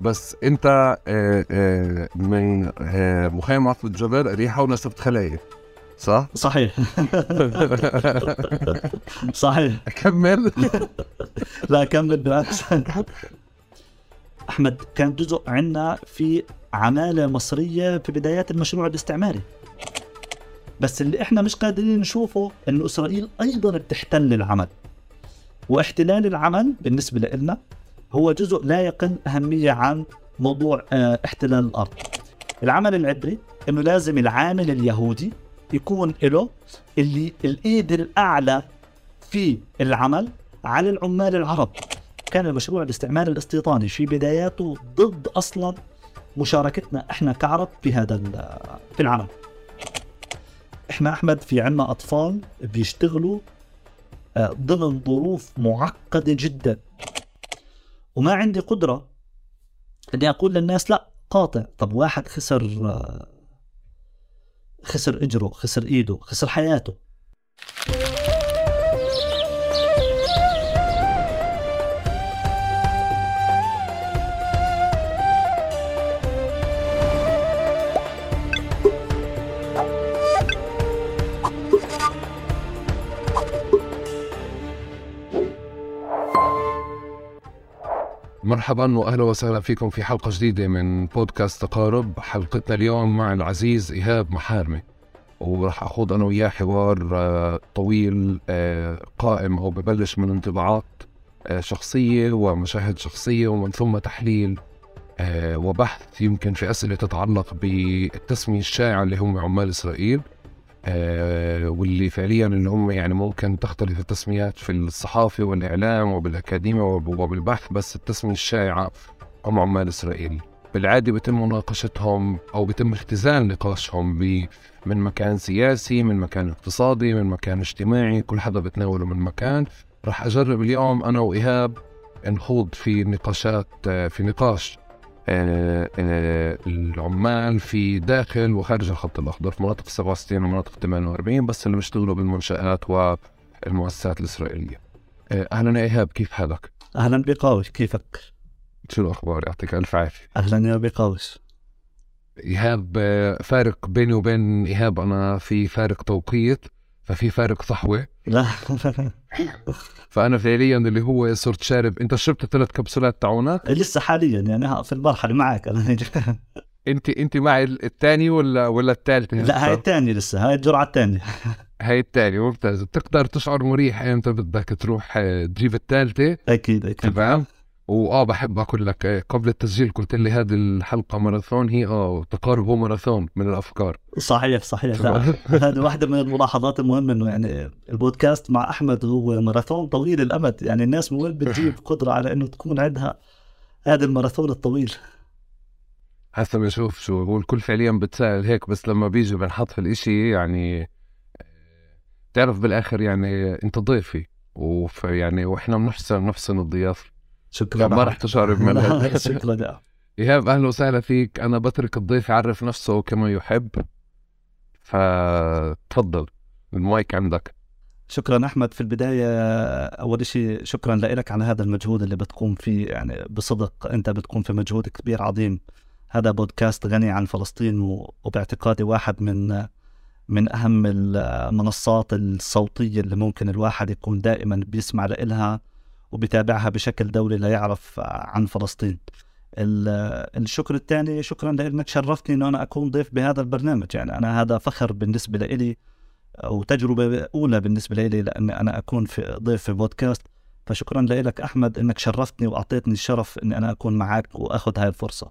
بس انت آه، آه، من آه، مخيم عطف الجبل اريحه ونسبت خلايا صح؟ صحيح. صحيح. كمل لا كمل بالعكس. أحمد كان جزء عندنا في عمالة مصرية في بدايات المشروع الاستعماري. بس اللي إحنا مش قادرين نشوفه إنه إسرائيل أيضا بتحتل العمل. واحتلال العمل بالنسبة لنا هو جزء لا يقل أهمية عن موضوع آه احتلال الأرض. العمل العبري إنه لازم العامل اليهودي يكون له اللي الإيد الأعلى في العمل على العمال العرب. كان المشروع الاستعمار الاستيطاني في بداياته ضد أصلا مشاركتنا إحنا كعرب في هذا في العمل. إحنا أحمد في عنا أطفال بيشتغلوا آه، ضمن ظروف معقدة جدا. وما عندي قدرة إني أقول للناس لا قاطع. طب واحد خسر خسر إجره خسر إيده خسر حياته. مرحبا واهلا وسهلا فيكم في حلقة جديدة من بودكاست تقارب. حلقتنا اليوم مع العزيز إيهاب محارمي. وراح أخوض أنا وياه حوار آه، طويل آه، قائم أو ببلش من انطباعات آه، شخصية ومشاهد شخصية ومن ثم تحليل وبحث يمكن في أسئلة تتعلق بالتسمية الشائعة اللي هم عمال إسرائيل. واللي فعليا اللي هم يعني ممكن تختلف التسميات في الصحافة والإعلام وبالأكاديمية وبالبحث بس التسمية الشائعة هم عمال إسرائيل. بالعادة بيتم مناقشتهم أو بيتم اختزال نقاشهم من مكان سياسي من مكان اقتصادي من مكان اجتماعي كل حدا بتناوله من مكان. راح أجرب اليوم أنا وإيهاب نخوض في نقاشات في نقاش. آه، آه، العمال في داخل وخارج الخط الأخضر في مناطق 67 ومناطق 48 بس اللي بيشتغلوا بالمنشآت والمؤسسات الإسرائيلية. آه، أهلا يا إيهاب كيف حالك؟ أهلا بقاوش كيفك؟ شو الأخبار؟ يعطيك ألف عافية. أهلا يا بقاوس. إيهاب فارق بيني وبين إيهاب أنا في فارق توقيت. ففي فارق صحوة؟ لا فأنا فعليا اللي هو صرت شارب. أنت شربت ثلاث كبسولات تاعونك لسه حاليا يعني في المرحلة معك. أنا أنت أنت معي الثاني ولا ولا الثالثة؟ لا هاي الثانية لسه هاي الجرعة الثانية. هاي الثانية ممتاز. بتقدر تشعر مريح إمتى بدك تروح تجيب الثالثة؟ أكيد أكيد. تمام. وآه بحب أقول لك. إيه، قبل التسجيل قلت لي هذه الحلقة ماراثون هي آه تقارب هو ماراثون من الأفكار. صحيح صحيح. هذه واحدة من الملاحظات المهمة إنه يعني البودكاست مع أحمد هو ماراثون طويل الأمد. يعني الناس من وين بتجيب قدرة على إنه تكون عندها هذا الماراثون الطويل. هسه بنشوف شو هو الكل فعليا بتسأل هيك بس لما بيجي بنحط في الإشي يعني تعرف بالآخر يعني أنت ضيفي ويعني وإحنا بنحسن نحسن الضيافة. شكرا. ما راح تشعر بملل شكرا. ايهاب أهلا وسهلا فيك. أنا بترك الضيف يعرف نفسه كما يحب. فتفضل المايك عندك. شكرا أحمد. في البداية أول شيء شكرا لك على هذا المجهود اللي بتقوم فيه. يعني بصدق أنت بتقوم في مجهود كبير عظيم. هذا بودكاست غني عن فلسطين وباعتقادي واحد من من أهم المنصات الصوتية اللي ممكن الواحد يكون دائما بيسمع لها وبتابعها بشكل دوري ليعرف عن فلسطين. الشكر الثاني شكرا لأنك شرفتني إنه أنا أكون ضيف بهذا البرنامج. يعني أنا هذا فخر بالنسبة لي وتجربه أولى بالنسبة لي لأني أنا أكون في ضيف في بودكاست. فشكرا لك أحمد إنك شرفتني وأعطيتني الشرف إني أنا أكون معك وأخذ هاي الفرصة.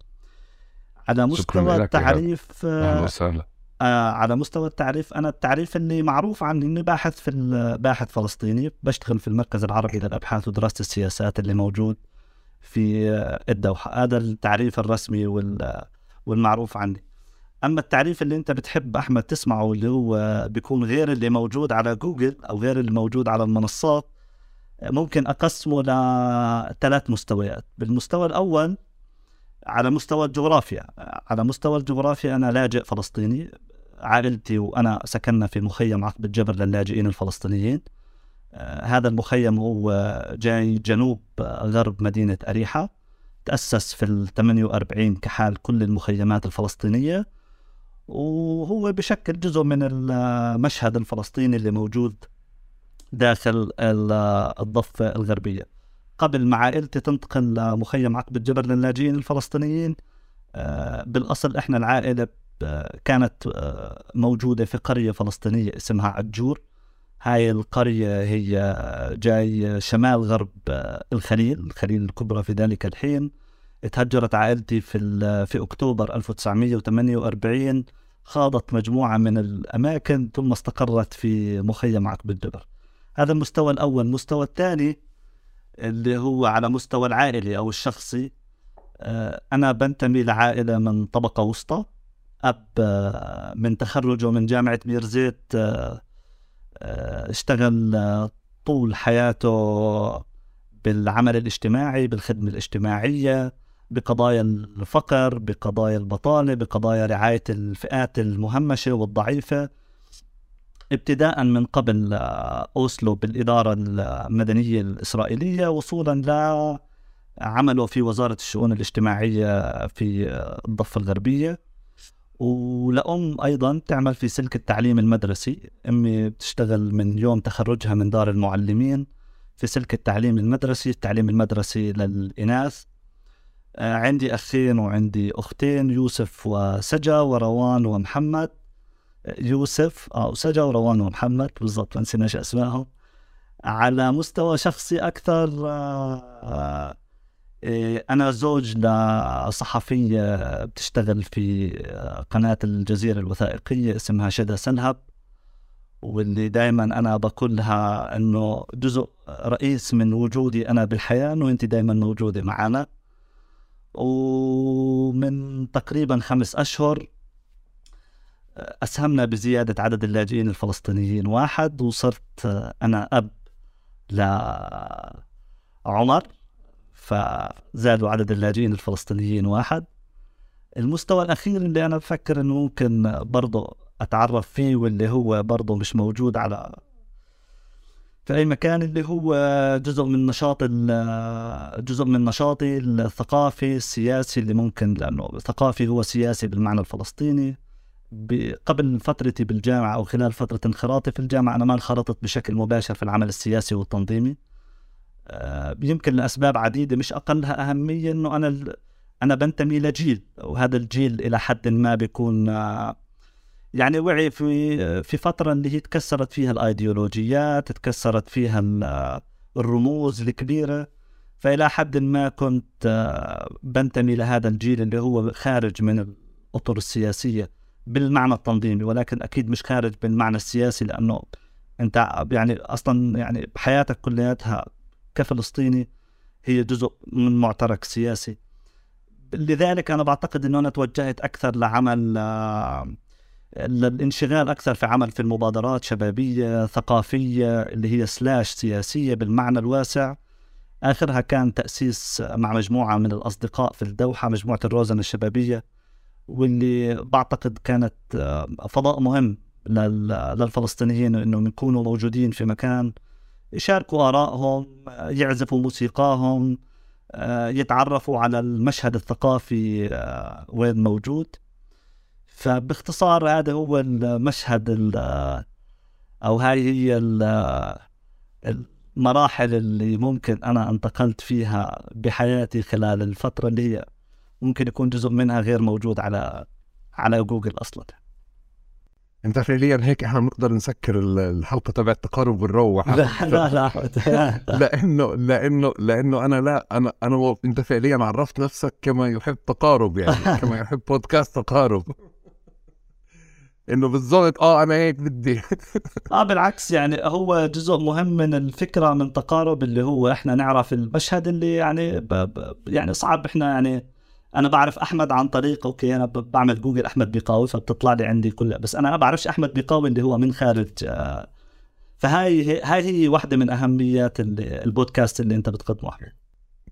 على مستوى التعريف أهلا وسهلا. آه على مستوى التعريف أنا التعريف اللي معروف عني إني باحث في باحث فلسطيني بشتغل في المركز العربي للأبحاث ودراسة السياسات اللي موجود في الدوحه هذا التعريف الرسمي والمعروف عني. أما التعريف اللي أنت بتحب أحمد تسمعه اللي هو بيكون غير اللي موجود على جوجل أو غير اللي موجود على المنصات ممكن أقسمه لثلاث مستويات. بالمستوى الأول على مستوى الجغرافيا. على مستوى الجغرافيا أنا لاجئ فلسطيني. عائلتي وأنا سكننا في مخيم عقب الجبر للاجئين الفلسطينيين. آه هذا المخيم هو جاي جنوب غرب مدينة أريحة. تأسس في ال 48 كحال كل المخيمات الفلسطينية. وهو بشكل جزء من المشهد الفلسطيني اللي موجود داخل الضفة الغربية. قبل ما عائلتي تنتقل لمخيم عقبة جبر للاجئين الفلسطينيين. آه، بالأصل إحنا العائلة كانت آه، موجودة في قرية فلسطينية اسمها عجور. هاي القرية هي جاي شمال غرب آه، الخليل الخليل الكبرى في ذلك الحين. تهجرت عائلتي في في أكتوبر 1948 خاضت مجموعة من الأماكن ثم استقرت في مخيم عقب الجبر هذا المستوى الأول. المستوى الثاني اللي هو على مستوى العائلي أو الشخصي آه، أنا بنتمي لعائلة من طبقة وسطى. أب آه، من تخرجه من جامعة بيرزيت آه، اشتغل طول حياته بالعمل الاجتماعي بالخدمة الاجتماعية بقضايا الفقر بقضايا البطالة بقضايا رعاية الفئات المهمشة والضعيفة. ابتداء من قبل أوسلو بالإدارة المدنية الإسرائيلية وصولا لعمله في وزارة الشؤون الاجتماعية في الضفة الغربية. ولأم أيضا تعمل في سلك التعليم المدرسي. أمي بتشتغل من يوم تخرجها من دار المعلمين في سلك التعليم المدرسي التعليم المدرسي للإناث. آه، عندي أخين وعندي أختين يوسف وسجا وروان ومحمد. يوسف آه وسجا وروان ومحمد بالضبط ما نسيناش أسمائهم. على مستوى شخصي أكثر آه إيه، أنا زوج لصحفيه بتشتغل في آه، قناة الجزيرة الوثائقية اسمها شدا سنهب واللي دائما أنا بقول لها إنه جزء رئيس من وجودي أنا بالحياة إنه أنت دائما موجودة معنا. ومن تقريبا خمس أشهر أسهمنا بزيادة عدد اللاجئين الفلسطينيين واحد وصرت أنا أب لعمر. فزادوا عدد اللاجئين الفلسطينيين واحد. المستوى الأخير اللي أنا بفكر أنه ممكن برضه أتعرف فيه واللي هو برضه مش موجود على في أي مكان اللي هو جزء من نشاط جزء من نشاطي الثقافي السياسي اللي ممكن لأنه ثقافي هو سياسي بالمعنى الفلسطيني. قبل فترتي بالجامعة أو خلال فترة انخراطي في الجامعة أنا ما انخرطت بشكل مباشر في العمل السياسي والتنظيمي. يمكن لأسباب عديدة مش أقلها أهمية أنه أنا أنا بنتمي لجيل وهذا الجيل إلى حد ما بيكون آه، يعني وعي في في فترة اللي هي تكسرت فيها الأيديولوجيات تكسرت فيها الرموز الكبيرة. فإلى حد ما كنت آه، بنتمي لهذا الجيل اللي هو خارج من الأطر السياسية بالمعنى التنظيمي ولكن أكيد مش خارج بالمعنى السياسي لأنه أنت يعني أصلا يعني بحياتك كلياتها كفلسطيني هي جزء من معترك سياسي. لذلك أنا بعتقد إنه أنا توجهت أكثر لعمل للانشغال أكثر في عمل في المبادرات شبابية ثقافية اللي هي سلاش سياسية بالمعنى الواسع. آخرها كان تأسيس مع مجموعة من الأصدقاء في الدوحة مجموعة الروزن الشبابية واللي بعتقد كانت آه، فضاء مهم للفلسطينيين إنهم يكونوا موجودين في مكان يشاركوا ارائهم يعزفوا موسيقاهم آه، يتعرفوا على المشهد الثقافي آه، وين موجود. فباختصار هذا هو المشهد أو هاي هي المراحل اللي ممكن أنا انتقلت فيها بحياتي خلال الفترة اللي هي ممكن يكون جزء منها غير موجود على على جوجل أصلا. انت فعليا هيك إحنا بنقدر نسكر الحلقة تبع التقارب ونروح لا لا لا لأنه لأنه لأنه أنا لا أنا أنا أنت فعليا عرفت نفسك كما يحب تقارب يعني كما يحب بودكاست تقارب. إنه بالضبط آه أنا هيك بدي. آه بالعكس يعني هو جزء مهم من الفكرة من تقارب اللي هو إحنا نعرف المشهد اللي يعني ب ب يعني صعب إحنا يعني أنا بعرف أحمد عن طريق okay أنا بعمل جوجل أحمد بيقاوي فبتطلع لي عندي كل بس أنا ما بعرفش أحمد بيقاوي اللي هو من خارج آه، فهاي هاي هي واحدة من أهميات البودكاست اللي أنت بتقدمه. احمد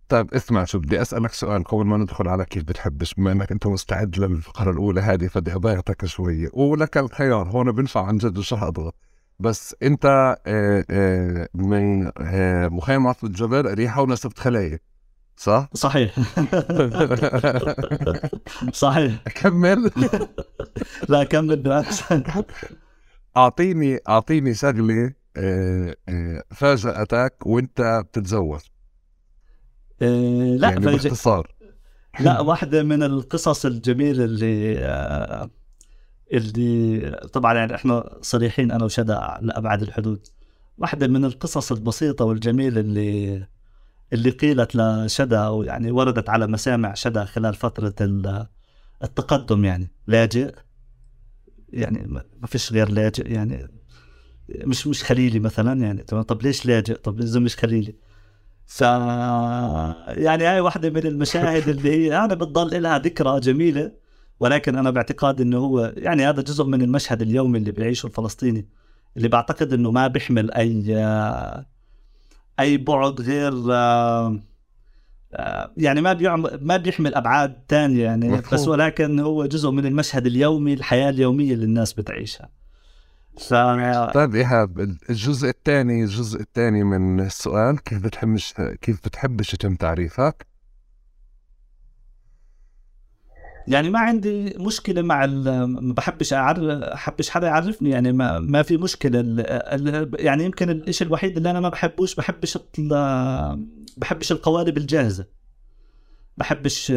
طيب اسمع شو بدي أسألك سؤال. قبل ما ندخل على كيف بتحبش بما إنك أنت مستعد للفقرة الأولى هذه فبدي اضايقك شوية. ولك الخيار هون بنفع عن جد مش أضغط. بس أنت آه، آه، من مخيم عطف الجبل ريحة ونسبت خلايا صح؟ صحيح. صحيح. أكمل. لا كمل بالعكس أعطيني أعطيني شغله آه، آه، فاجأتك وأنت بتتزوج. آه، لا يعني باختصار. لا واحدة من القصص الجميلة اللي اللي طبعا يعني إحنا صريحين أنا وشدا لأبعد الحدود. واحدة من القصص البسيطة والجميلة اللي اللي قيلت لشدا أو يعني وردت على مسامع شدا خلال فترة ال- التقدم يعني لاجئ. يعني ما ما فيش غير لاجئ يعني مش مش خليلي مثلا يعني تمام؟ طب ليش لاجئ؟ طب لازم مش خليلي؟ ف يعني هاي واحدة من المشاهد اللي هي أنا بتضل لها ذكرى جميلة ولكن أنا باعتقاد إنه هو يعني هذا جزء من المشهد اليومي اللي بيعيشه الفلسطيني اللي بعتقد إنه ما بيحمل أي أي بعد غير يعني ما بيعم ما بيحمل أبعاد تانية يعني مفهوم. بس ولكن هو جزء من المشهد اليومي الحياة اليومية اللي الناس بتعيشها ف طيب إيهاب الجزء الثاني الجزء الثاني من السؤال كيف بتحبش كيف بتحبش يتم تعريفك؟ يعني ما عندي مشكلة مع ما بحبش اعرف احبش حدا يعرفني. يعني ما ما في مشكلة. ال- ال- يعني يمكن الشيء الوحيد اللي أنا ما بحبوش بحبش بحبش القوالب الجاهزة. بحبش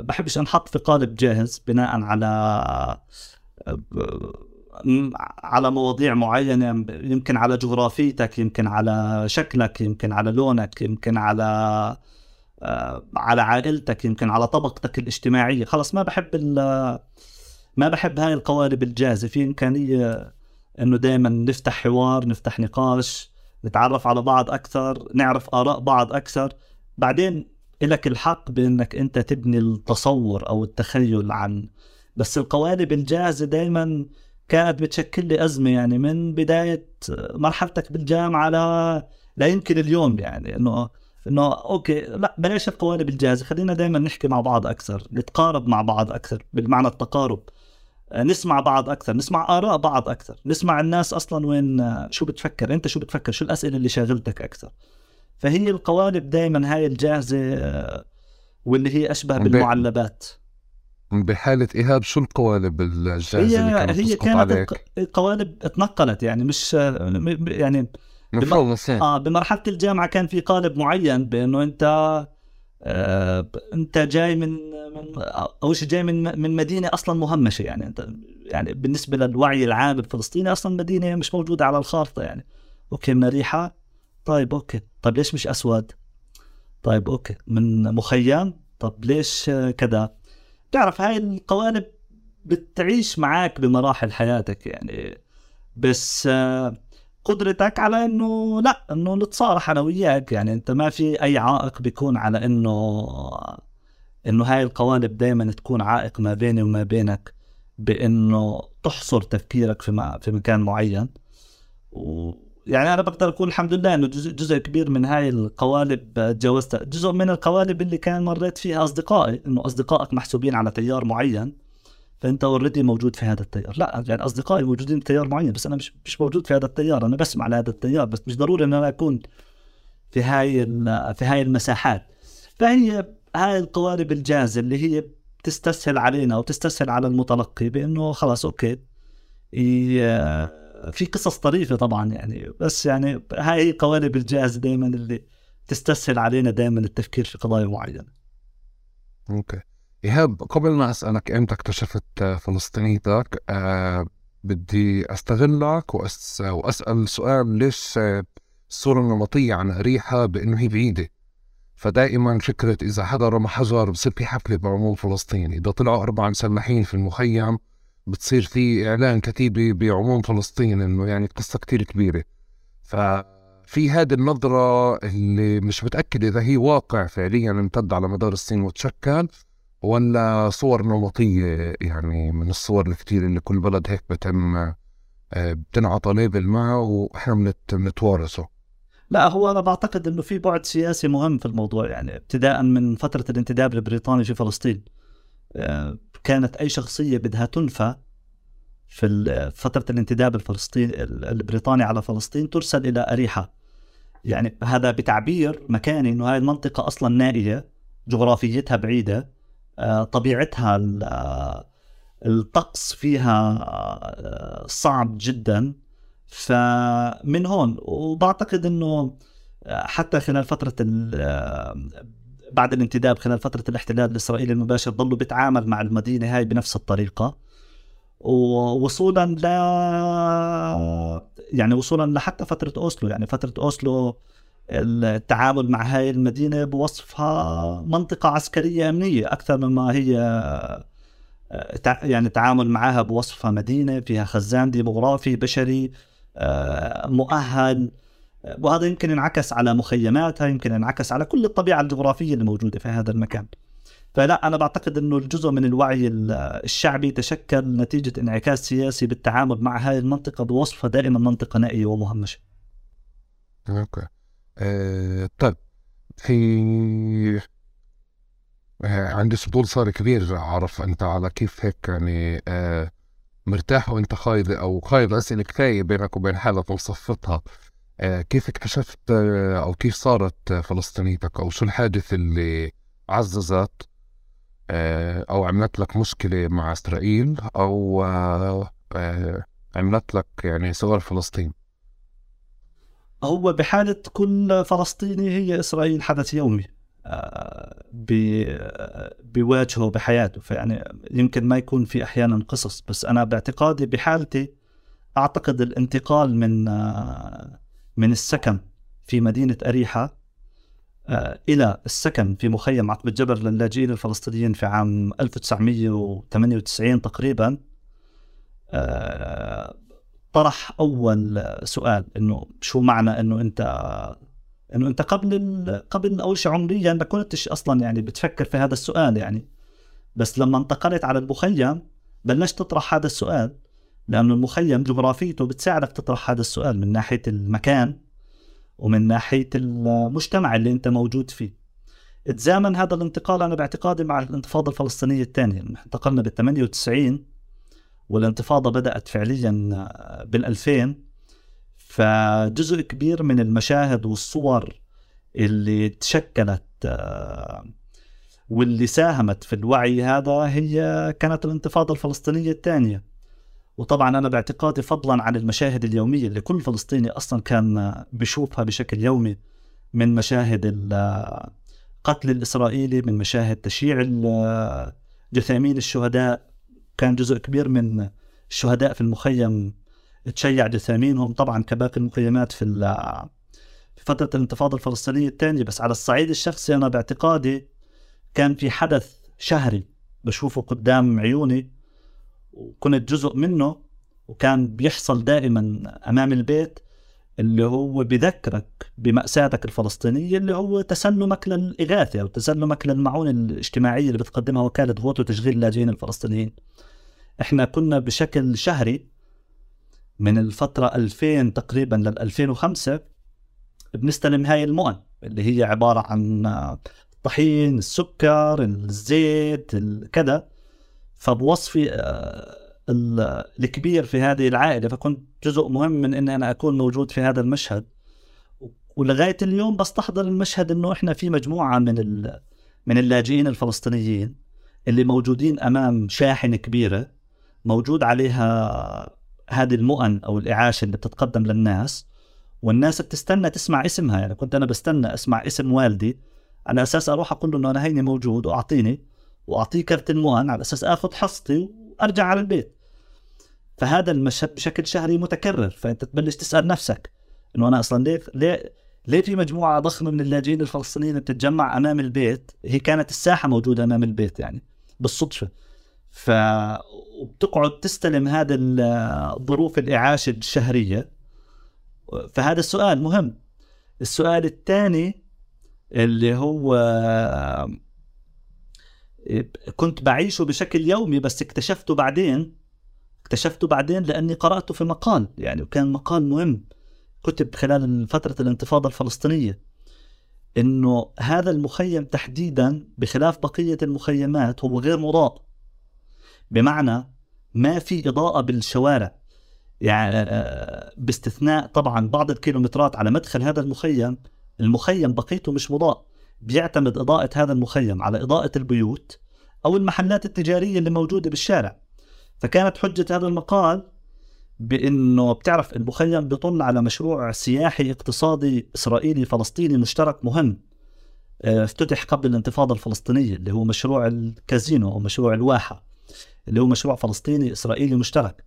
بحبش أنحط في قالب جاهز بناء على على مواضيع معينة يمكن على جغرافيتك يمكن على شكلك يمكن على لونك يمكن على على عائلتك يمكن على طبقتك الاجتماعية. خلص ما بحب ما بحب هاي القوالب الجاهزة. في إمكانية إنه دائما نفتح حوار نفتح نقاش نتعرف على بعض أكثر نعرف آراء بعض أكثر. بعدين لك الحق بإنك أنت تبني التصور أو التخيل عن. بس القوالب الجاهزة دائما كانت بتشكل لي أزمة يعني من بداية مرحلتك بالجامعة لا لا يمكن اليوم يعني إنه إنه أوكي لا بلاش القوالب الجاهزة. خلينا دائما نحكي مع بعض أكثر نتقارب مع بعض أكثر بالمعنى التقارب. آه، نسمع بعض أكثر نسمع آراء بعض أكثر نسمع الناس أصلا وين آه، شو بتفكر أنت شو بتفكر شو الأسئلة اللي شاغلتك أكثر. فهي القوالب دائما هاي الجاهزة آه، واللي هي أشبه بالمعلبات. بحالة إيهاب شو القوالب الجاهزة هي اللي كانت هي كانت عليك؟ الق- القوالب اتنقلت يعني مش يعني مفهوم يعني آه بمرحلة الجامعة كان في قالب معين بأنه أنت آه أنت جاي من من أول شيء جاي من من مدينة أصلا مهمشة يعني. أنت يعني بالنسبة للوعي العام الفلسطيني أصلا مدينة مش موجودة على الخارطة يعني. أوكي من ريحه طيب أوكي. طيب ليش مش أسود؟ طيب okay. من مخيم؟ طب ليش كذا؟ تعرف هاي القوالب بتعيش معك بمراحل حياتك يعني. بس آه قدرتك على إنه لا إنه نتصارح أنا وياك. يعني أنت ما في أي عائق بيكون على إنه إنه هاي القوالب دائما تكون عائق ما بيني وما بينك بإنه تحصر تفكيرك في في مكان معين. ويعني أنا بقدر أقول الحمد لله إنه جزء, جزء كبير من هاي القوالب تجاوزتها. جزء من القوالب اللي كان مريت فيها أصدقائي إنه أصدقائك محسوبين على تيار معين. فأنت اوريدي موجود في هذا التيار. لا يعني أصدقائي موجودين في تيار معين بس أنا مش مش موجود في هذا التيار. أنا بسمع لهذا التيار بس مش ضروري إن أنا أكون في هاي في هاي المساحات. فهي هاي القوالب الجاهزه اللي هي بتستسهل علينا وتستسهل على المتلقي بأنه خلاص okay. في قصص طريفة طبعا يعني بس يعني هاي هي القوالب الجاهزه دائما اللي تستسهل علينا دائما التفكير في قضايا معينة. okay. إيهاب قبل ما أسألك إمتى اكتشفت فلسطينيتك آه بدي استغلك وأس... وأسأل سؤال ليش الصورة النمطية عن اريحا بإنه هي بعيدة. فدائما فكرة إذا حدا رمى حجر بصير في حفلة بعموم فلسطين إذا طلعوا اربعه مسلحين في المخيم بتصير في إعلان كتيبه بعموم فلسطين إنه يعني قصة كتير كبيرة. ففي هذه النظرة اللي مش متأكد إذا هي واقع فعليا امتد على مدار السنين وتشكل. ولا صور نمطية يعني من الصور الكتير اللي كل بلد هيك بتم آه، بتنعطى ليبل وإحنا بنت- بنتوارثه. لا هو أنا بعتقد إنه في بعد سياسي مهم في الموضوع يعني ابتداء من فترة الانتداب البريطاني في فلسطين. آه، كانت أي شخصية بدها تنفى في فترة الانتداب الفلسطيني البريطاني على فلسطين ترسل إلى اريحا يعني هذا بتعبير مكاني إنه هاي المنطقة أصلا نائية جغرافيتها بعيدة آه، طبيعتها ال- آه، الطقس فيها آه، صعب جدا. فمن هون وبعتقد إنه آه، حتى خلال آه، بعد الانتداب خلال فترة الاحتلال الإسرائيلي المباشر ضلوا بيتعامل مع المدينة هاي بنفس الطريقة. ووصولا ل يعني وصولا لحتى فترة أوسلو. يعني فترة أوسلو التعامل مع هاي المدينة بوصفها منطقة عسكرية أمنية أكثر مما هي يعني تعامل معها بوصفها مدينة فيها خزان ديموغرافي بشري آه، مؤهل آه، وهذا يمكن ينعكس على مخيماتها يمكن ينعكس على كل الطبيعة الجغرافية اللي موجودة في هذا المكان. فلا أنا بعتقد أنه الجزء من الوعي ال- الشعبي تشكل نتيجة انعكاس سياسي بالتعامل مع هذه المنطقة بوصفها دائما منطقة نائية ومهمشة. okay. آه طيب في آه عندي فضول صار كبير أعرف أنت على كيف هيك يعني آه مرتاح وأنت خايض أو خايض اسئله كفاية بينك وبين حالك وصفتها. كيف اكتشفت أو كيف صارت فلسطينيتك؟ أو شو الحادث اللي عززت أو عملت لك مشكلة مع إسرائيل؟ أو عملت لك يعني سؤال فلسطين؟ هو بحالة كل فلسطيني هي إسرائيل حدث يومي آه، آه، بيواجهه بحياته. فيعني يمكن ما يكون في أحيانا قصص بس أنا باعتقادي بحالتي أعتقد الانتقال من آه، من السكن في مدينة أريحة إلى السكن في مخيم عقب الجبر للاجئين الفلسطينيين في عام 1998 تقريبا طرح أول سؤال إنه شو معنى إنه أنت إنه أنت قبل ال... قبل أول شيء عمريا ما كنتش أصلا يعني بتفكر في هذا السؤال يعني. بس لما انتقلت على المخيم بلشت تطرح هذا السؤال لأنه المخيم جغرافيته بتساعدك تطرح هذا السؤال من ناحية المكان ومن ناحية المجتمع اللي أنت موجود فيه. تزامن هذا الانتقال أنا باعتقادي مع الانتفاضة الفلسطينية الثانية انتقلنا بال 98 والانتفاضة بدأت فعليا بال 2000 فجزء كبير من المشاهد والصور اللي تشكلت آه، واللي ساهمت في الوعي هذا هي كانت الانتفاضة الفلسطينية الثانية. وطبعا أنا باعتقادي فضلا عن المشاهد اليومية اللي كل فلسطيني أصلا كان بيشوفها بشكل يومي من مشاهد القتل الإسرائيلي من مشاهد تشييع جثامين الشهداء كان جزء كبير من الشهداء في المخيم تشيع جثامينهم. طبعا كباقي المخيمات في في فترة الانتفاضة الفلسطينية الثانية بس على الصعيد الشخصي أنا باعتقادي كان في حدث شهري بشوفه قدام عيوني وكنت جزء منه وكان بيحصل دائما أمام البيت اللي هو بذكرك بمأساتك الفلسطينية اللي هو تسلمك للإغاثة أو تسلمك للمعونة الاجتماعية اللي بتقدمها وكالة غوث وتشغيل اللاجئين الفلسطينيين. إحنا كنا بشكل شهري من الفترة 2000 تقريبا لل 2005 بنستلم هاي المؤن اللي هي عبارة عن الطحين السكر الزيت ال- كذا فبوصفي آه، ال- الكبير في هذه العائلة فكنت جزء مهم من إني أنا أكون موجود في هذا المشهد. ولغاية اليوم بستحضر المشهد إنه إحنا في مجموعة من من اللاجئين الفلسطينيين اللي موجودين أمام شاحنة كبيرة. موجود عليها هذه المؤن أو الاعاشة اللي بتتقدم للناس والناس بتستنى تسمع اسمها. يعني كنت أنا بستنى أسمع اسم والدي على أساس أروح أقول له إنه أنا هيني موجود وأعطيني وأعطيه كرت المؤن على أساس آخذ حصتي وأرجع على البيت. فهذا المشهد بشكل شهري متكرر. فأنت تبلش تسأل نفسك إنه أنا أصلا ليه ليه ليه في مجموعة ضخمة من اللاجئين الفلسطينيين بتتجمع أمام البيت؟ هي كانت الساحة موجودة أمام البيت يعني بالصدفة. ف وبتقعد تستلم هذا ال- ظروف الاعاشه الشهرية. فهذا السؤال مهم. السؤال الثاني اللي هو كنت بعيشه بشكل يومي بس اكتشفته بعدين اكتشفته بعدين لأني قراته في مقال. يعني وكان مقال مهم. كتب خلال فترة الانتفاضة الفلسطينية. إنه هذا المخيم تحديدا بخلاف بقية المخيمات هو غير مضاء. بمعنى ما في إضاءة بالشوارع. يعني آه، باستثناء طبعا بعض الكيلومترات على مدخل هذا المخيم المخيم بقيته مش مضاء. بيعتمد إضاءة هذا المخيم على إضاءة البيوت أو المحلات التجارية اللي موجودة بالشارع. فكانت حجة هذا المقال بأنه بتعرف المخيم بيطل على مشروع سياحي اقتصادي إسرائيلي فلسطيني مشترك مهم آه، افتتح قبل الانتفاضة الفلسطينية اللي هو مشروع الكازينو أو مشروع الواحة. اللي هو مشروع فلسطيني إسرائيلي مشترك.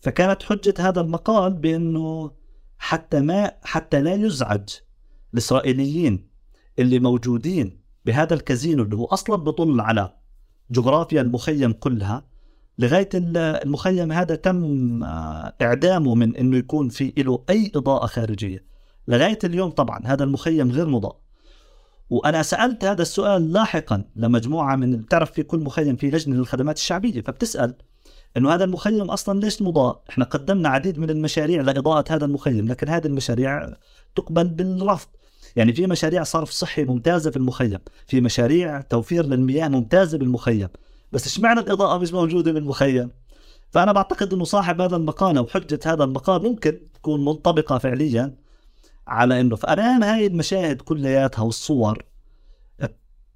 فكانت حجة هذا المقال بأنه حتى ما حتى لا يزعج الإسرائيليين اللي موجودين بهذا الكازينو اللي هو أصلا بطل على جغرافيا المخيم كلها لغاية المخيم هذا تم آه، إعدامه من أنه يكون في له أي إضاءة خارجية. لغاية اليوم طبعا هذا المخيم غير مضاء. وأنا سألت هذا السؤال لاحقا لمجموعه من بتعرف في كل مخيم في لجنة للخدمات الشعبية فبتسأل إنه هذا المخيم أصلا ليش مضاء؟ إحنا قدمنا عديد من المشاريع لإضاءة هذا المخيم لكن هذه المشاريع تقبل بالرفض. يعني في مشاريع صرف صحي ممتازة في المخيم، في مشاريع توفير للمياه ممتازة بالمخيم، بس اشمعنى الإضاءة مش موجودة بالمخيم؟ فأنا بعتقد إنه صاحب هذا المقال أو حجة هذا المقال ممكن تكون منطبقة فعليا على إنه فامام هاي المشاهد كلياتها والصور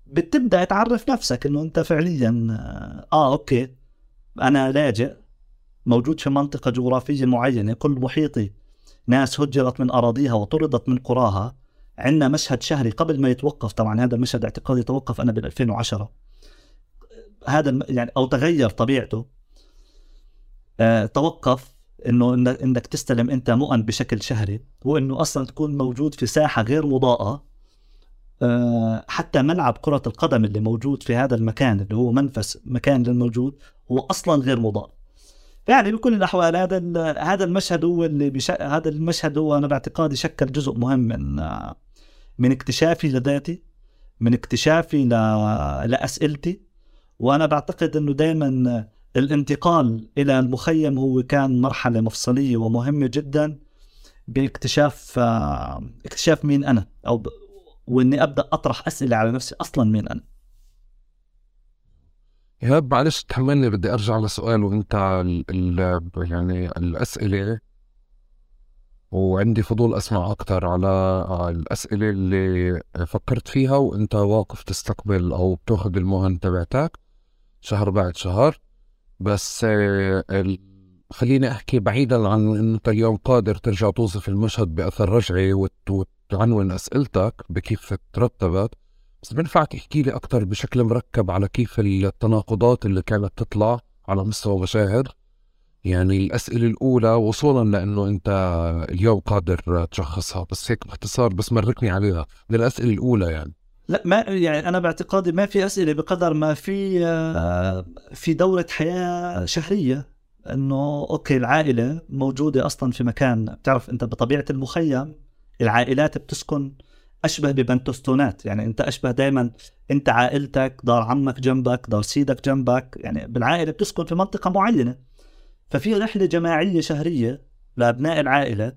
بتبدأ تعرف نفسك إنه أنت فعليا آه أوكي أنا لاجئ موجود في منطقة جغرافية معينة كل محيطي ناس هجرت من أراضيها وطردت من قراها. عندنا مشهد شهري قبل ما يتوقف طبعا هذا المشهد اعتقادي توقف أنا بال 2010 هذا يعني أو تغير طبيعته. آه توقف إنه إنك تستلم أنت مؤن بشكل شهري هو انه أصلا تكون موجود في ساحة غير مضاءة آه، حتى ملعب كرة القدم اللي موجود في هذا المكان اللي هو منفس مكان للموجود هو أصلا غير مضاء. يعني بكل الأحوال هذا هذا المشهد هو اللي بش... هذا المشهد هو أنا باعتقادي شكل جزء مهم من من اكتشافي لذاتي من اكتشافي ل... لأسئلتي وأنا بعتقد إنه دائما الانتقال إلى المخيم هو كان مرحلة مفصلية ومهمة جدا باكتشاف اكتشاف مين أنا أو ب... وإني أبدأ أطرح أسئلة على نفسي أصلا مين أنا. ايهاب معلش تحملني بدي أرجع لسؤال وأنت ال ال يعني الأسئلة. وعندي فضول أسمع أكثر على الأسئلة اللي فكرت فيها وأنت واقف تستقبل أو بتاخذ المهن تبعتك شهر بعد شهر. بس ال... خليني أحكي بعيدا عن انه أنت اليوم قادر ترجع توصف المشهد بأثر رجعي وت... تعنون أسئلتك بكيف ترتبت بس بنفعك تحكي لي أكثر بشكل مركب على كيف التناقضات اللي كانت تطلع على مستوى مشاهد يعني الأسئلة الأولى وصولا لأنه أنت اليوم قادر تشخصها بس هيك باختصار بس مركني عليها. من الأسئلة الأولى يعني. لا ما يعني أنا باعتقادي ما في أسئلة بقدر ما في آه، في دوره حياة شهرية إنه أوكي العائلة موجودة أصلا في مكان. بتعرف أنت بطبيعة المخيم العائلات بتسكن أشبه ببنتوستونات. يعني أنت أشبه دائما أنت عائلتك دار عمك جنبك دار سيدك جنبك. يعني بالعائلة بتسكن في منطقة معينة. ففي رحلة جماعية شهرية لأبناء العائلة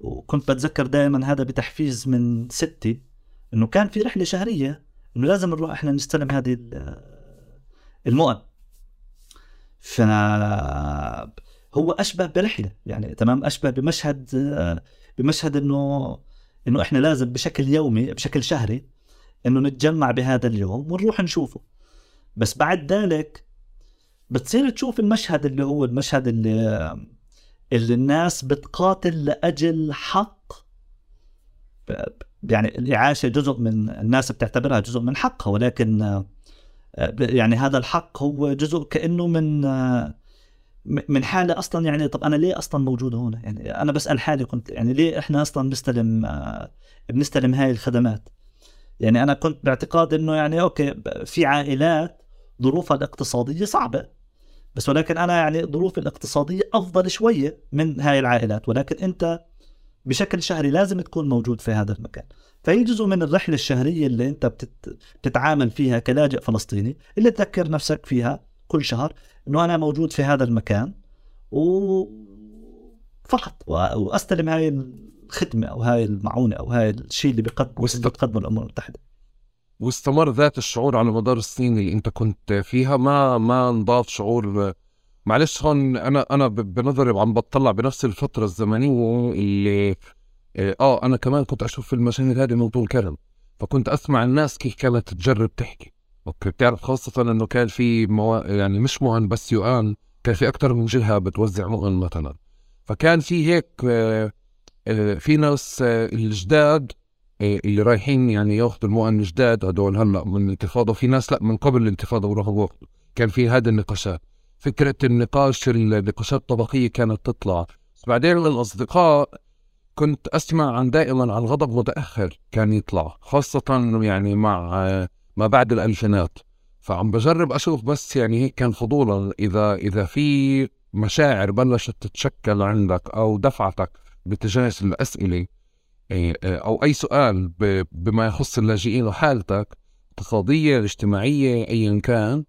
وكنت بتذكر دائما هذا بتحفيز من ستي. إنه كان في رحلة شهرية إنه لازم نروح إحنا نستلم هذه المؤن. ف هو أشبه برحلة يعني تمام؟ أشبه بمشهد بمشهد إنه إنه إحنا لازم بشكل يومي بشكل شهري إنه نتجمع بهذا اليوم ونروح نشوفه. بس بعد ذلك بتصير تشوف المشهد اللي هو المشهد اللي اللي الناس بتقاتل لأجل حق. يعني الإعاشة جزء من الناس بتعتبرها جزء من حقها ولكن يعني هذا الحق هو جزء كأنه من من حالة أصلا يعني طب أنا ليه أصلا موجود هنا يعني أنا بسأل حالي كنت يعني ليه إحنا أصلا بنستلم آه، بنستلم هاي الخدمات؟ يعني أنا كنت باعتقاد إنه يعني أوكي في عائلات ظروفها الاقتصادية صعبة بس ولكن أنا يعني ظروفي الاقتصادية أفضل شوية من هاي العائلات ولكن أنت بشكل شهري لازم تكون موجود في هذا المكان. فهي جزء من الرحلة الشهرية اللي أنت بتتعامل فيها كلاجئ فلسطيني اللي تذكر نفسك فيها كل شهر إنه أنا موجود في هذا المكان و فقط. وأستلم هاي الخدمة أو هاي المعونة أو هاي الشيء اللي بيقدم وست... بتقدمه الأمم المتحدة. واستمر ذات الشعور على مدار السنين اللي أنت كنت فيها؟ ما ما انضاف شعور معلش هون أنا أنا بنظري عم بطلع بنفس الفترة الزمنية اللي آه أنا كمان كنت أشوف المشاهد هذه من طول كرم فكنت أسمع الناس كيف كانت تجرب تحكي. أوكي بتعرف خاصة إنه كان في موا... يعني مش مؤن بس يوان كان في أكثر من جهة بتوزع مؤن مثلا. فكان في هيك آه، آه، في ناس آه، الجداد اللي رايحين يعني ياخذوا المؤن الجداد هدول هلأ من الانتفاضة وفي ناس لأ من قبل الانتفاضة وراحوا كان في هذه النقاشات. فكرة النقاش النقاشات الطبقية كانت تطلع. بعدين الأصدقاء كنت أسمع عن دائما عن غضب متأخر كان يطلع خاصة يعني مع ما بعد الألفينات. فعم بجرب أشوف بس يعني هيك كان فضولا إذا إذا في مشاعر بلشت تتشكل عندك أو دفعتك باتجاه الأسئلة إيه، أو أي سؤال بما يخص اللاجئين وحالتك الاقتصادية الاجتماعية أيا كان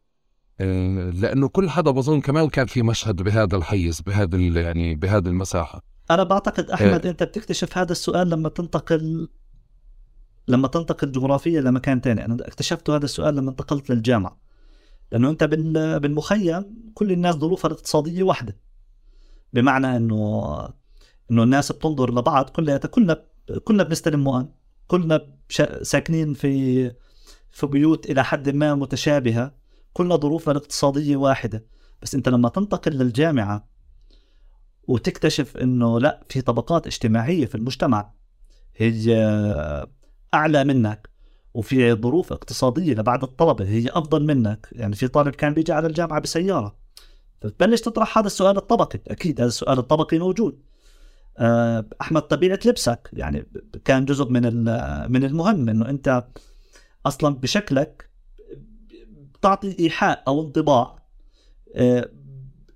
إيه، لأنه كل حدا بظن كمان كان في مشهد بهذا الحيز بهذا يعني بهذه المساحة. أنا بعتقد أحمد إيه. أنت بتكتشف هذا السؤال لما تنتقل لما تنتقل جغرافيا لمكان تاني. أنا اكتشفت هذا السؤال لما انتقلت للجامعة. لأنه أنت بالمخيم كل الناس ظروفها الاقتصادية واحدة. بمعنى أنه أنه الناس بتنظر لبعض كلها كلنا كلنا بنستلم مؤن كلنا ساكنين في في بيوت إلى حد ما متشابهة. كلنا ظروفنا الاقتصادية واحدة بس أنت لما تنتقل للجامعة وتكتشف أنه لا في طبقات اجتماعية في المجتمع هي أعلى منك وفي ظروف اقتصادية لبعض الطلبة هي أفضل منك يعني في طالب كان بيجي على الجامعة بسيارة. فتبلش تطرح هذا السؤال الطبقي أكيد هذا السؤال الطبقي موجود. آه، أحمد طبيعة لبسك يعني كان جزء من من المهم إنه أنت أصلا بشكلك بتعطي إيحاء أو انطباع آه،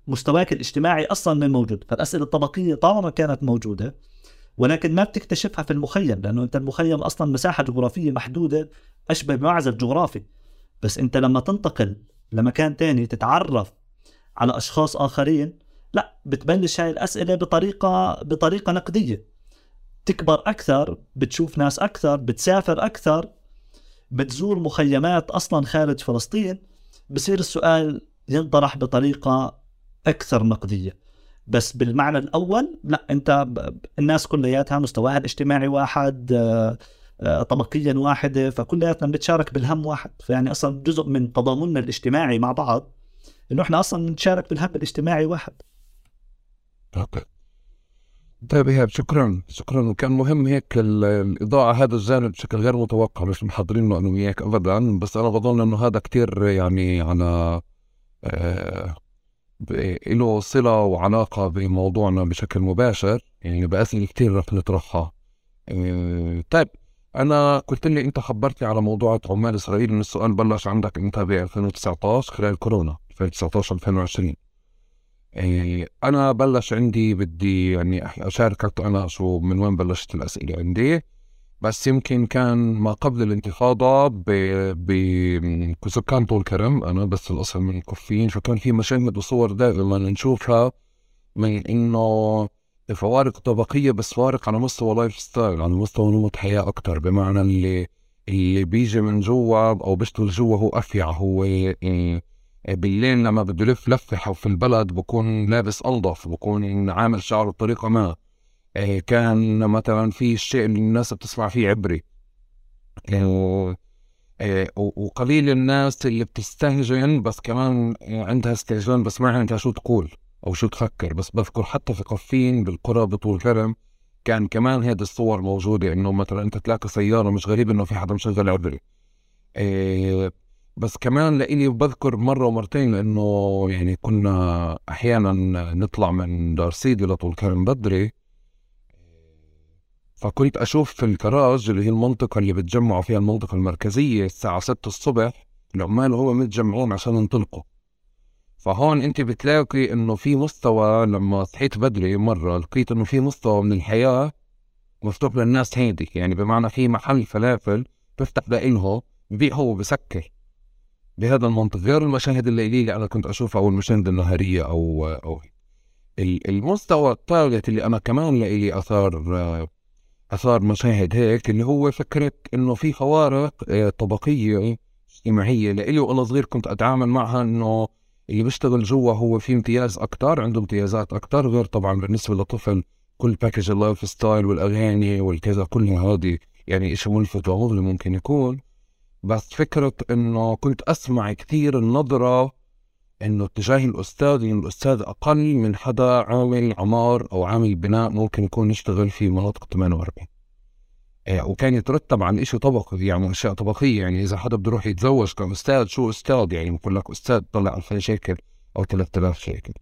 مستواك الاجتماعي أصلا من موجود فالأسئلة الطبقية طالما كانت موجودة ولكن ما بتكتشفها في المخيم لأنه أنت المخيم أصلا مساحة جغرافية محدودة أشبه بمعزل جغرافي. بس أنت لما تنتقل لمكان تاني تتعرف على أشخاص آخرين لا بتبلش هاي الأسئلة بطريقة بطريقة نقدية. تكبر أكثر بتشوف ناس أكثر بتسافر أكثر بتزور مخيمات أصلا خارج فلسطين بصير السؤال ينطرح بطريقة أكثر نقدية. بس بالمعنى الأول لا أنت الناس كلياتها مستواها الاجتماعي واحد آه، آه، طبقيا واحدة فكلياتنا بنتشارك بالهم واحد. فيعني أصلا جزء من تضامننا الاجتماعي مع بعض إنه إحنا أصلا نتشارك بالهم الاجتماعي واحد. أوكي. طيب إيهاب شكرا شكرا. وكان مهم هيك الإضاءة هذا الجانب بشكل غير متوقع مش محضرينه أنا وياك ابدا. بس أنا بظن إنه هذا كتير يعني على آه له صلة وعلاقة بموضوعنا بشكل مباشر يعني بأسئلة كتير رح نطرحها. إيه، طيب أنا قلت لي أنت خبرتني على موضوع عمال إسرائيل إن السؤال بلش عندك أنت ب 2019 خلال كورونا 2019 2020 إيه، أنا بلش عندي بدي يعني أشاركك أنا شو من وين بلشت الأسئلة عندي. بس يمكن كان ما قبل الانتفاضة ب... ب... كسكان طول كرم أنا بس الأصل من الكفين فكان في مشاهد وصور دائما نشوفها من إنه فوارق طبقية بس فوارق على مستوى lifestyle على مستوى نمط حياة أكتر. بمعنى اللي اللي بيجي من جوا أو بيشتغل جوا هو أفيع هو إيه بالليل لما بده يلف لفة في البلد بكون لابس أنظف بكون عامل شعره بطريقة ما. إيه، كان مثلا في الشيء اللي الناس بتسمع فيه عبري. إيه، إيه، وقليل الناس اللي بتستهجن بس كمان عندها استهجان بس ما عندها شو تقول أو شو تفكر. بس بذكر حتى في قفين بالقرى بطول كرم كان كمان هذه الصور موجودة إنه مثلا أنت تلاقي سيارة مش غريب إنه في حدا مشغل عبري. بس كمان لإلي بذكر مرة ومرتين لأنه يعني كنا أحيانا نطلع من دار سيدي لطول كرم بدري. فكنت أشوف في الكراج اللي هي المنطقة اللي بتجمعوا فيها المنطقة المركزية الساعة 6 الصبح العمال هو متجمعون عشان ينطلقوا. فهون أنت بتلاقي إنه في مستوى لما صحيت بدري مرة لقيت إنه في مستوى من الحياة مفتوح للناس هيدي يعني بمعنى في محل فلافل بفتح لإلهم ببيع هو بسكر بهذا المنطق. غير المشاهد الليلية اللي أنا كنت أشوفها أو المشاهد النهارية أو أو المستوى الثالث اللي أنا كمان لإلي أثار آثار مشاهد هيك اللي هو فكرة إنه في فوارق آه، طبقية اجتماعية لإلي وأنا صغير كنت أتعامل معها إنه اللي بيشتغل جوا هو في امتياز أكثر عنده امتيازات أكثر غير طبعا بالنسبة لطفل كل package ال lifestyle والأغاني والكذا كلها هذه يعني إشي ملفت ومغري ممكن يكون. بس فكرة إنه كنت أسمع كثير النظرة إنه اتجاه الأستاذ إنه الأستاذ أقل من حدا عامل عمار أو عامل بناء ممكن يكون يشتغل في مناطق 48 إيه، وكان يترتب عن إشي طبقي يعني أشياء طبقية يعني إذا حدا بده يروح يتزوج كأستاذ شو أستاذ؟ يعني بقول لك أستاذ طلع 2000 شيكل أو 3000 شيكل.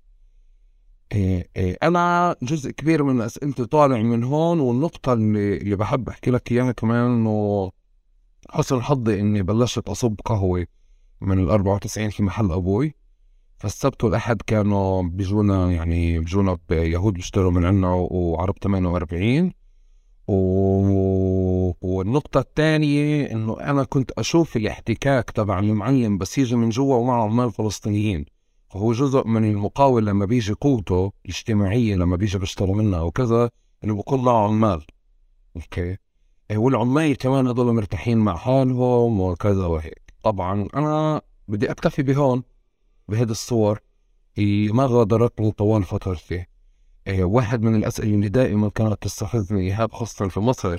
إيه إيه أنا جزء كبير من أسئلتي طالع من هون والنقطة اللي, اللي بحب أحكي لك إياها كمان إنه حسن حظي إني بلشت أصب قهوة من ال 94 في محل أبوي. فالسبت والأحد كانوا بيجونا يعني بيجونا يهود بيشتروا من عنا وعرب 48 و... والنقطة الثانية إنه أنا كنت أشوف الاحتكاك تبع المعلم بس يجي من جوا ومع عمال فلسطينيين. فهو جزء من المقاول لما بيجي قوته الاجتماعية لما بيجي بيشتروا منها أو كذا إنه بكون له عمال. أوكي؟ والعمال كمان هذول مرتاحين مع حالهم وكذا وهيك. طبعا أنا بدي أكتفي بهون بهذه الصور. اللي ما غادرتني طوال فترتي. إيه، واحد من الأسئلة اللي دائما كانت تستفزني إيهاب خاصة في مصر.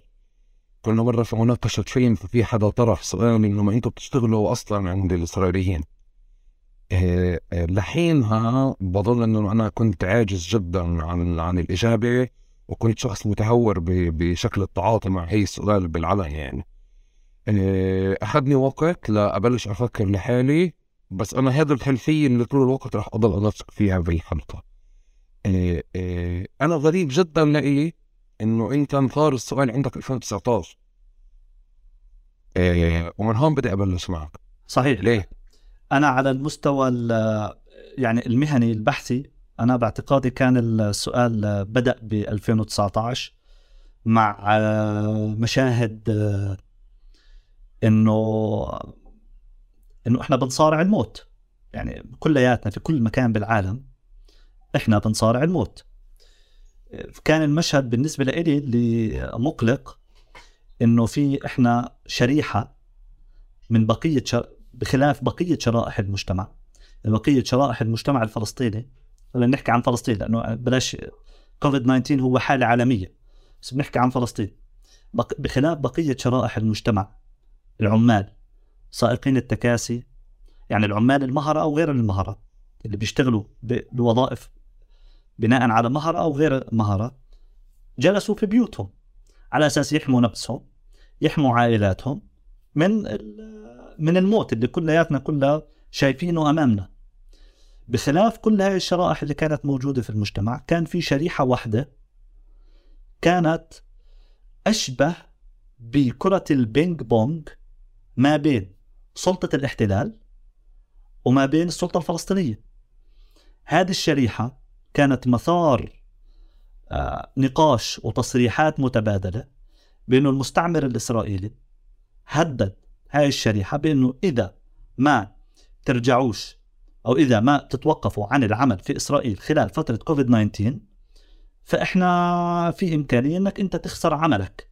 كنا مرة في مناقشة فيلم ففي حدا طرح سؤال إنه ما أنتم بتشتغلوا أصلا عند الإسرائيليين؟ إيه، إيه، لحينها بظن إنه أنا كنت عاجز جدا عن عن الإجابة. وكنت شخص متهور بشكل التعاطي مع هي السؤال بالعلن يعني. أخذني وقت لأبلش أفكر لحالي بس أنا هذا الخلفية اللي طول الوقت رح أضل أنسق فيها بالحلقة. إيه إيه أنا غريب جدا لإلي إنه انت مثار السؤال عندك 2019 إيه ومن هون بدي أبلش معك. صحيح. ليه؟ أنا على المستوى يعني المهني البحثي أنا باعتقادي كان السؤال بدأ ب 2019 مع مشاهد إنه إنه إحنا بنصارع الموت. يعني كلياتنا في كل مكان بالعالم إحنا بنصارع الموت. كان المشهد بالنسبة لي اللي مقلق إنه في إحنا شريحة من بقية شر... بخلاف بقية شرائح المجتمع. بقية شرائح المجتمع الفلسطيني نحكي عن فلسطين لأنه بلاش كوفيد 19 هو حالة عالمية بس بنحكي عن فلسطين. بخلاف بقية شرائح المجتمع العمال سائقين التكاسي يعني العمال المهرة أو غير المهرة اللي بيشتغلوا بوظائف بناء على مهرة أو غير مهرة جلسوا في بيوتهم على أساس يحموا نفسهم يحموا عائلاتهم من من الموت اللي كلياتنا كلها شايفينه أمامنا بخلاف كل هاي الشرائح اللي كانت موجودة في المجتمع كان في شريحة واحدة كانت أشبه بكرة ال ping pong ما بين سلطة الاحتلال وما بين السلطة الفلسطينية. هذه الشريحة كانت مثار آه، نقاش وتصريحات متبادلة بأنه المستعمر الإسرائيلي هدد هاي الشريحة بأنه إذا ما ترجعوش أو إذا ما تتوقفوا عن العمل في إسرائيل خلال فترة كوفيد 19 فإحنا في إمكانية أنك أنت تخسر عملك.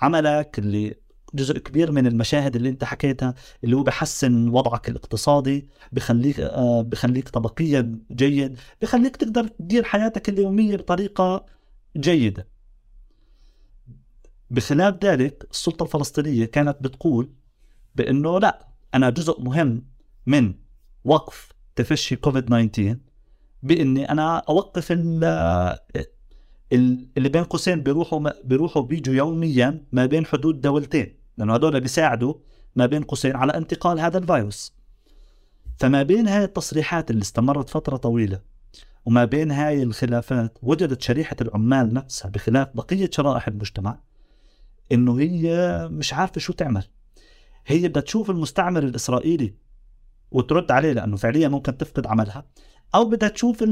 عملك اللي جزء كبير من المشاهد اللي أنت حكيتها اللي هو بحسن وضعك الاقتصادي بخليك آه بخليك طبقيا جيد بخليك تقدر تدير حياتك اليومية بطريقة جيدة. بخلاف ذلك السلطة الفلسطينية كانت بتقول بأنه لا أنا جزء مهم من وقف تفشي كوفيد 19 بإني أنا أوقف اللي بين قوسين بيروحوا بيروحوا بيجوا يوميا ما بين حدود دولتين لأنه هذول بيساعدوا ما بين قوسين على انتقال هذا الفيروس. فما بين هاي التصريحات اللي استمرت فترة طويلة وما بين هاي الخلافات وجدت شريحة العمال نفسها بخلاف بقية شرائح المجتمع إنه هي مش عارفة شو تعمل. هي بدها تشوف المستعمر الإسرائيلي وترد عليه لأنه فعليا ممكن تفقد عملها. أو بدها تشوف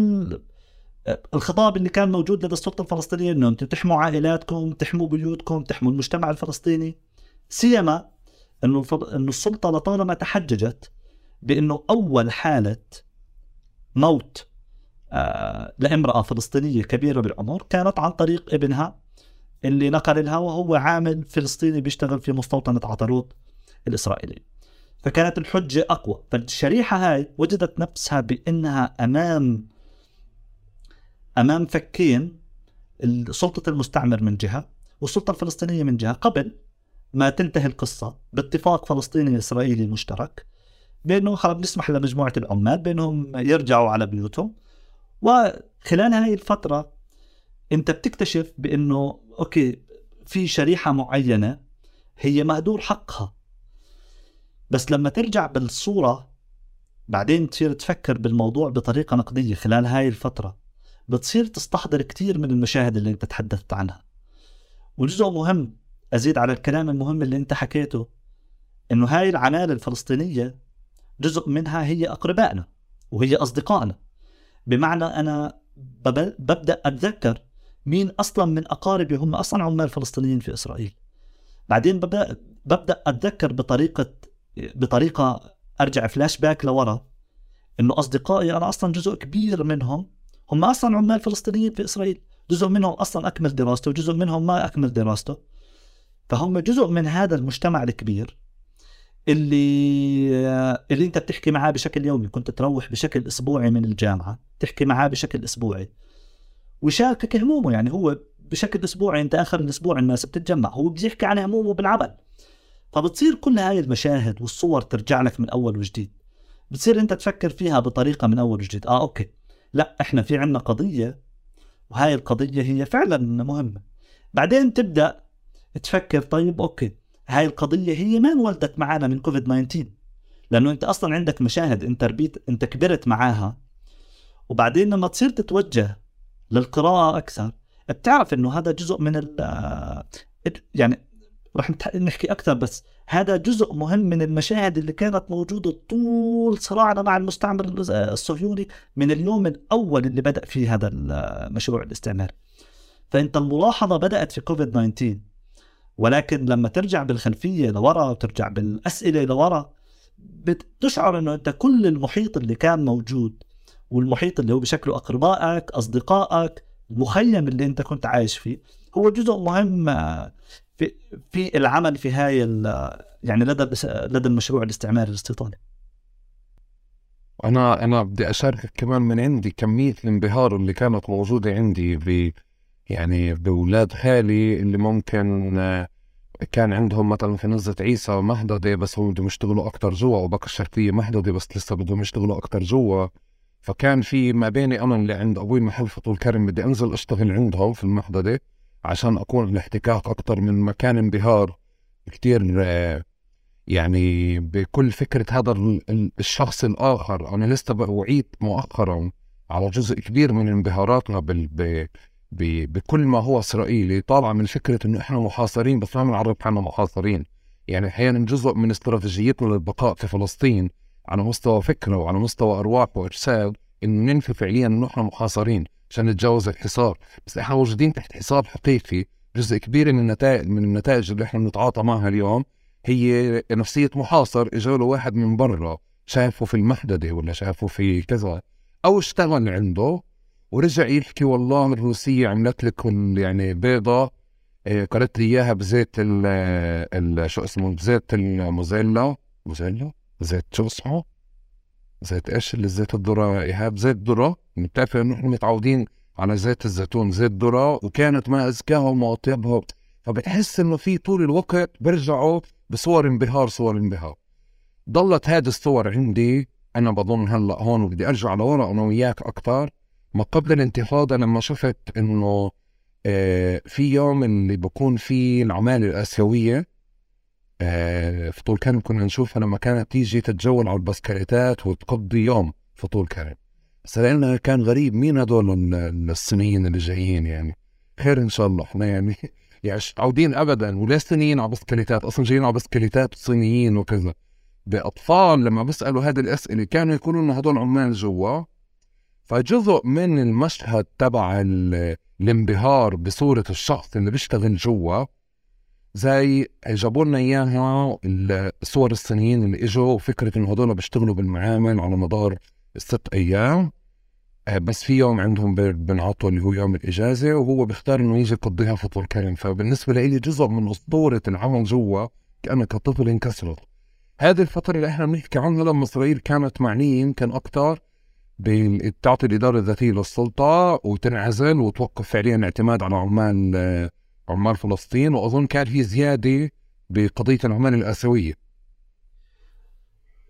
الخطاب اللي كان موجود لدى السلطة الفلسطينية إنه أنتم تحموا عائلاتكم تحموا بيوتكم تحموا المجتمع الفلسطيني. سيما إنه إنه السلطة لطالما تحججت بإنه أول حالة موت آه لامرأة فلسطينية كبيرة بالعمر كانت عن طريق ابنها اللي نقل لها وهو عامل فلسطيني بيشتغل في مستوطنة عطروت الاسرائيلي فكانت الحجة أقوى. فالشريحة هاي وجدت نفسها بأنها أمام أمام فكين سلطه المستعمر من جهة والسلطة الفلسطينية من جهة. قبل ما تنتهي القصة باتفاق فلسطيني إسرائيلي مشترك بأنه خلص بنسمح لمجموعة العمال بأنهم يرجعوا على بيوتهم. وخلال هاي الفترة أنت بتكتشف بأنه أوكي في شريحة معينة هي مهدور حقها. بس لما ترجع بالصورة بعدين تصير تفكر بالموضوع بطريقة نقدية خلال هاي الفترة. بتصير تستحضر كثير من المشاهد اللي انت تحدثت عنها. وجزء مهم أزيد على الكلام المهم اللي انت حكيته إنه هاي العمالة الفلسطينية جزء منها هي أقربائنا وهي أصدقائنا. بمعنى أنا ببدأ أتذكر مين أصلا من أقاربي هم أصلا عمال فلسطينيين في إسرائيل. بعدين ببدأ أتذكر بطريقة بطريقة أرجع فلاش باك لورا إنه أصدقائي أنا أصلا جزء كبير منهم هم أصلا عمال فلسطينيين في إسرائيل جزء منهم أصلا أكمل دراسته وجزء منهم ما أكمل دراسته. فهم جزء من هذا المجتمع الكبير اللي اللي أنت بتحكي معاه بشكل يومي كنت تروح بشكل أسبوعي من الجامعة تحكي معاه بشكل أسبوعي ويشاركك همومه يعني هو بشكل أسبوعي أنت آخر الأسبوع الناس بتتجمع هو بيحكي عن همومه بالعمل. فبتصير كل هاي المشاهد والصور ترجع لك من أول وجديد. بتصير أنت تفكر فيها بطريقة من أول وجديد. آه okay. لا إحنا في عنا قضية وهاي القضية هي فعلا مهمة. بعدين تبدأ تفكر طيب okay هاي القضية هي ما انولدت معنا من كوفيد 19 لأنه أنت أصلا عندك مشاهد أنت ربيت أنت كبرت معاها. وبعدين لما تصير تتوجه للقراءة أكثر بتعرف إنه هذا جزء من ال يعني رح نحكي أكثر بس هذا جزء مهم من المشاهد اللي كانت موجودة طول صراعنا مع المستعمر الصهيوني من اليوم الأول اللي بدأ فيه هذا المشروع الاستعماري. فانت الملاحظة بدأت في كوفيد 19 ولكن لما ترجع بالخلفية لورا وترجع بالأسئلة لورا بتشعر إنه أنت كل المحيط اللي كان موجود والمحيط اللي هو بشكله أقربائك أصدقائك المخيم اللي أنت كنت عايش فيه هو جزء مهم في في العمل في هاي يعني لدى لدى المشروع الاستعماري الاستيطاني أنا أنا بدي أشاركك كمان من عندي كمية الانبهار اللي كانت موجودة عندي ب يعني بأولاد خالي اللي ممكن كان عندهم مثلا في نزة عيسى مهددة بس هم بدهم يشتغلوا أكتر جوا وبكر الشرقية مهددة بس لسه بدهم يشتغلوا أكتر جوا. فكان في ما بيني أنا اللي عند أبوي محل فطول كرم بدي أنزل أشتغل عندهم في المحددة عشان أكون الاحتكاك أكتر من مكان انبهار كتير آه، يعني بكل فكرة هذا الشخص الآخر. أنا لسه وعيت مؤخرا على جزء كبير من انبهاراتنا بال. بكل ما هو إسرائيلي. طالعة من فكرة إنه إحنا محاصرين بس ما بنعرف حالنا محاصرين. يعني أحيانا جزء من استراتيجيتنا للبقاء في فلسطين على مستوى فكرة وعلى مستوى أرواح وإرسال إنه ننفي فعليا إنه إحنا محاصرين. عشان نتجاوز الحصار. بس إحنا موجودين تحت حصار حقيقي. جزء كبير من النتائج من النتائج اللي إحنا بنتعاطى معها اليوم هي نفسية محاصر إجاله واحد من برا. شافه في المحددة ولا شافه في كذا. أو اشتغل عنده ورجع يحكي والله الروسية عملت لك يعني بيضة. إيه، قالت لي إياها بزيت ال شو اسمه؟ بزيت الموزيلا. موزيلا؟ زيت شو اسمه؟ زيت إيش اللي زيت الذرة إيهاب زيت ذرة بتعرف انه إحنا متعودين على زيت الزيتون زيت ذرة وكانت ما أزكاها وما فبتحس إنه في طول الوقت بيرجعوا بصور انبهار صور انبهار. ضلت هذه الصور عندي. أنا بظن هلأ هون وبدي أرجع لورا أنا وياك أكثر. ما قبل الانتفاضه لما شفت إنه آه في يوم اللي بكون فيه العمالة الآسيوية. آه في طول كرم كنا نشوفها لما كانت تيجي تتجول على البسكليتات وتقضي يوم في طول كرم. لأنه كان غريب مين هدول الصينيين اللي جايين يعني. خير إن شاء الله. إحنا يعني يعني عودين ابدا. ولا صينيين على بسكليتات. أصلا جايين على بسكليتات صينيين وكذا. بأطفال لما بيسألوا هذه الأسئلة كانوا يقولوا إنه هدول عمال جوا. فجزء من المشهد تبع الانبهار بصورة الشخص اللي بيشتغل جوا زي جابوا لنا إياها الصور الصينيين اللي إجوا وفكرة إنه هدول بيشتغلوا بالمعامل على مدار الست أيام. آه، بس في يوم عندهم بنعطوا اللي هو يوم الإجازة وهو بيختار إنه يجي يقضيها فطور كريم فبالنسبة لي جزء من أسطورة العمل جوا كأنك كطفل انكسرت هذه الفترة اللي إحنا بنحكي عنها لما اسرائيل كانت معنية يمكن أكثر بتعطي الإدارة الذاتية للسلطة وتنعزل وتوقف فعليا اعتماد على عمال عمال فلسطين وأظن كان في زيادة بقضية العماله الآسيوية.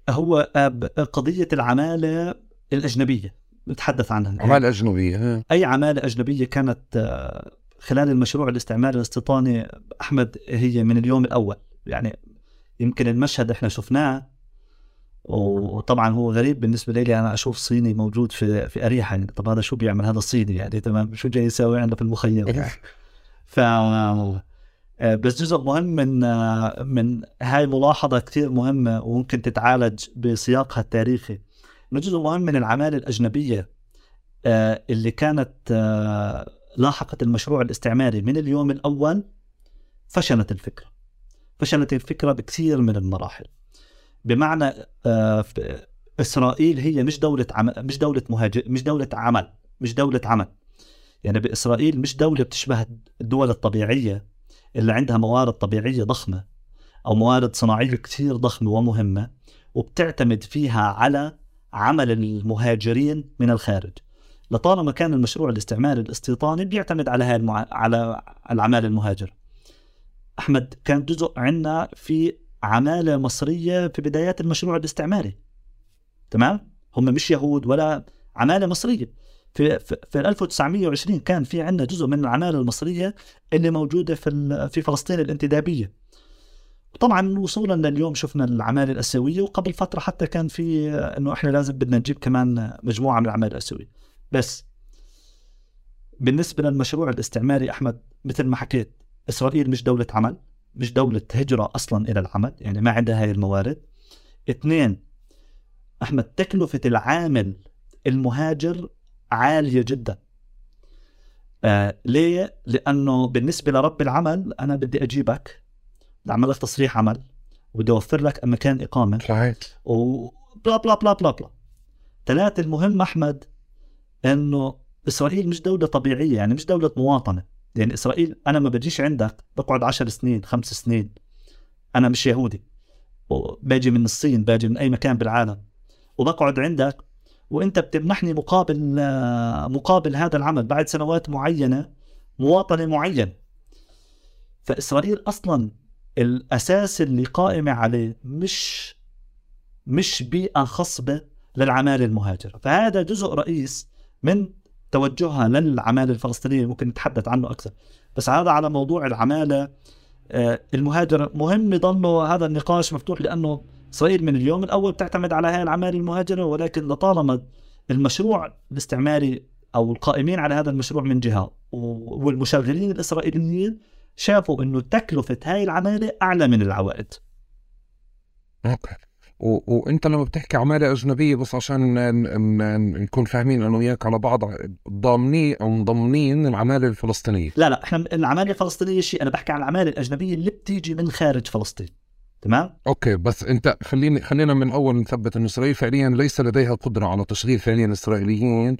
هو آه، قضية العمالة الأجنبية نتحدث عنها. عمالة أجنبية ها. أي عمالة أجنبية كانت آه، خلال المشروع الاستعماري الاستيطاني أحمد هي من اليوم الأول. يعني يمكن المشهد إحنا شفناه وطبعا هو غريب بالنسبة لي أنا أشوف صيني موجود في في اريحا يعني طب هذا شو بيعمل؟ هذا الصيني يعني تمام؟ شو جاي يسوي عندنا في المخيم؟ يعني. ف آه، بس جزء مهم من آه، من هاي ملاحظه كثير مهمة وممكن تتعالج بسياقها التاريخي. إنه جزء مهم من العماله الأجنبية آه، اللي كانت لاحقت المشروع الاستعماري من اليوم الأول فشلت الفكرة. فشلت الفكرة بكثير من المراحل. بمعنى إسرائيل هي مش دولة عمل مش دولة مهاجر مش دولة عمل مش دولة عمل. يعني بإسرائيل مش دولة بتشبه الدول الطبيعية اللي عندها موارد طبيعية ضخمة أو موارد صناعية كثير ضخمة ومهمة وبتعتمد فيها على عمل المهاجرين من الخارج. لطالما كان المشروع الاستعماري الاستيطاني بيعتمد على هاي المع... على العمالة المهاجرة أحمد كان جزء عندنا في عمالة مصرية في بدايات المشروع الاستعماري. تمام؟ هم مش يهود ولا عمالة مصرية. في في, في 1920 كان في عندنا جزء من العمالة المصرية اللي موجودة في في فلسطين الانتدابية. طبعا وصولا لليوم شفنا العمالة الآسيوية وقبل فترة حتى كان في إنه إحنا لازم بدنا نجيب كمان مجموعة من العمالة الآسيوية. بس بالنسبة للمشروع الاستعماري أحمد مثل ما حكيت إسرائيل مش دولة عمل مش دولة هجرة أصلا إلى العمل يعني ما عندها هاي الموارد. اثنين أحمد تكلفة العامل المهاجر عالية جدا. آه ليه؟ لأنه بالنسبة لرب العمل أنا بدي أجيبك بدي أعمل لك تصريح عمل. وبدي أوفر لك مكان إقامة. صحيح وبلا بلا بلا بلا بلا ثلاثة المهم أحمد إنه إسرائيل مش دولة طبيعية يعني مش دولة مواطنة. يعني إسرائيل أنا ما بجيش عندك بقعد عشر سنين خمس سنين. أنا مش يهودي. باجي من الصين باجي من أي مكان بالعالم. وبقعد عندك وأنت بتمنحني مقابل آه، مقابل هذا العمل بعد سنوات معينة مواطنة معينة فإسرائيل أصلا الأساس اللي قائمة عليه مش مش بيئة خصبة للعمالة المهاجرة. فهذا جزء رئيس من توجهها للعمالة الفلسطينية ممكن نتحدث عنه أكثر. بس هذا على موضوع العمالة آه، المهاجرة. مهم يضل هذا النقاش مفتوح لأنه إسرائيل من اليوم الأول بتعتمد على هاي العمالة المهاجرة ولكن لطالما المشروع الاستعماري أو القائمين على هذا المشروع من جهة والمشغلين الإسرائيليين شافوا أنه تكلفة هاي العمالة أعلى من العوائد. أوكي. و... وأنت لما بتحكي عمالة أجنبية بس عشان ن... ن... نكون فاهمين أنا وياك على بعض ضامنين أو مضمنين العمالة الفلسطينية. لا لا إحنا العمالة الفلسطينية شيء أنا بحكي عن العمالة الأجنبية اللي بتيجي من خارج فلسطين. تمام؟ أوكي بس أنت خليني خلينا من أول نثبت إن إسرائيل فعليا ليس لديها قدرة على تشغيل فعليا إسرائيليين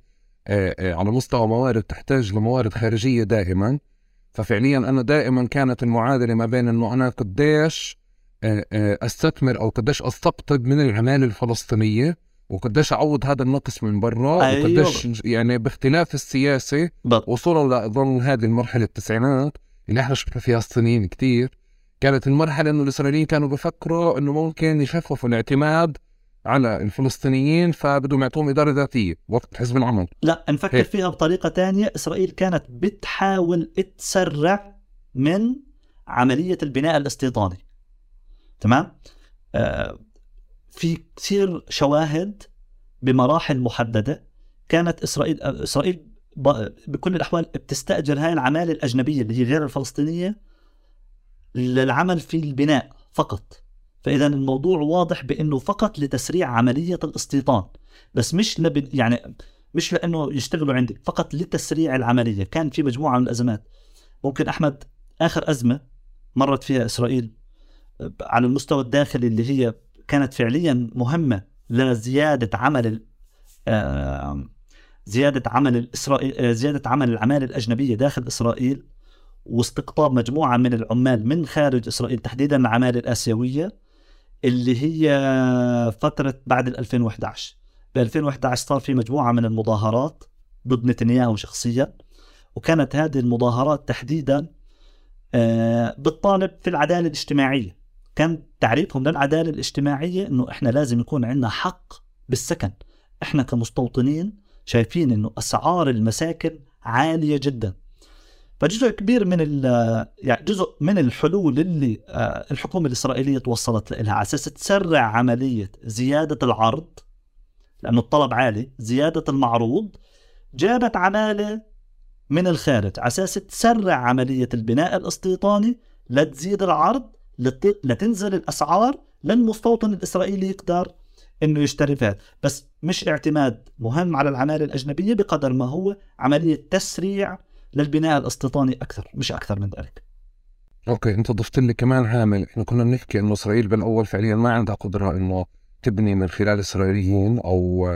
آه، آه، على مستوى موارد تحتاج لموارد خارجية دائما. ففعليا أنا دائما كانت المعادلة ما بين إنه أنا قديش آه، أستثمر أو قديش أستقطب من العمالة الفلسطينية وقديش اعوض هذا النقص من برا أيوة. وقديش يعني باختلاف السياسة وصولا لأظن هذه المرحلة التسعينات اللي إحنا شفنا فيها الصينيين كتير. كانت المرحلة إنه الإسرائيليين كانوا بفكروا إنه ممكن يخففوا الاعتماد على الفلسطينيين فبدهم يعطوهم إدارة ذاتية وقت حزب العمل. لا نفكر هيك. فيها بطريقة تانية. إسرائيل كانت بتحاول تسرع من عملية البناء الاستيطاني. تمام؟ آه في كثير شواهد بمراحل محددة كانت إسرائيل آه، إسرائيل بكل الأحوال بتستأجر هاي العمالة الأجنبية اللي هي غير الفلسطينية للعمل في البناء فقط. فإذا الموضوع واضح بأنه فقط لتسريع عملية الاستيطان بس مش لب... يعني مش لأنه يشتغلوا عندي فقط لتسريع العملية. كان في مجموعة من الأزمات. ممكن أحمد آخر أزمة مرت فيها إسرائيل على المستوى الداخلي اللي هي كانت فعليا مهمة لزياده عمل ال- آه، زيادة عمل الاسرائيل آه، زيادة عمل العمالة الأجنبية داخل إسرائيل. واستقطاب مجموعة من العمال من خارج إسرائيل تحديدا العماله الآسيوية اللي هي فترة بعد ال 2011 ب 2011 صار في مجموعة من المظاهرات ضد نتنياهو شخصيا وكانت هذه المظاهرات تحديدا آه، بتطالب في العدالة الاجتماعية. كان تعريفهم للعدالة الاجتماعية إنه إحنا لازم يكون عندنا حق بالسكن. إحنا كمستوطنين شايفين إنه أسعار المساكن عالية جدا. فجزء كبير من يعني جزء من الحلول اللي آه، الحكومة الإسرائيلية توصلت لها على أساس تسرع عملية زيادة العرض لأنه الطلب عالي زيادة المعروض جابت عمالة من الخارج على أساس تسرع عملية البناء الاستيطاني لتزيد العرض لتنزل الأسعار للمستوطن الإسرائيلي يقدر إنه يشتري فيها. بس مش اعتماد مهم على العمالة الأجنبية بقدر ما هو عملية تسريع للبناء الاستيطاني أكثر مش أكثر من ذلك. أوكي أنت ضفت لي كمان عامل. إحنا كنا بنحكي إنه إسرائيل بالأول فعليا ما عندها قدرة إنه تبني من خلال إسرائيليين أو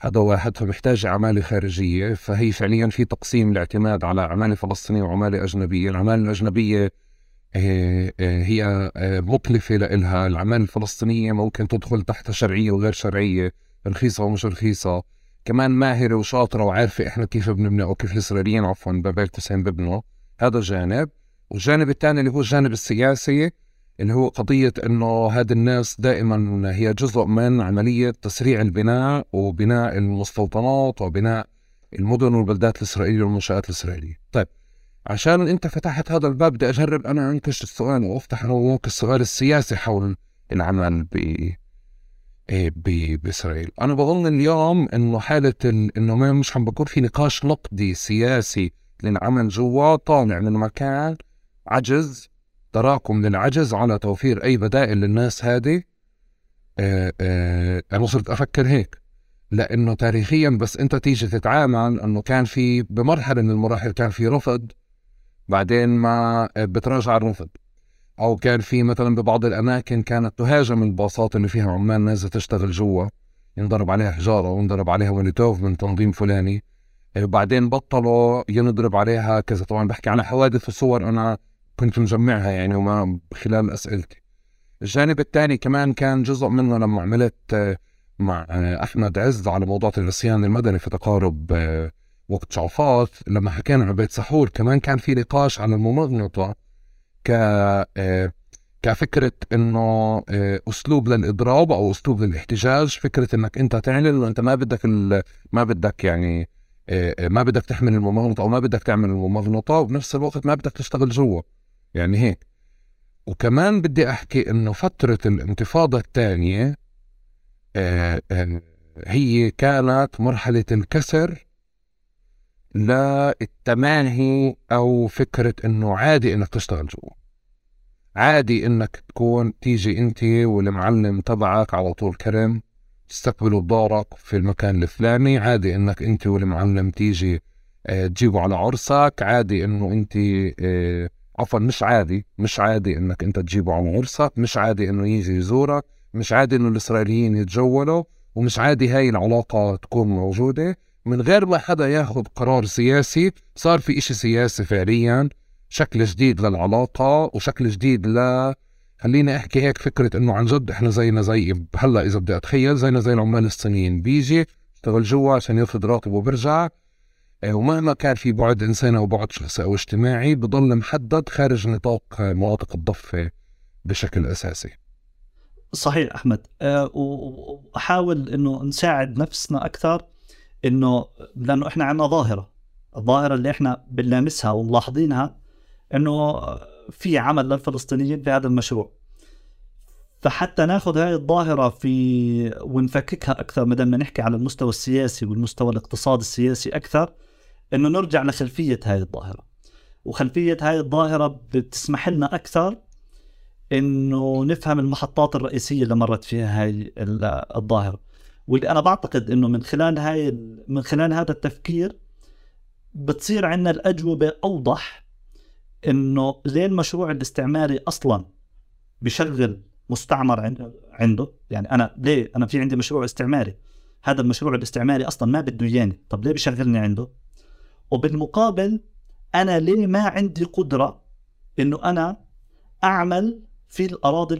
هذا واحد فمحتاج عماله خارجية. فهي فعليا في تقسيم الاعتماد على عماله فلسطينية وعماله أجنبية، العماله الأجنبية آه، آه، هي آه، مكلفة لإلها، العماله الفلسطينية ممكن تدخل تحت شرعية وغير شرعية، رخيصة ومش رخيصة، كمان ماهره وشاطره وعارفه إحنا كيف بنبني أو كيف الإسرائيليين عفوا ببيت حسين ببنوا، هذا جانب، والجانب الثاني اللي هو الجانب السياسي اللي هو قضية أنه هذه الناس دائما هي جزء من عملية تسريع البناء وبناء المستوطنات وبناء المدن والبلدات الإسرائيلية والمنشآت الإسرائيلية. طيب عشان أنت فتحت هذا الباب بدي أجرب أنا أنكش السؤال وأفتح أنا السؤال السياسي حول العمل ب بإسرائيل. أنا بظن اليوم إنه حالة إنه مش عم بكون في نقاش نقدي سياسي للعمل جوا. طالع من مكان عجز تراكم للعجز على توفير أي بدائل للناس هذه. آه، آه، أنا صرت أفكر هيك. لأنه تاريخيا بس أنت تيجي تتعامل أنه كان في بمرحلة من المراحل كان في رفض بعدين ما بتراجع الرفض. أو كان في مثلا ببعض الأماكن كانت تهاجم الباصات اللي فيها عمال نازلة تشتغل جوا ينضرب عليها حجارة وينضرب عليها موليتوف من تنظيم فلاني. آه، بعدين بطلوا ينضرب عليها كذا. طبعا بحكي عن حوادث وصور أنا كنت مجمعها يعني وما خلال أسئلتي. الجانب الثاني كمان كان جزء منه لما عملت آه، مع آه، أحمد عز على موضوع العصيان المدني في تقارب آه، وقت شعفات لما حكينا عن بيت سحور كمان كان في نقاش على الممغنطه ك كفكرة إنه أسلوب للإضراب أو أسلوب للاحتجاج فكرة إنك أنت تعلن انه أنت ما بدك ما بدك يعني ما بدك تحمل الممغنطة أو ما بدك تعمل الممغنطة وبنفس الوقت ما بدك تشتغل جوا. يعني هيك. وكمان بدي أحكي إنه فترة الانتفاضة الثانية آه، آه، هي كانت مرحلة الكسر للتماهي أو فكرة إنه عادي إنك تشتغل جوا. عادي إنك تكون تيجي أنت والمعلم تبعك على طول كرم تستقبلوا بدارك في المكان الفلاني عادي إنك أنت والمعلم تيجي آه تجيبوا على عرسك عادي إنه أنت آه عفوا مش عادي مش عادي إنك أنت تجيبه على عرسك مش عادي إنه يجي يزورك مش عادي إنه الإسرائيليين يتجولوا ومش عادي هاي العلاقة تكون موجودة. من غير ما حدا ياخذ قرار سياسي صار في إشي سياسي فعليا. شكل جديد للعلاقة وشكل جديد ل خليني أحكي هيك فكرة إنه عن جد إحنا زينا زي هلأ إذا بدي أتخيل زينا زي العمال الصينيين. بيجي اشتغل جوا عشان يرفض راتبه وبرجع. آه، ومهما كان في بعد إنساني أو بعد شخصي أو اجتماعي بضل محدد خارج نطاق مناطق الضفة بشكل أساسي. صحيح أحمد. أه وأحاول أنه نساعد نفسنا أكثر أنه لأنه إحنا عندنا ظاهرة. الظاهرة اللي إحنا بنلامسها وملاحظينها أنه في عمل للفلسطينيين في هذا المشروع. فحتى ناخذ هاي الظاهرة في ونفككها أكثر ما دام نحكي على المستوى السياسي والمستوى الاقتصادي السياسي أكثر إنه نرجع لخلفية هاي الظاهرة. وخلفية هاي الظاهرة بتسمح لنا أكثر إنه نفهم المحطات الرئيسية اللي مرت فيها هاي الظاهرة. واللي أنا بعتقد إنه من خلال هاي من خلال هذا التفكير بتصير عندنا الأجوبة أوضح إنه ليه المشروع الاستعماري أصلا بشغل مستعمر عنده يعني أنا ليه؟ أنا في عندي مشروع استعماري. هذا المشروع الاستعماري أصلا ما بده اياني طب ليه بشغلني عنده؟ وبالمقابل أنا ليه ما عندي قدرة إنه أنا أعمل في الأراضي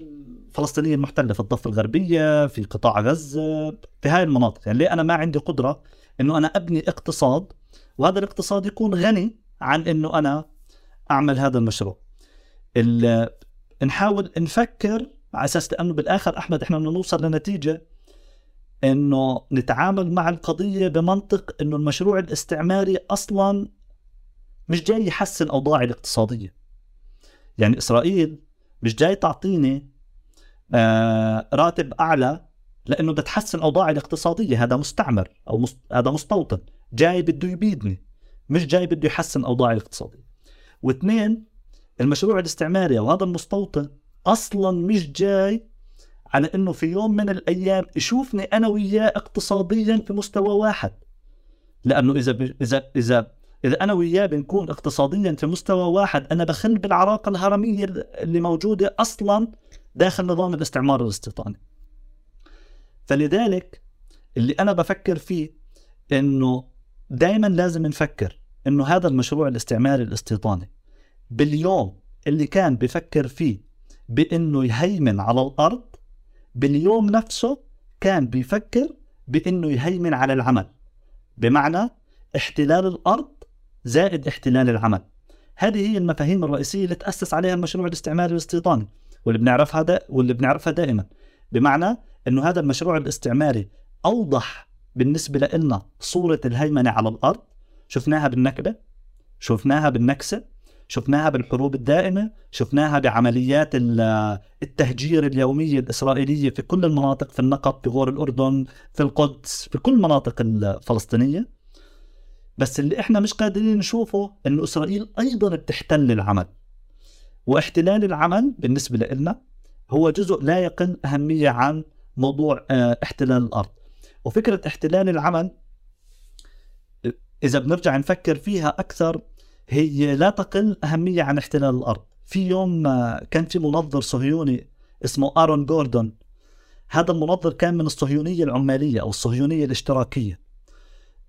الفلسطينية المحتلة في الضفة الغربية في قطاع غزة في هاي المناطق. يعني ليه أنا ما عندي قدرة إنه أنا أبني اقتصاد وهذا الاقتصاد يكون غني عن إنه أنا أعمل هذا المشروع. ال- نحاول نفكر على أساس لأنه بالآخر أحمد إحنا بدنا نوصل لنتيجة إنه نتعامل مع القضية بمنطق إنه المشروع الاستعماري أصلا مش جاي يحسن أوضاعي الاقتصادية. يعني إسرائيل مش جاي تعطيني آه راتب أعلى لأنه بدها تحسن أوضاعي الاقتصادية. هذا مستعمر أو مست... هذا مستوطن. جاي بده يبيدني مش جاي بده يحسن أوضاعي الاقتصادية. واثنين المشروع الاستعماري أو هذا المستوطن أصلا مش جاي على إنه في يوم من الأيام يشوفني أنا وياه اقتصاديا في مستوى واحد. لأنه إذا ب... إذا إذا إذا أنا وياه بنكون اقتصاديا في مستوى واحد أنا بخل بالعراقه الهرمية اللي موجودة أصلا داخل نظام الاستعمار الاستيطاني. فلذلك اللي أنا بفكر فيه إنه دائما لازم نفكر إنه هذا المشروع الاستعماري الاستيطاني باليوم اللي كان بفكر فيه بإنه يهيمن على الأرض باليوم نفسه كان بيفكر بإنه يهيمن على العمل. بمعنى احتلال الأرض زائد احتلال العمل. هذه هي المفاهيم الرئيسية اللي تأسس عليها المشروع الاستعماري الاستيطاني واللي بنعرفها دا واللي بنعرفها دائما. بمعنى إنه هذا المشروع الاستعماري أوضح بالنسبة لنا صورة الهيمنة على الأرض شفناها بالنكبة شفناها بالنكسة شفناها بالحروب الدائمة شفناها بعمليات ال- التهجير اليوميه الإسرائيلية في كل المناطق في النقب في غور الأردن في القدس في كل المناطق الفلسطينية. بس اللي إحنا مش قادرين نشوفه إنه إسرائيل أيضا بتحتل العمل. واحتلال العمل بالنسبة لنا هو جزء لا يقل أهمية عن موضوع آه، احتلال الأرض. وفكرة احتلال العمل إذا بنرجع نفكر فيها أكثر هي لا تقل أهمية عن احتلال الأرض. في يوم كان في منظر صهيوني اسمه آرون جوردون هذا المنظر كان من الصهيونية العمالية أو الصهيونية الاشتراكية.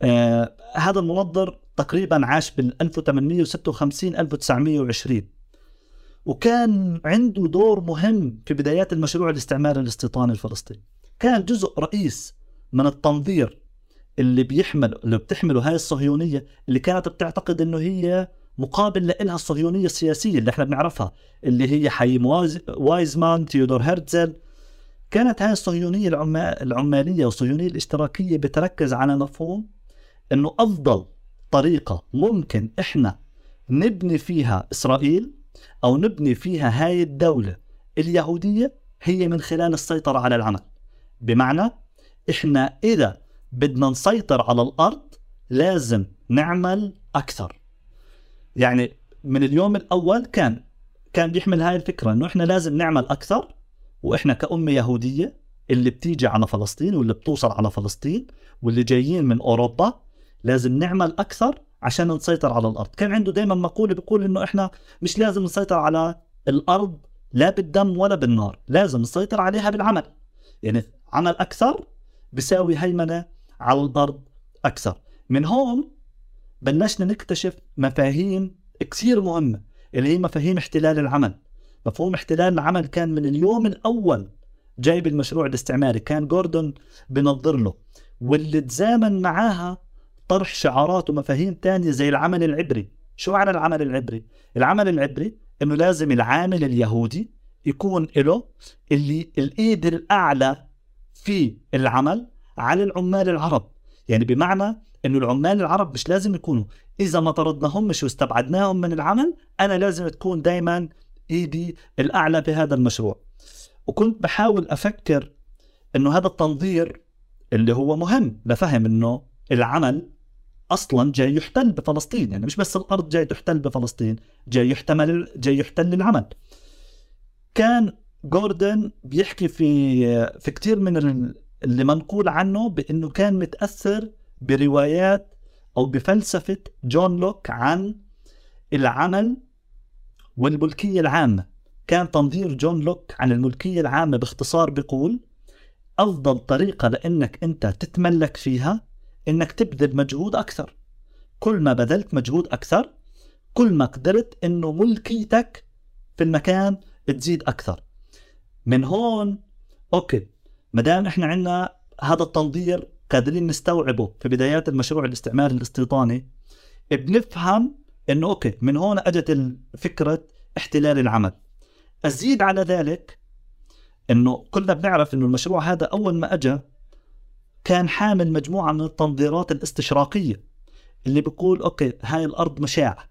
آه هذا المنظر تقريبا عاش بال 1856 1920 وكان عنده دور مهم في بدايات المشروع الاستعماري الاستيطاني الفلسطيني. كان جزء رئيس من التنظير اللي بيحمل اللي بتحمله هاي الصهيونية اللي كانت بتعتقد إنه هي مقابل لها الصهيونية السياسية اللي إحنا بنعرفها اللي هي وايز وايزمان تيودور هرتزل. كانت هاي الصهيونية العما- العمالية والصهيونية الاشتراكية بتركز على مفهوم إنه أفضل طريقة ممكن إحنا نبني فيها إسرائيل أو نبني فيها هاي الدولة اليهودية هي من خلال السيطرة على العمل. بمعنى إحنا إذا بدنا نسيطر على الأرض لازم نعمل أكثر. يعني من اليوم الأول كان كان بيحمل هاي الفكرة إنه إحنا لازم نعمل أكثر وإحنا كأمة يهودية اللي بتيجي على فلسطين واللي بتوصل على فلسطين واللي جايين من أوروبا لازم نعمل أكثر عشان نسيطر على الأرض. كان عنده دائما مقولة بيقول إنه إحنا مش لازم نسيطر على الأرض لا بالدم ولا بالنار لازم نسيطر عليها بالعمل. يعني عمل أكثر بيساوي هيمنة على الأرض أكثر. من هون بلشنا نكتشف مفاهيم كثير مهمة اللي هي مفاهيم احتلال العمل. مفهوم احتلال العمل كان من اليوم الأول جايب المشروع الاستعماري كان جوردون بنظر له واللي تزامن معاها طرح شعارات ومفاهيم تانية زي العمل العبري. شو معنى العمل العبري؟ العمل العبري إنه لازم العامل اليهودي يكون له اللي الإيد الأعلى في العمل على العمال العرب. يعني بمعنى إنه العمال العرب مش لازم يكونوا. إذا ما طردناهمش واستبعدناهم من العمل أنا لازم تكون دائما إيدي الأعلى في هذا المشروع. وكنت بحاول أفكر إنه هذا التنظير اللي هو مهم لفهم إنه العمل أصلا جاي يحتل بفلسطين. يعني مش بس الأرض جاي تحتل بفلسطين جاي يحتمل جاي يحتل العمل. كان جوردن بيحكي في في كثير من اللي منقول عنه بأنه كان متأثر بروايات أو بفلسفة جون لوك عن العمل والملكية العامة. كان تنظير جون لوك عن الملكية العامة باختصار بيقول أفضل طريقة لأنك أنت تتملك فيها إنك تبذل مجهود أكثر. كل ما بذلت مجهود أكثر كل ما قدرت إنه ملكيتك في المكان تزيد أكثر. من هون okay ما دام إحنا عندنا هذا التنظير قادرين نستوعبه في بدايات المشروع الاستعماري الاستيطاني بنفهم إنه okay من هون أجت فكره احتلال العمل. أزيد على ذلك أنه كلنا بنعرف أنه المشروع هذا أول ما أجى كان حامل مجموعة من التنظيرات الاستشراقية اللي بيقول okay هاي الأرض مشاعة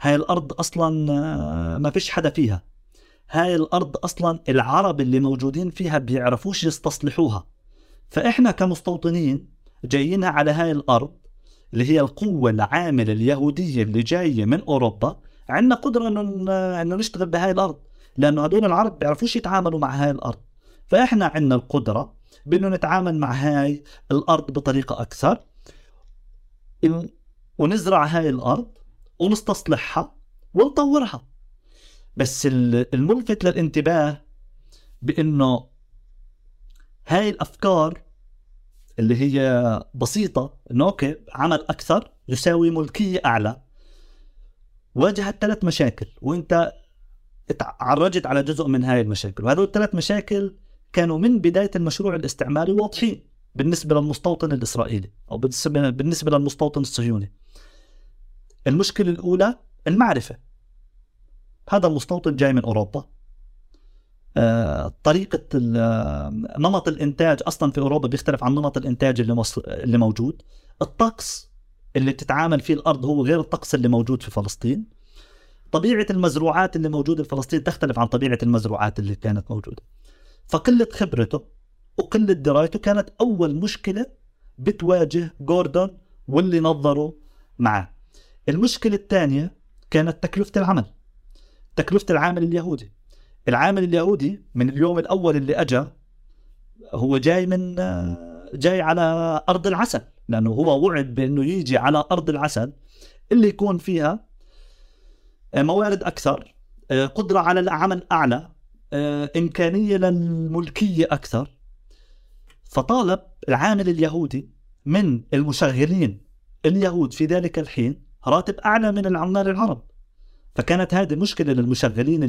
هاي الأرض أصلا آه، ما فيش حدا فيها. هاي الأرض أصلا العرب اللي موجودين فيها بيعرفوش يستصلحوها. فإحنا كمستوطنين جايين على هاي الأرض اللي هي القوة العاملة اليهودية اللي جاية من أوروبا عندنا قدرة إنه نشتغل بهاي الأرض لأنه هدول العرب بيعرفوش يتعاملوا مع هاي الأرض. فإحنا عندنا القدرة بأنه نتعامل مع هاي الأرض بطريقة أكثر ونزرع هاي الأرض ونستصلحها ونطورها. بس الملفت للانتباه بأنه هاي الأفكار اللي هي بسيطة إنه أوكي عمل أكثر يساوي ملكية أعلى واجهت ثلاث مشاكل وإنت تعرجت على جزء من هاي المشاكل. وهذول الثلاث مشاكل كانوا من بداية المشروع الاستعماري واضحين بالنسبة للمستوطن الإسرائيلي أو بالنسبة للمستوطن الصهيوني. المشكلة الأولى المعرفة. هذا المستوطن جاي من أوروبا. آه، طريقة نمط الإنتاج أصلا في أوروبا بيختلف عن نمط الإنتاج اللي, مصر اللي موجود. الطقس اللي بتتعامل فيه الأرض هو غير الطقس اللي موجود في فلسطين. طبيعة المزروعات اللي موجودة في فلسطين تختلف عن طبيعة المزروعات اللي كانت موجودة. فقلة خبرته وقلة درايته كانت أول مشكلة بتواجه جوردون واللي نظروا معه المشكلة الثانية كانت تكلفة العمل. تكلفة العامل اليهودي. العامل اليهودي من اليوم الأول اللي أجا هو جاي من جاي على أرض العسل لأنه هو وعد بأنه يجي على أرض العسل اللي يكون فيها موارد أكثر قدرة على العمل أعلى إمكانية للملكية أكثر. فطالب العامل اليهودي من المشغلين اليهود في ذلك الحين راتب أعلى من العمال العرب. فكانت هذه مشكلة للمشغلين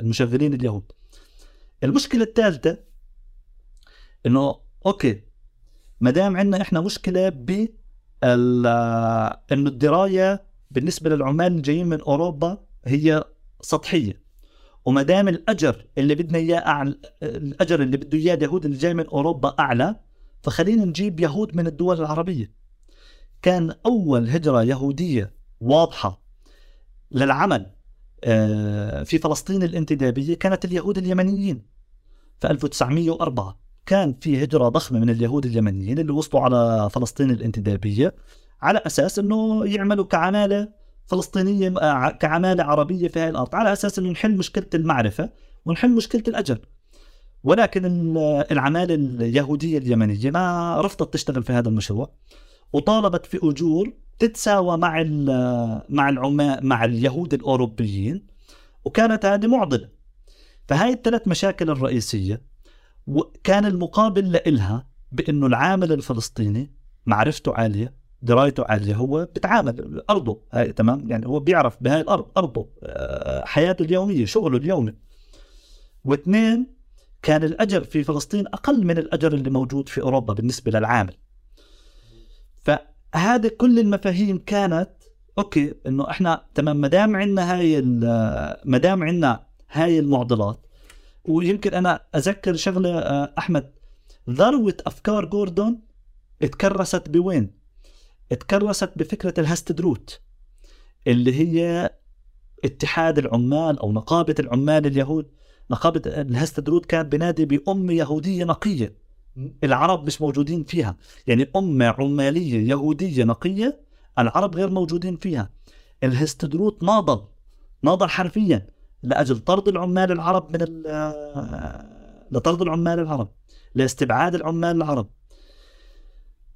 المشغلين اليهود. المشكلة الثالثة إنه أوكي ما دام عندنا إحنا مشكلة ب انه الدراية بالنسبة للعمال الجايين من أوروبا هي سطحية. وما دام الأجر اللي بدنا إياه أعلى الأجر اللي بده إياه اليهود اللي جاي من أوروبا أعلى فخلينا نجيب يهود من الدول العربية. كان أول هجرة يهودية واضحة للعمل. آه، في فلسطين الانتدابية كانت اليهود اليمنيين. في 1904 كان في هجرة ضخمة من اليهود اليمنيين اللي وصلوا على فلسطين الانتدابية على أساس أنه يعملوا كعمالة فلسطينية آه، كعمالة عربية في هذه الأرض على أساس أنه نحل مشكلة المعرفة ونحل مشكلة الأجر ولكن العمالة اليهودية اليمنية ما رفضت تشتغل في هذا المشروع وطالبت في أجور تتساوى مع مع العماء مع اليهود الأوروبيين وكانت هذه معضلة. فهاي الثلاث مشاكل الرئيسية وكان المقابل لإلها بأنه العامل الفلسطيني معرفته عالية درايته عالية هو بتعامل أرضه هاي تمام؟ يعني هو بيعرف بهاي الأرض أرضه آه، حياته اليومية شغله اليومي. واثنين كان الأجر في فلسطين أقل من الأجر اللي موجود في أوروبا بالنسبة للعامل. ف هذه كل المفاهيم كانت okay إنه إحنا تمام ما دام عندنا هاي ما دام عندنا هاي المعضلات ويمكن أنا أذكر شغلة آه، أحمد ذروة أفكار جوردون اتكرست بوين؟ اتكرست بفكرة الهستدروت اللي هي اتحاد العمال أو نقابة العمال اليهود نقابة الهستدروت كانت بنادي بأم يهودية نقية العرب مش موجودين فيها. يعني أمة عمالية يهودية نقية العرب غير موجودين فيها. الهستدروت ناضل ناضل حرفيا لأجل طرد العمال العرب من لطرد العمال العرب لاستبعاد العمال العرب.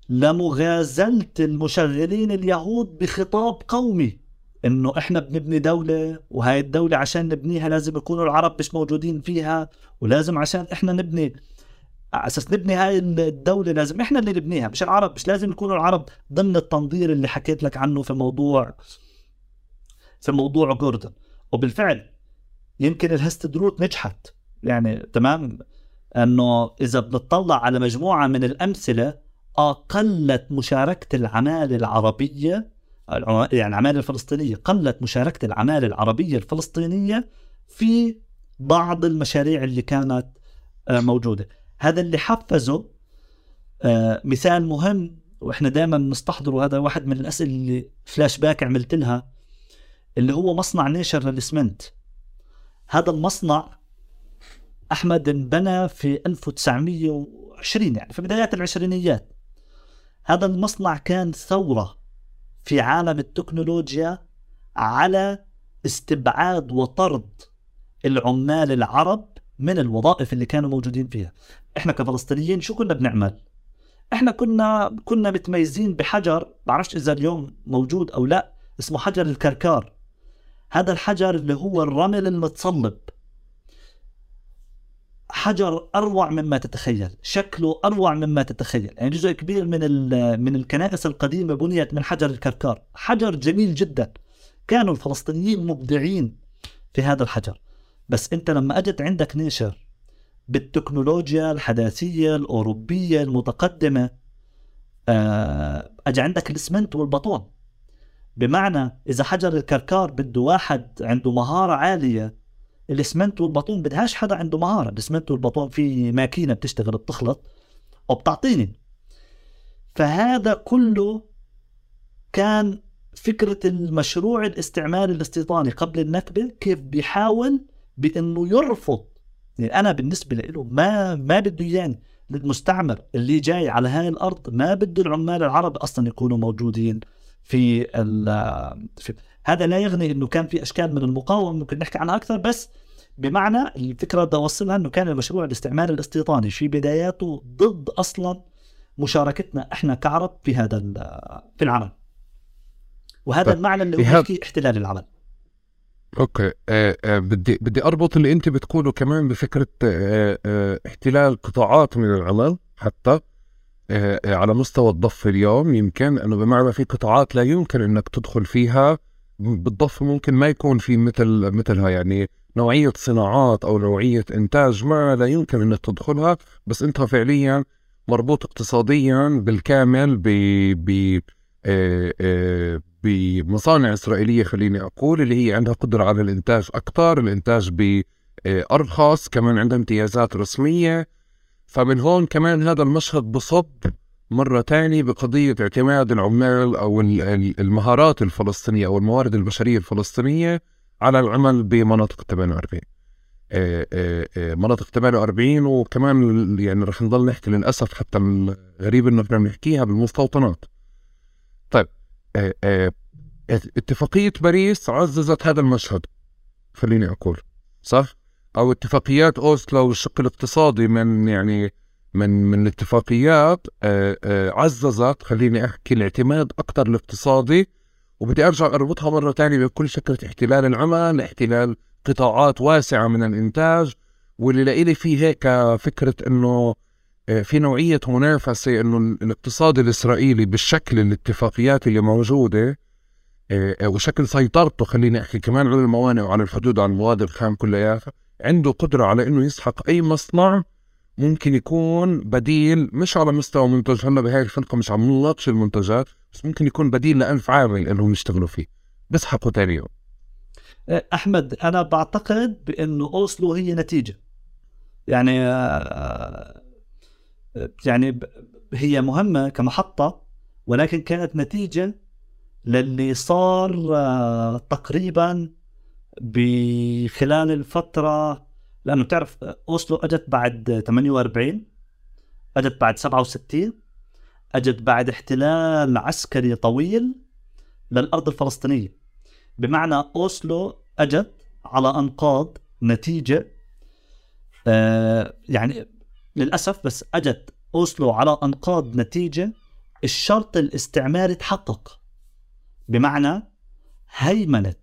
لمغازلة المشغلين اليهود بخطاب قومي إنه إحنا بنبني دولة وهاي الدولة عشان نبنيها لازم يكونوا العرب مش موجودين فيها ولازم عشان إحنا نبني على أساس نبني هاي الدولة لازم إحنا اللي نبنيها مش العرب مش لازم يكونوا العرب ضمن التنظير اللي حكيت لك عنه في موضوع في موضوع جوردن. وبالفعل يمكن الهستدروت نجحت. يعني تمام؟ إنه إذا بنطلع على مجموعة من الأمثلة أقلت مشاركة العماله العربيه يعني العمالة الفلسطينية قلت مشاركة العمالة العربية الفلسطينية في بعض المشاريع اللي كانت آه، موجودة. هذا اللي حفزه آه، مثال مهم وإحنا دائما نستحضره هذا واحد من الأسئلة اللي فلاش باك عملت لها اللي هو مصنع نيشر للاسمنت هذا المصنع أحمد انبنى في 1920 يعني في بدايات العشرينيات. هذا المصنع كان ثورة في عالم التكنولوجيا على استبعاد وطرد العمال العرب من الوظائف اللي كانوا موجودين فيها. إحنا كفلسطينيين شو كنا بنعمل؟ إحنا كنا كنا متميزين بحجر بعرفش إذا اليوم موجود أو لا اسمه حجر الكركار. هذا الحجر اللي هو الرمل المتصلب. حجر أروع مما تتخيل شكله أروع مما تتخيل. يعني جزء كبير من من الكنائس القديمة بنيت من حجر الكركار. حجر جميل جدا. كانوا الفلسطينيين مبدعين في هذا الحجر. بس أنت لما أجت عندك نيشر بالتكنولوجيا الحداثية الأوروبية المتقدمة. آه، اجى عندك الإسمنت والبطون. بمعنى إذا حجر الكركار بده واحد عنده مهارة عالية الإسمنت والبطون بدهاش حدا عنده مهارة. الإسمنت والبطون في ماكينة بتشتغل بتخلط وبتعطيني. فهذا كله كان فكرة المشروع الاستعماري الاستيطاني قبل النكبة كيف بيحاول بأنه يرفض يعني أنا بالنسبة له ما ما بده إياني المستعمر اللي جاي على هاي الأرض ما بده العمال العرب أصلا يكونوا موجودين في, في هذا لا يغني إنه كان في أشكال من المقاومة ممكن نحكي عنها أكثر بس بمعنى الفكرة بدي أوصلها إنه كان المشروع الاستعماري الاستيطاني في بداياته ضد أصلا مشاركتنا إحنا كعرب في هذا في العمل. وهذا المعنى اللي هو احتلال العمل. أوكي. آه آه بدي بدي أربط اللي أنت بتقوله كمان بفكرة آه آه احتلال قطاعات من العمل حتى آه آه على مستوى الضفه اليوم. يمكن أنه بمعنى في قطاعات لا يمكن إنك تدخل فيها. بالضفه ممكن ما يكون في مثل مثلها يعني نوعية صناعات أو نوعية إنتاج ما لا يمكن إنك تدخلها. بس أنت فعليا مربوط اقتصاديا بالكامل ب ب آه آه بمصانع إسرائيلية خليني أقول اللي هي عندها قدرة على الإنتاج أكثر الإنتاج بأرخص كمان عندها امتيازات رسمية. فمن هون كمان هذا المشهد بصب مرة تانية بقضية اعتماد العمال أو المهارات الفلسطينية أو الموارد البشرية الفلسطينية على العمل بمناطق 48 آه، آه، آه، مناطق 48 وكمان يعني رح نضل نحكي للأسف حتى الغريب إنه إحنا بنحكيها بالمستوطنات. آه، آه، اتفاقية باريس عززت هذا المشهد خليني أقول صح؟ أو اتفاقيات أوسلو والشق الاقتصادي من يعني من من الاتفاقيات آه، عززت خليني أحكي الاعتماد أكثر الاقتصادي وبدي أرجع أربطها مرة ثانية بكل شكل احتلال العمل احتلال قطاعات واسعة من الإنتاج واللي لإلي فيه هيك فكرة إنه آه، في نوعية منافسة إنه الاقتصاد الإسرائيلي بالشكل الاتفاقيات اللي موجودة آه، آه، وشكل سيطرته خليني أحكي كمان على الموانئ وعلى الحدود وعلى المواد الخام كلياتها عنده قدرة على إنه يسحق أي مصنع ممكن يكون بديل مش على مستوى منتج هلأ بهاي الحلقة مش عم نناقش المنتجات بس ممكن يكون بديل لألف عامل إنهم يشتغلوا فيه. بيسحقوا ثاني يوم. أحمد أنا بعتقد بإنه أوسلو هي نتيجة. يعني يعني هي مهمة كمحطة ولكن كانت نتيجة للي صار آه، تقريبا بخلال الفترة لأنه بتعرف أوسلو أجت بعد 48 أجت بعد 67 أجت بعد احتلال عسكري طويل للأرض الفلسطينية. بمعنى أوسلو أجت على أنقاض نتيجة آه يعني للأسف بس أجت أوسلو على أنقاض نتيجة الشرط الاستعماري تحقق. بمعنى هيمنة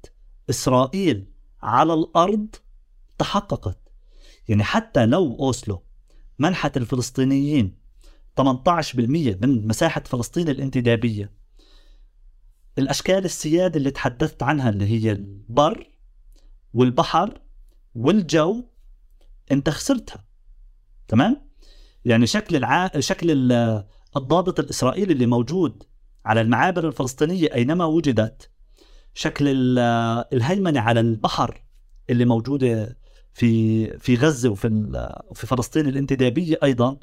إسرائيل على الأرض تحققت. يعني حتى لو أوسلو منحت الفلسطينيين 18% من مساحة فلسطين الانتدابية الأشكال السيادة اللي تحدثت عنها اللي هي البر والبحر والجو أنت خسرتها. تمام؟ يعني شكل الع... شكل الضابط الإسرائيلي اللي موجود على المعابر الفلسطينية أينما وجدت شكل ال- الهيمنة على البحر اللي موجودة في في غزة وفي وفي فلسطين الانتدابية أيضا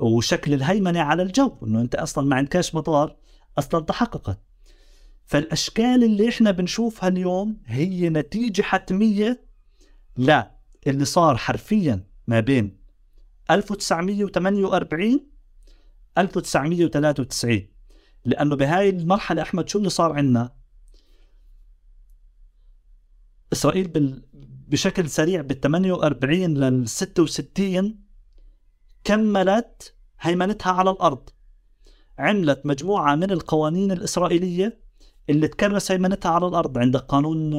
وشكل الهيمنة على الجو إنه أنت أصلا ما عندكش مطار أصلا تحققت فالأشكال اللي إحنا بنشوفها اليوم هي نتيجة حتمية لا اللي صار حرفيا ما بين 1948 1993 لأنه بهاي المرحلة أحمد شو اللي صار عندنا؟ إسرائيل بال... بشكل سريع بال 48 لل 66 كملت هيمنتها على الأرض. عملت مجموعة من القوانين الإسرائيلية اللي تكرس هيمنتها على الأرض عندك قانون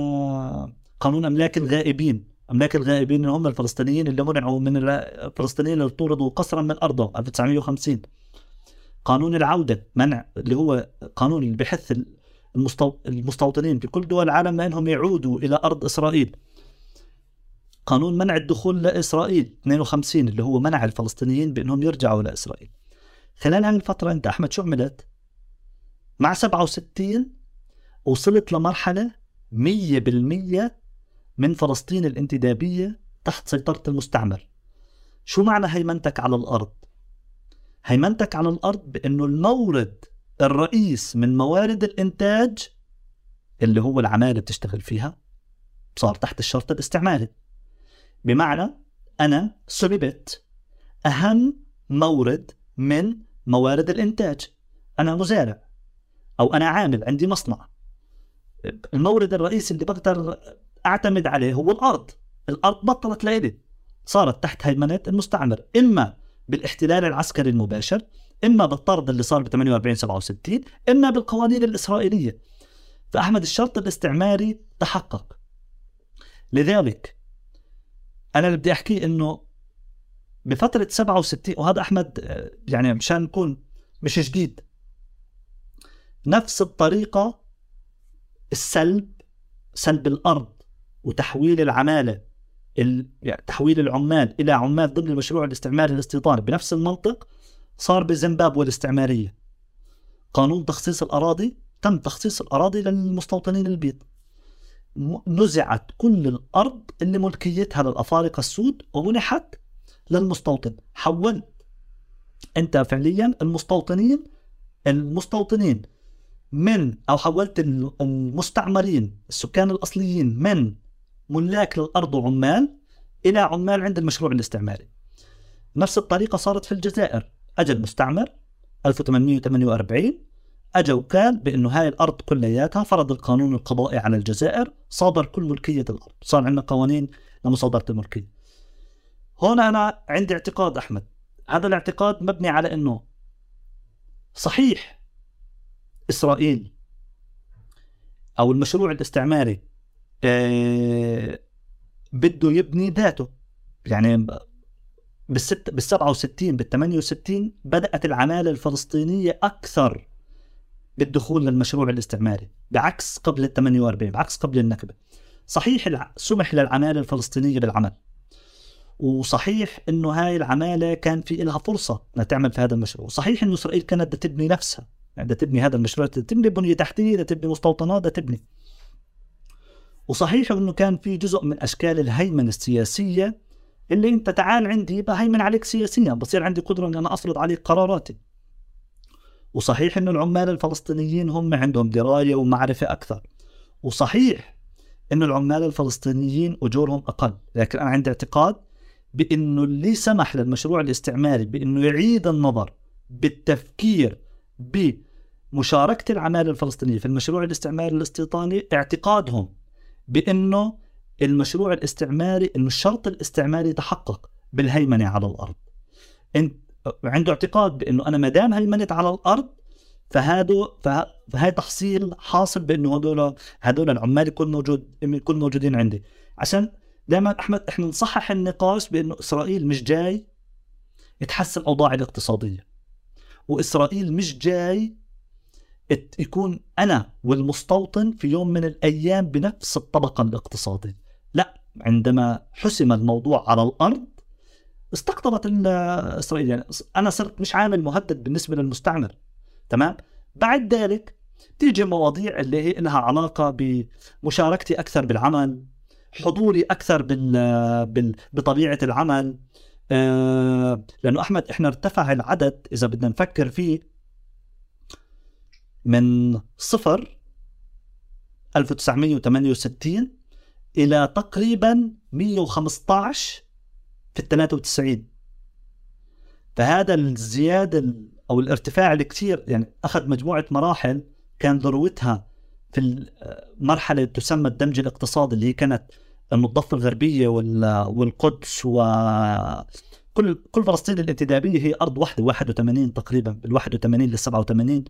قانون أملاك الغائبين. أملاك الغائبين هم الفلسطينيين اللي منعوا من الفلسطينيين اللي طردوا قسرا من ارضهم 1950 قانون العودة منع اللي هو قانون اللي بحث المستو... المستوطنين في كل دول العالم إنهم يعودوا إلى أرض إسرائيل. قانون منع الدخول لإسرائيل 52 اللي هو منع الفلسطينيين بإنهم يرجعوا لاسرائيل خلال هذه الفترة أنت أحمد شو عملت؟ مع 67 وصلت لمرحلة 100% من فلسطين الانتدابية تحت سيطرة المستعمر. شو معنى هيمنتك على الأرض؟ هيمنتك على الأرض بأنه المورد الرئيس من موارد الإنتاج اللي هو العمالة بتشتغل فيها صار تحت الشرط الاستعماري. بمعنى أنا سلبت أهم مورد من موارد الإنتاج. أنا مزارع أو أنا عامل عندي مصنع. المورد الرئيسي اللي بقدر أعتمد عليه هو الأرض. الأرض بطلت لإلي صارت تحت هيمنه المستعمر إما بالاحتلال العسكري المباشر إما بالطرد اللي صار ب 48 67 إما بالقوانين الإسرائيلية. فأحمد الشرط الاستعماري تحقق. لذلك أنا اللي بدي احكيه إنه بفترة 67 وهذا أحمد آه، يعني مشان نكون مش جديد نفس الطريقة السلب سلب الأرض. وتحويل العمالة ال... يعني تحويل العمال إلى عمال ضمن المشروع الاستعماري الاستيطاني. بنفس المنطق صار بزيمبابوي الاستعمارية. قانون تخصيص الأراضي تم تخصيص الأراضي للمستوطنين البيض. نزعت كل الأرض اللي ملكيتها للأفارقة السود ومنحت للمستوطن. حولت أنت فعليا المستوطنين المستوطنين من أو حولت ال- المستعمرين السكان الأصليين من ملاك للارض وعمال إلى عمال عند المشروع الاستعماري. نفس الطريقة صارت في الجزائر، اجى المستعمر 1848 اجى وقال بانه هاي الأرض كلياتها فرض القانون القضائي على الجزائر صادر كل ملكية الأرض، صار عندنا قوانين لمصادرة الملكية. هون أنا عندي اعتقاد أحمد، هذا الاعتقاد مبني على أنه صحيح إسرائيل أو المشروع الاستعماري بده يبني ذاته. يعني بالست بال 67 بال 68 بدأت العمالة الفلسطينية أكثر بالدخول للمشروع الاستعماري بعكس قبل ال 48 بعكس قبل النكبة. صحيح سمح للعمالة الفلسطينية بالعمل وصحيح إنه هاي العمالة كان في لها فرصة إنها تعمل في هذا المشروع وصحيح إنه إسرائيل كانت بدها تبني نفسها يعني بدها تبني هذا المشروع بدها تبني بنية تحتية بدها تبني مستوطنات بدها تبني. وصحيح إنه كان في جزء من أشكال الهيمنة السياسية اللي أنت تعال عندي بهيمن عليك سياسيا بصير عندي قدرة إن أنا أفرض عليك قراراتي. وصحيح إنه العمال الفلسطينيين هم عندهم دراية ومعرفة أكثر. وصحيح إنه العمال الفلسطينيين أجورهم أقل. لكن أنا عندي اعتقاد بإنه اللي سمح للمشروع الاستعماري بإنه يعيد النظر بالتفكير بمشاركة العماله الفلسطينية في المشروع الاستعماري الاستيطاني اعتقادهم بأنه المشروع الاستعماري إنه الشرط الاستعماري تحقق بالهيمنة على الأرض. انت عنده اعتقاد بأنه أنا ما دام هيمنت على الأرض فهذا فه- فهي تحصيل حاصل بأنه هذول هذول العمال يكون موجود يكون موجودين عندي عشان دائما أحمد إحنا نصحح النقاش بأنه إسرائيل مش جاي يتحسن أوضاع الاقتصادية وإسرائيل مش جاي يكون أنا والمستوطن في يوم من الأيام بنفس الطبقة الاقتصادية. لا عندما حسم الموضوع على الأرض استقطبت إسرائيل. يعني أنا صرت مش عامل مهدد بالنسبة للمستعمر. تمام؟ بعد ذلك تيجي مواضيع اللي هي لها علاقة بمشاركتي أكثر بالعمل حضوري أكثر بال... بال... بطبيعة العمل. آه... لأنه أحمد إحنا ارتفع العدد إذا بدنا نفكر فيه من صفر 1968 إلى تقريبا 115 في ال 93 فهذا الزيادة أو الارتفاع اللي كثير يعني أخذ مجموعة مراحل كان ذروتها في المرحله تسمى الدمج الاقتصادي اللي هي كانت الضفه الغربية والقدس و كل فلسطين الانتدابية هي أرض واحدة 81 تقريبا بال 81 لل 87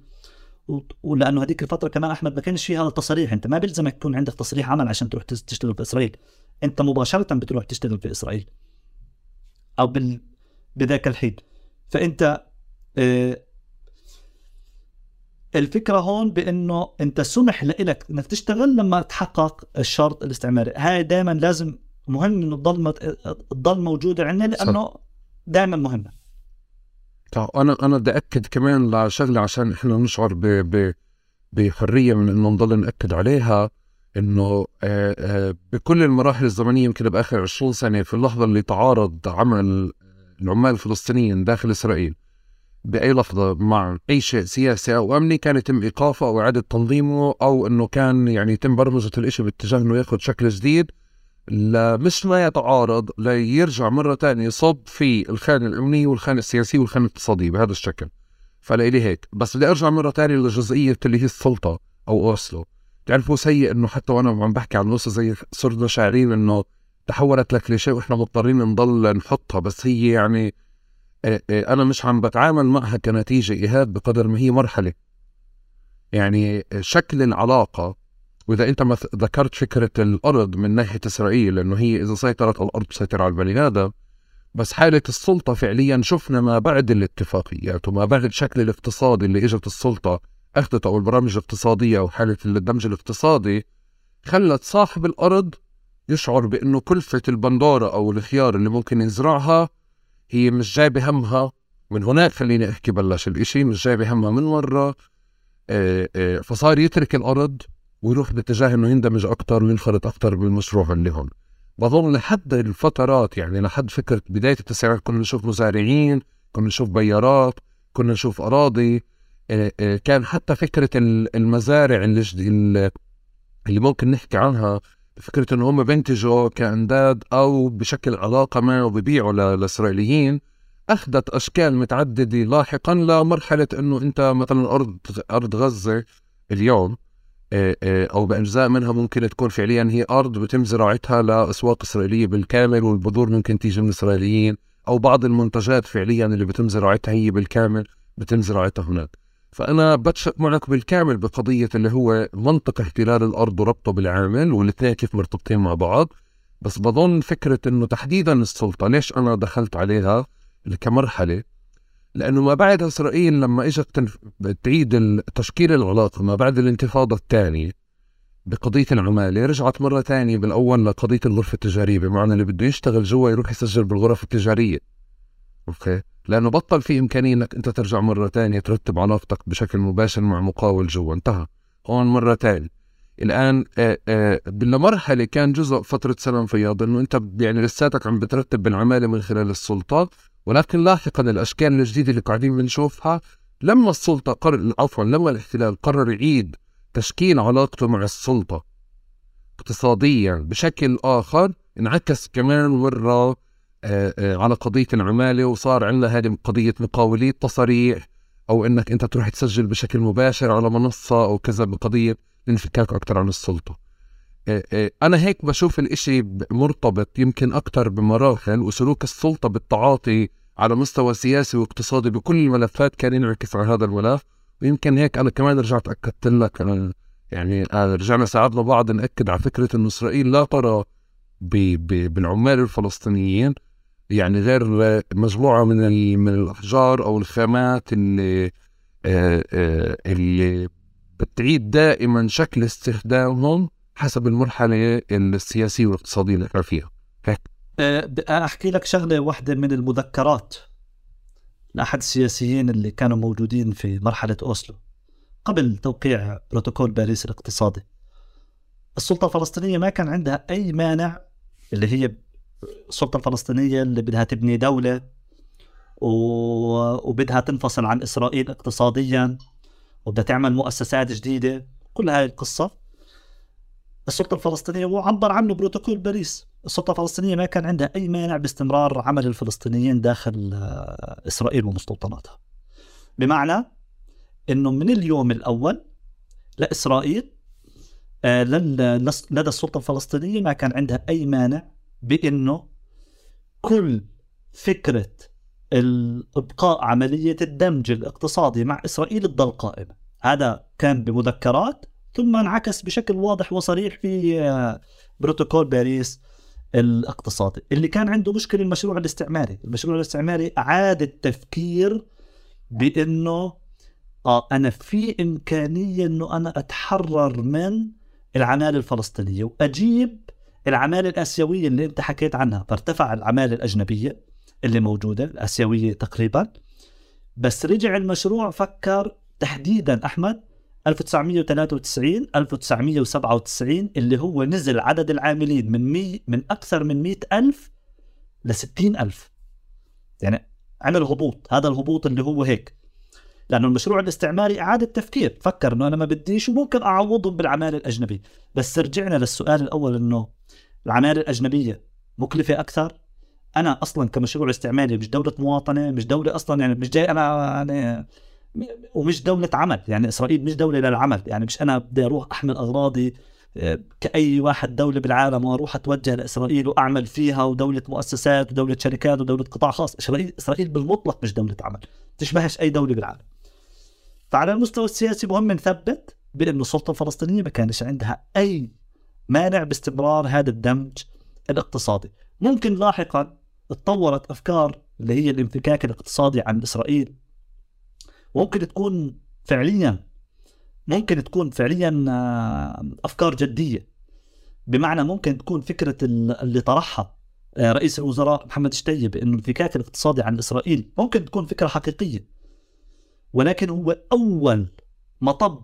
ولأنه هذيك الفترة كمان أحمد ما كانش فيها تصريح. أنت ما بيلزمك يكون عندك تصريح عمل عشان تروح تشتغل في إسرائيل. أنت مباشرة بتروح تشتغل في إسرائيل. أو بال... بذاك الحين. فأنت آه، الفكرة هون بأنه أنت سمح لك إنك تشتغل لما تحقق الشرط الاستعماري. هاي دائما لازم مهم إنه تضل تضل موجوده عندنا لأنه دائما مهمه طيب أنا أنا بدي اكد كمان لشغله عشان إحنا نشعر ب ب بحرية من إنه نضل نأكد عليها إنه آه، آه، بكل المراحل الزمنية يمكن بآخر 20 سنة في اللحظة اللي تعارض عمل العمال الفلسطينيين داخل إسرائيل بأي لحظة مع أي شيء سياسي أو أمني كان يتم إيقافه أو إعادة تنظيمه أو إنه كان يعني يتم برمجة الإشي باتجاه إنه ياخذ شكل جديد. مش ما يتعارض ليرجع مرة تانية يصب في الخانة الأمنية والخانة السياسية والخانة الاقتصادية بهذا الشكل. فلإلي هيك. بس بدي أرجع مرة تانية لجزئية اللي هي السلطة أو أوسلو. تعرفوا سيء إنه حتى وأنا عم بحكي عن نص زي صرنا شاعرين إنه تحولت لكليشيه وإحنا مضطرين نضل نحطها. بس هي يعني آه، آه، أنا مش عم بتعامل معها كنتيجة إيهاب بقدر ما هي مرحلة. يعني شكل العلاقة وإذا أنت ما ذكرت فكرة الأرض من ناحية إسرائيل لأنه هي إذا سيطرت على الأرض تسيطر على البني آدم بس حالة السلطة فعليا شفنا ما بعد الاتفاقيات وما بعد الشكل الاقتصادي اللي إجت السلطة أخذته أو البرامج الاقتصادية أو حالة الدمج الاقتصادي خلت صاحب الأرض يشعر بأنه كلفة البندورة أو الخيار اللي ممكن يزرعها هي مش جايبة همها من هناك خليني أحكي بلش الإشي مش جايبة همها من مرة. آه، آه، فصار يترك الأرض ويروح باتجاه إنه يندمج أكثر وينخرط أكثر بالمشروع اللي هون. بظن لحد الفترات يعني لحد فكرة بداية التسعينات كنا نشوف مزارعين كنا نشوف بيارات كنا نشوف أراضي. آه، آه، كان حتى فكرة المزارع اللي ممكن نحكي عنها فكرة إنه هم بينتجوا كأنداد أو بشكل علاقة ما وبيبيعوا للإسرائيليين أخذت أشكال متعددة لاحقا لمرحلة إنه أنت مثلا ارض أرض غزة اليوم. أو بأجزاء منها ممكن تكون فعليا هي أرض بتم زراعتها لأسواق إسرائيلية بالكامل والبذور ممكن تيجي من الإسرائيليين أو بعض المنتجات فعليا اللي بتم زراعتها هي بالكامل بتم زراعتها هناك. فأنا بتشك معك بالكامل بقضية اللي هو منطق احتلال الأرض وربطه بالعامل والاثنين كيف مرتبطين مع بعض. بس بظن فكرة إنه تحديدا السلطة ليش أنا دخلت عليها؟ كمرحله لأنه ما بعد إسرائيل لما اجت تعيد تشكيل العلاقه ما بعد الانتفاضة الثانية بقضية العمالة رجعت مرة ثانية بالأول لقضية الغرفة التجارية بمعنى اللي بده يشتغل جوا يروح يسجل بالغرف التجارية. أوكي؟ لأنه بطل في إمكانية إنك أنت ترجع مرة ثانية ترتب علاقتك بشكل مباشر مع مقاول جوا. انتهى. هون مرة ثانية. الآن آآ آآ بالمرحله كان جزء فترة سلام فياض إنه أنت يعني لساتك عم بترتب بالعمالة من خلال السلطات. ولكن لاحقا الأشكال الجديدة اللي قاعدين بنشوفها لما السلطة قرر عفوا لما الاحتلال قرر يعيد تشكيل علاقته مع السلطة. اقتصاديا بشكل آخر انعكس كمان مرة آه، آه، على قضية العمالة وصار عندنا هذه قضية مقاولي التصاريح أو إنك أنت تروح تسجل بشكل مباشر على منصة أو كذا بقضية الانفكاك أكثر عن السلطة. آه، أنا هيك بشوف الإشي مرتبط يمكن أكثر بمراحل وسلوك السلطة بالتعاطي على مستوى سياسي واقتصادي بكل الملفات كان ينعكس على هذا الملف. ويمكن هيك أنا كمان رجعت أكدت لك يعني آه، رجعنا ساعدنا بعض نأكد على فكرة إنه إسرائيل لا ترى بالعمال الفلسطينيين يعني غير مجموعة من من الأحجار أو الخامات اللي اللي بتعيد دائما شكل استخدامهم حسب المرحلة السياسية والاقتصادية اللي إحنا فيها. أه أحكي لك شغلة واحدة من المذكرات لأحد السياسيين اللي كانوا موجودين في مرحلة أوسلو قبل توقيع بروتوكول باريس الاقتصادي. السلطة الفلسطينية ما كان عندها أي مانع اللي هي السلطة الفلسطينية اللي بدها تبني دولة وبدها تنفصل عن إسرائيل اقتصاديا وبدها تعمل مؤسسات جديدة. كل هاي القصة السلطة الفلسطينية وعبر عنه بروتوكول باريس. السلطة الفلسطينية ما كان عندها أي مانع باستمرار عمل الفلسطينيين داخل آه، إسرائيل ومستوطناتها. بمعنى أنه من اليوم الأول لإسرائيل آه، لدى السلطة الفلسطينية ما كان عندها أي مانع بأنه كل فكرة الإبقاء عملية الدمج الاقتصادي مع إسرائيل تضل قائمة. هذا كان بمذكرات ثم انعكس بشكل واضح وصريح في آه، بروتوكول باريس الاقتصادي. اللي كان عنده مشكلة المشروع الاستعماري. المشروع الاستعماري أعاد التفكير بأنه آه أنا في إمكانية أنه أنا أتحرر من العمالة الفلسطينية وأجيب العمالة الآسيوية اللي أنت حكيت عنها. فارتفع العمالة الأجنبية اللي موجودة الآسيوية تقريبا. بس رجع المشروع فكر تحديدا أحمد 1993 1997 اللي هو نزل عدد العاملين من مي من أكثر من 100 ألف ل 60 ألف. يعني عمل هبوط هذا الهبوط اللي هو هيك. لأنه المشروع الاستعماري إعادة تفكير. فكر أنه أنا ما بديش وممكن أعوضهم بالعمالة الأجنبية بس رجعنا للسؤال الأول أنه العمالة الأجنبية مكلفة أكثر؟ أنا أصلا كمشروع استعماري مش دولة مواطنة مش دولة أصلا يعني مش جاي أنا يعني ومش دولة عمل يعني إسرائيل مش دولة للعمل يعني مش أنا بدي أروح أحمل أغراضي آه، كأي واحد دولة بالعالم وأروح أتوجه لإسرائيل وأعمل فيها ودولة مؤسسات ودولة شركات ودولة قطاع خاص. إسرائيل إسرائيل بالمطلق مش دولة عمل تشبهش أي دولة بالعالم. فعلى المستوى السياسي مهم نثبت بأن السلطة الفلسطينية ما كانش عندها أي مانع باستمرار هذا الدمج الاقتصادي. ممكن لاحقا تطورت أفكار اللي هي الانفكاك الاقتصادي عن إسرائيل ممكن تكون فعليا ممكن تكون فعليا آه، أفكار جدية. بمعنى ممكن تكون فكرة اللي طرحها آه، رئيس الوزراء محمد شتيب انه الانفكاك الاقتصادي عن إسرائيل ممكن تكون فكرة حقيقية. ولكن هو أول مطب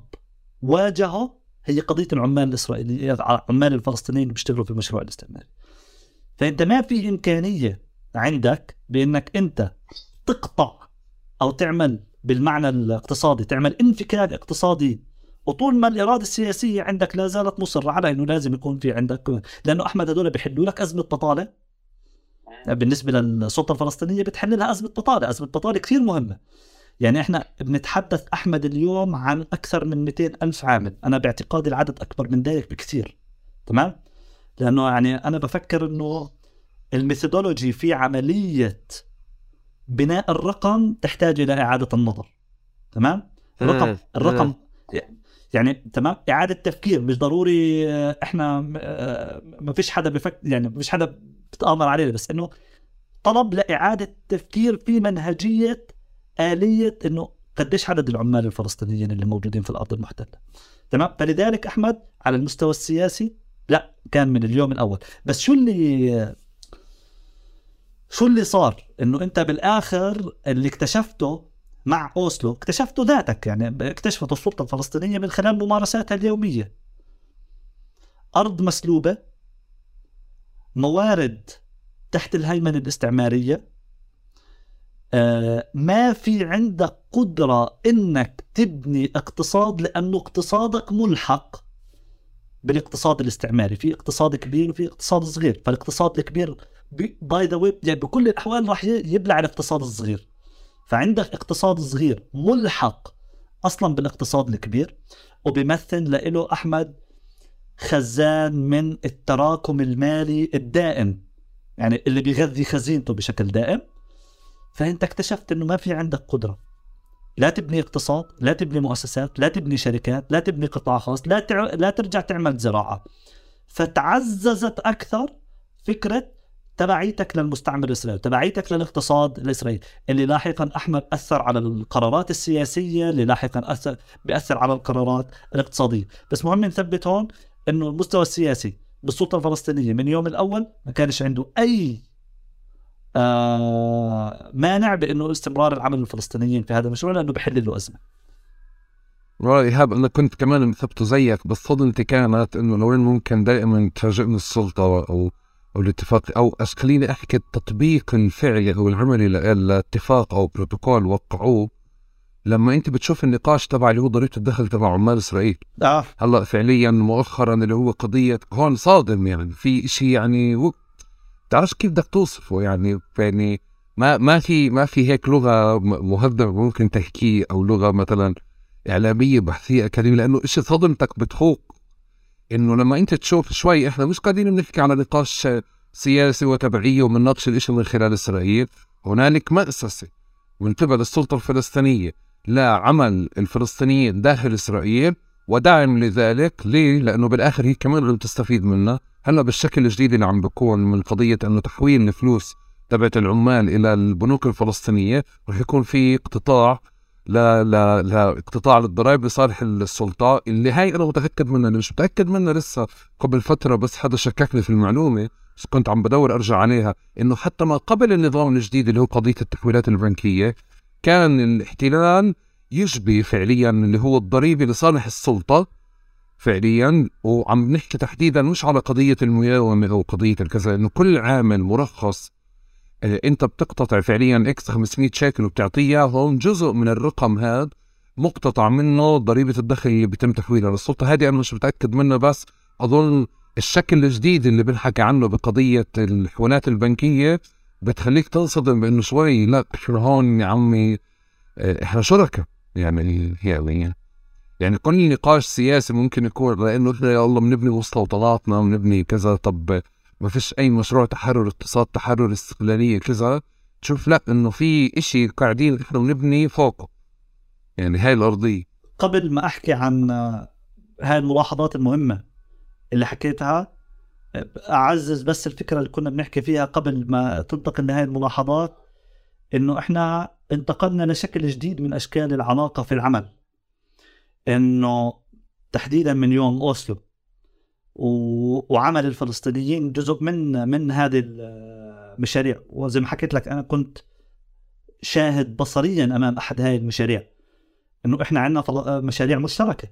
واجهه هي قضية العمال الاسرائيليين العمال الفلسطينيين اللي بيشتغلوا في المشروع الاستعماري فأنت ما في إمكانية عندك بأنك أنت تقطع أو تعمل بالمعنى الاقتصادي تعمل انفكاك اقتصادي وطول ما الإرادة السياسية عندك لا زالت مصرة على إنه لازم يكون في عندك لأنه أحمد هذول بيحلوا لك أزمة بطالة بالنسبة للسلطة الفلسطينية بتحل لها أزمة بطالة، أزمة بطالة كثير مهمة. يعني إحنا بنتحدث أحمد اليوم عن أكثر من 200 ألف عامل، أنا باعتقادي العدد أكبر من ذلك بكثير. تمام؟ لأنه يعني أنا بفكر إنه الميثودولوجي في عملية بناء الرقم تحتاج إلى إعادة النظر. تمام؟ الرقم الرقم يعني تمام؟ إعادة تفكير مش ضروري آه، إحنا آه، ما فيش حدا بفكر يعني ما فيش حدا بتأمر علينا بس إنه طلب لإعادة تفكير في منهجية آلية إنه قديش عدد العمال الفلسطينيين اللي موجودين في الأرض المحتلة. تمام؟ فلذلك أحمد على المستوى السياسي لا كان من اليوم الأول. بس شو اللي شو اللي صار؟ إنه أنت بالآخر اللي اكتشفته مع أوسلو اكتشفته ذاتك يعني اكتشفت السلطة الفلسطينية من خلال ممارساتها اليومية. أرض مسلوبة موارد تحت الهيمنة الاستعمارية. آه ما في عندك قدرة إنك تبني اقتصاد لأنه اقتصادك ملحق. بالاقتصاد الاستعماري في اقتصاد كبير وفي اقتصاد صغير. فالاقتصاد الكبير باي ذا يعني بكل الأحوال راح يبلع الاقتصاد الصغير. فعندك اقتصاد صغير ملحق أصلا بالاقتصاد الكبير وبيمثل له أحمد خزان من التراكم المالي الدائم. يعني اللي بيغذي خزينته بشكل دائم. فأنت اكتشفت إنه ما في عندك قدرة. لا تبني اقتصاد لا تبني مؤسسات لا تبني شركات لا تبني قطاع خاص لا تع... لا ترجع تعمل زراعة. فتعززت أكثر فكرة تبعيتك للمستعمر الإسرائيلي، تبعيتك للاقتصاد الإسرائيلي، اللي لاحقا أحمد أثر على القرارات السياسية، اللي لاحقا اثر بيأثر على القرارات الاقتصادية، بس مهم نثبت هون إنه المستوى السياسي بالسلطة الفلسطينية من يوم الأول ما كانش عنده أي آه مانع بأنه استمرار العمل الفلسطينيين في هذا المشروع لأنه بحل له أزمة. إيهاب أنا كنت كمان مثبته زيك بس صدمتي كانت إنه لوين ممكن دائما تفاجئني السلطة أو أو الاتفاق أو خليني أحكي التطبيق الفعلي أو العملي للاتفاق أو بروتوكول وقعوه لما أنت بتشوف النقاش تبع اللي هو ضريبه الدخل تبع عمال إسرائيل آه هلأ فعليا مؤخرا اللي هو قضية هون صادم يعني في شيء يعني. تعرفش كيف بدك توصفه يعني يعني ما ما في ما في هيك لغة مهذبة ممكن تحكيه أو لغة مثلا إعلامية بحثية أكاديمية لأنه شيء صدمتك بتخوق. إنه لما أنت تشوف شوي إحنا مش قاعدين بنحكي على نقاش سياسي وتبعية وبنناقش الإشي من خلال إسرائيل. هنالك مأسسة من قبل السلطة الفلسطينية لعمل الفلسطينيين داخل إسرائيل ودعم لذلك. ليه؟ لأنه بالآخر هي كمان عم تستفيد منها. هلأ بالشكل الجديد اللي عم بكون من قضية أنه تحويل الفلوس تبعت العمال إلى البنوك الفلسطينية رح يكون في اقتطاع لا لا لا اقتطاع للضرائب لصالح السلطة. اللي هاي أنا متأكد منها أنا مش متأكد منها لسه قبل فترة بس حدا شككني في المعلومة بس كنت عم بدور أرجع عليها إنه حتى ما قبل النظام الجديد اللي هو قضية التحويلات البنكية كان الاحتلال يشبه فعليا اللي هو الضريبه لصالح السلطة. فعليا وعم نحكي تحديدا مش على قضية المياومة أو قضية الكذا انه كل عامل مرخص. آه، أنت بتقتطع فعليا إكس 500 شيكل وبتعطيه هون جزء من الرقم هذا مقتطع منه ضريبة الدخل اللي بيتم تحويلها للسلطة. هذه أنا مش متأكد منها بس أظن الشكل الجديد اللي بنحكي عنه بقضية الحوالات البنكية بتخليك تنصدم بأنه شوي لا إحنا هون يا عمي آه، إحنا شركاء. يعني يعني. يعني كل نقاش سياسي ممكن يكون لأنه إحنا الله بنبني مستوطناتنا بنبني كذا طب ما فيش أي مشروع تحرر اقتصاد تحرر استقلالية كذا. تشوف لا إنه في إشي قاعدين إحنا بنبني فوقه. يعني هاي الأرضية. قبل ما أحكي عن هاي الملاحظات المهمة اللي حكيتها أعزز بس الفكرة اللي كنا بنحكي فيها قبل ما تنتقل لهي الملاحظات. إنه إحنا انتقلنا لشكل جديد من أشكال العلاقة في العمل. إنه تحديدا من يوم أوسلو وعمل الفلسطينيين جزء من من هذه المشاريع. وزي ما حكيت لك أنا كنت شاهد بصريا أمام أحد هذه المشاريع إنه إحنا عندنا مشاريع مشتركة.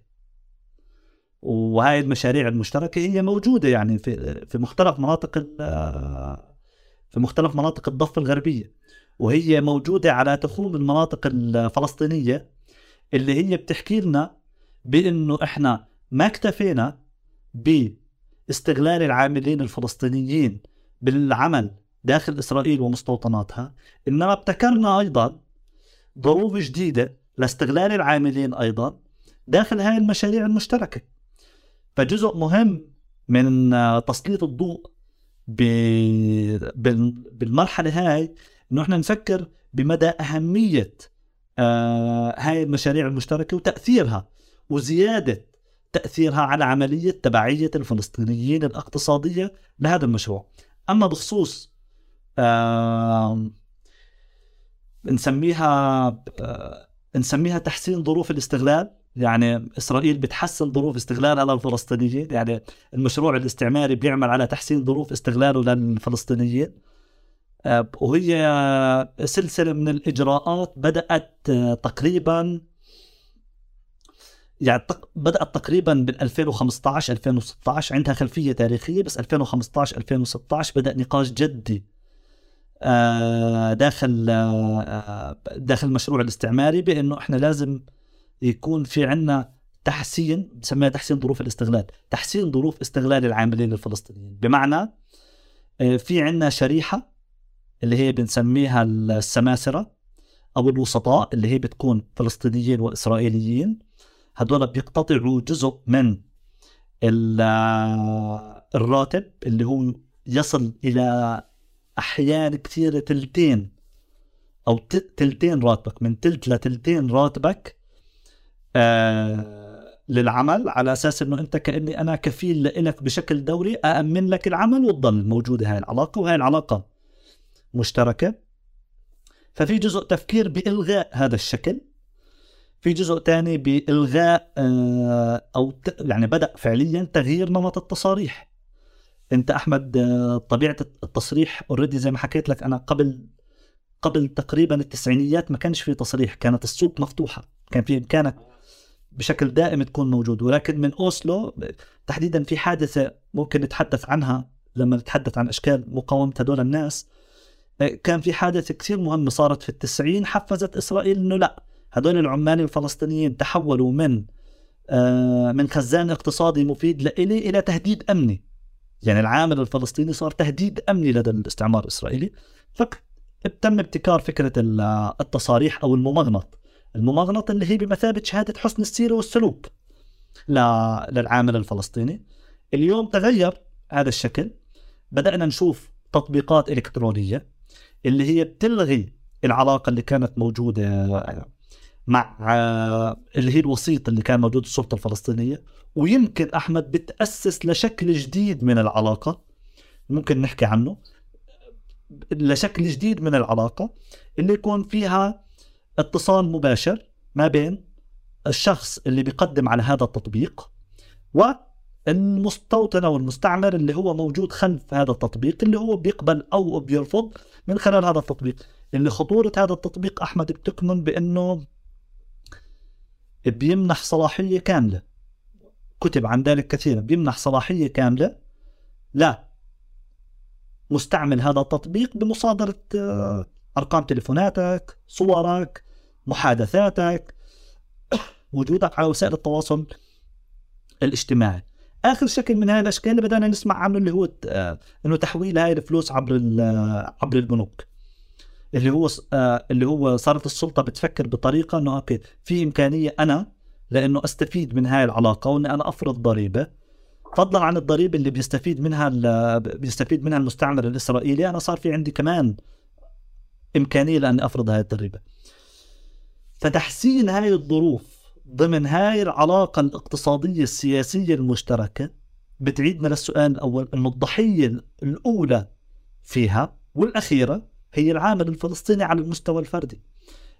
وهاي المشاريع المشتركة هي موجودة يعني في في مختلف مناطق في مختلف مناطق الضفة الغربية. وهي موجودة على تخوم المناطق الفلسطينية اللي هي بتحكي لنا بأنه إحنا ما اكتفينا باستغلال العاملين الفلسطينيين بالعمل داخل إسرائيل ومستوطناتها إنما ابتكرنا أيضا ظروف جديدة لاستغلال العاملين أيضا داخل هذه المشاريع المشتركة. فجزء مهم من تسليط الضوء بالمرحلة هاي إنه إحنا نفكر بمدى أهمية آه هاي المشاريع المشتركة وتأثيرها وزيادة تأثيرها على عملية تبعية الفلسطينيين الاقتصادية لهذا المشروع. أما بخصوص آه نسميها آه نسميها تحسين ظروف الاستغلال. يعني إسرائيل بتحسن ظروف استغلالها للفلسطينيين يعني المشروع الاستعماري بيعمل على تحسين ظروف استغلاله للفلسطينيين. وهي سلسلة من الإجراءات بدأت آه، تقريبا يعني بدأت تقريبا بال 2015 2016 عندها خلفية تاريخية بس 2015 2016 بدأ نقاش جدي آه، داخل داخل المشروع الاستعماري بأنه إحنا لازم يكون في عندنا تحسين بسميها تحسين ظروف الاستغلال تحسين ظروف استغلال العاملين الفلسطينيين. بمعنى في عندنا شريحة اللي هي بنسميها السماسرة أو الوسطاء اللي هي بتكون فلسطينيين وإسرائيليين. هدول بيقتطعوا جزء من الراتب اللي هو يصل إلى أحيان كثيرة تلتين أو تلتين راتبك من تلت لتلتين راتبك آه للعمل على أساس إنه أنت كأني أنا كفيل لك بشكل دوري أأمن لك العمل وتضل موجودة. هاي العلاقة وهي العلاقة. مشتركة. ففي جزء تفكير بإلغاء هذا الشكل في جزء ثاني بإلغاء آه، أو يعني بدأ فعليا تغيير نمط التصاريح. أنت أحمد آه، طبيعة التصريح اوريدي زي ما حكيت لك أنا قبل قبل تقريبا التسعينيات ما كانش في تصريح كانت السوق مفتوحة. كان في امكانك بشكل دائم تكون موجود. ولكن من أوسلو تحديدا في حادثة ممكن نتحدث عنها لما نتحدث عن أشكال مقاومة هدول الناس. كان في حادثة كثير مهمة صارت في التسعين حفزت إسرائيل أنه لا هدول العمال الفلسطينيين تحولوا من آه من خزان اقتصادي مفيد لإلي إلى تهديد أمني. يعني العامل الفلسطيني صار تهديد أمني لدى الاستعمار الإسرائيلي. فتم ابتكار فكرة التصاريح أو الممغنط. الممغنط اللي هي بمثابة شهادة حسن السيرة والسلوك للعامل الفلسطيني. اليوم تغير هذا الشكل. بدأنا نشوف تطبيقات إلكترونية. اللي هي بتلغي العلاقة اللي كانت موجودة مع اللي هي الوسيط اللي كان موجود السلطة الفلسطينية. ويمكن أحمد بتأسس لشكل جديد من العلاقة ممكن نحكي عنه. لشكل جديد من العلاقة اللي يكون فيها اتصال مباشر ما بين الشخص اللي بيقدم على هذا التطبيق والمستوطن أو المستعمر اللي هو موجود خلف هذا التطبيق اللي هو بيقبل أو بيرفض من خلال هذا التطبيق. اللي خطورة هذا التطبيق أحمد بتكمن بأنه بيمنح صلاحية كاملة. كتب عن ذلك كثيرا. بيمنح صلاحية كاملة لا مستعمل هذا التطبيق بمصادرة آه، أرقام تليفوناتك صورك محادثاتك وجودك على وسائل التواصل الاجتماعي. آخر شكل من هذه الإشكال اللي بدأنا نسمع عنه اللي هو آه، إنه تحويل هاي الفلوس عبر آه، عبر البنوك. اللي هو آه، اللي هو صارت السلطة بتفكر بطريقة إنه أوكي في إمكانية أنا لإنه أستفيد من هاي العلاقة وإني أنا أفرض ضريبة. فضلا عن الضريبة اللي بيستفيد منها بيستفيد منها المستعمر الاسرائيلي أنا صار في عندي كمان إمكانية لإني أفرض هاي الضريبة. فتحسين هاي الظروف ضمن هاي العلاقة الاقتصادية السياسية المشتركة بتعيدنا للسؤال الأول أنه الضحية الأولى فيها والأخيرة هي العامل الفلسطيني على المستوى الفردي.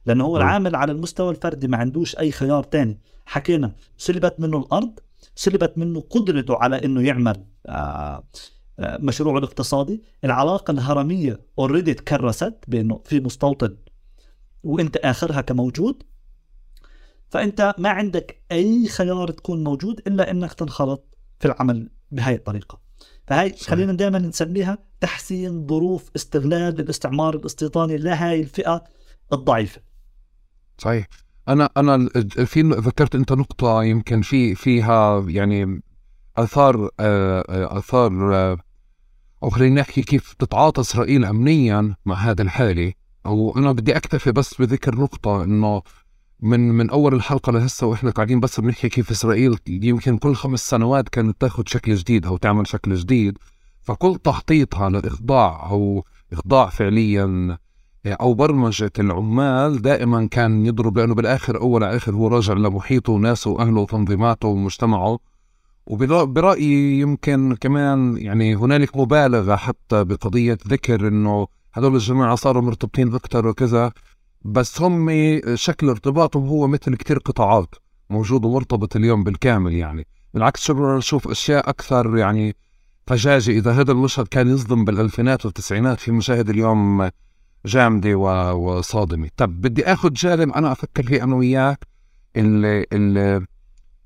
لأنه هو العامل على المستوى الفردي ما عندوش أي خيار تاني. حكينا سلبت منه الأرض سلبت منه قدرته على أنه يعمل آه، آه، مشروعه الاقتصادي العلاقة الهرمية اوريدي تكرست بأنه في مستوطن وإنت آخرها كموجود. فأنت ما عندك أي خيار تكون موجود إلا إنك تنخرط في العمل بهاي الطريقة. فهي خلينا دائما نسميها تحسين ظروف استغلال الاستعمار الاستيطاني لهاي الفئة الضعيفة. صحيح. أنا أنا في ذكرت أنت نقطة يمكن في فيها يعني آثار آه، آه، آثار آه، أو خلينا نحكي كيف تتعاطى إسرائيل امنيا مع هذا الحاله أو أنا بدي أكتفي بس بذكر نقطة إنه من من أول الحلقة لهسه وإحنا قاعدين بس بنحكي كيف إسرائيل يمكن كل خمس سنوات كانت تاخذ شكل جديد أو تعمل شكل جديد. فكل تحطيطها للإخضاع أو إخضاع فعليا أو برمجة العمال. دائما كان يضرب لأنه بالآخر أول على آخر هو راجع لمحيطه وناسه وأهله وتنظيماته ومجتمعه. وبرايي يمكن كمان يعني هنالك مبالغة حتى بقضية ذكر إنه هذول الجماعة صاروا مرتبطين أكثر وكذا. بس هم شكل ارتباطهم هو مثل كتير قطاعات موجود ومرتبط اليوم بالكامل يعني. بالعكس شو نشوف أشياء أكثر يعني فجاجة. إذا هذا المشهد كان يصدم بالألفينات والتسعينات في مشاهد اليوم جامدة وصادمة. طب بدي أخذ جانب أنا أفكر فيه أنا وياك اللي, اللي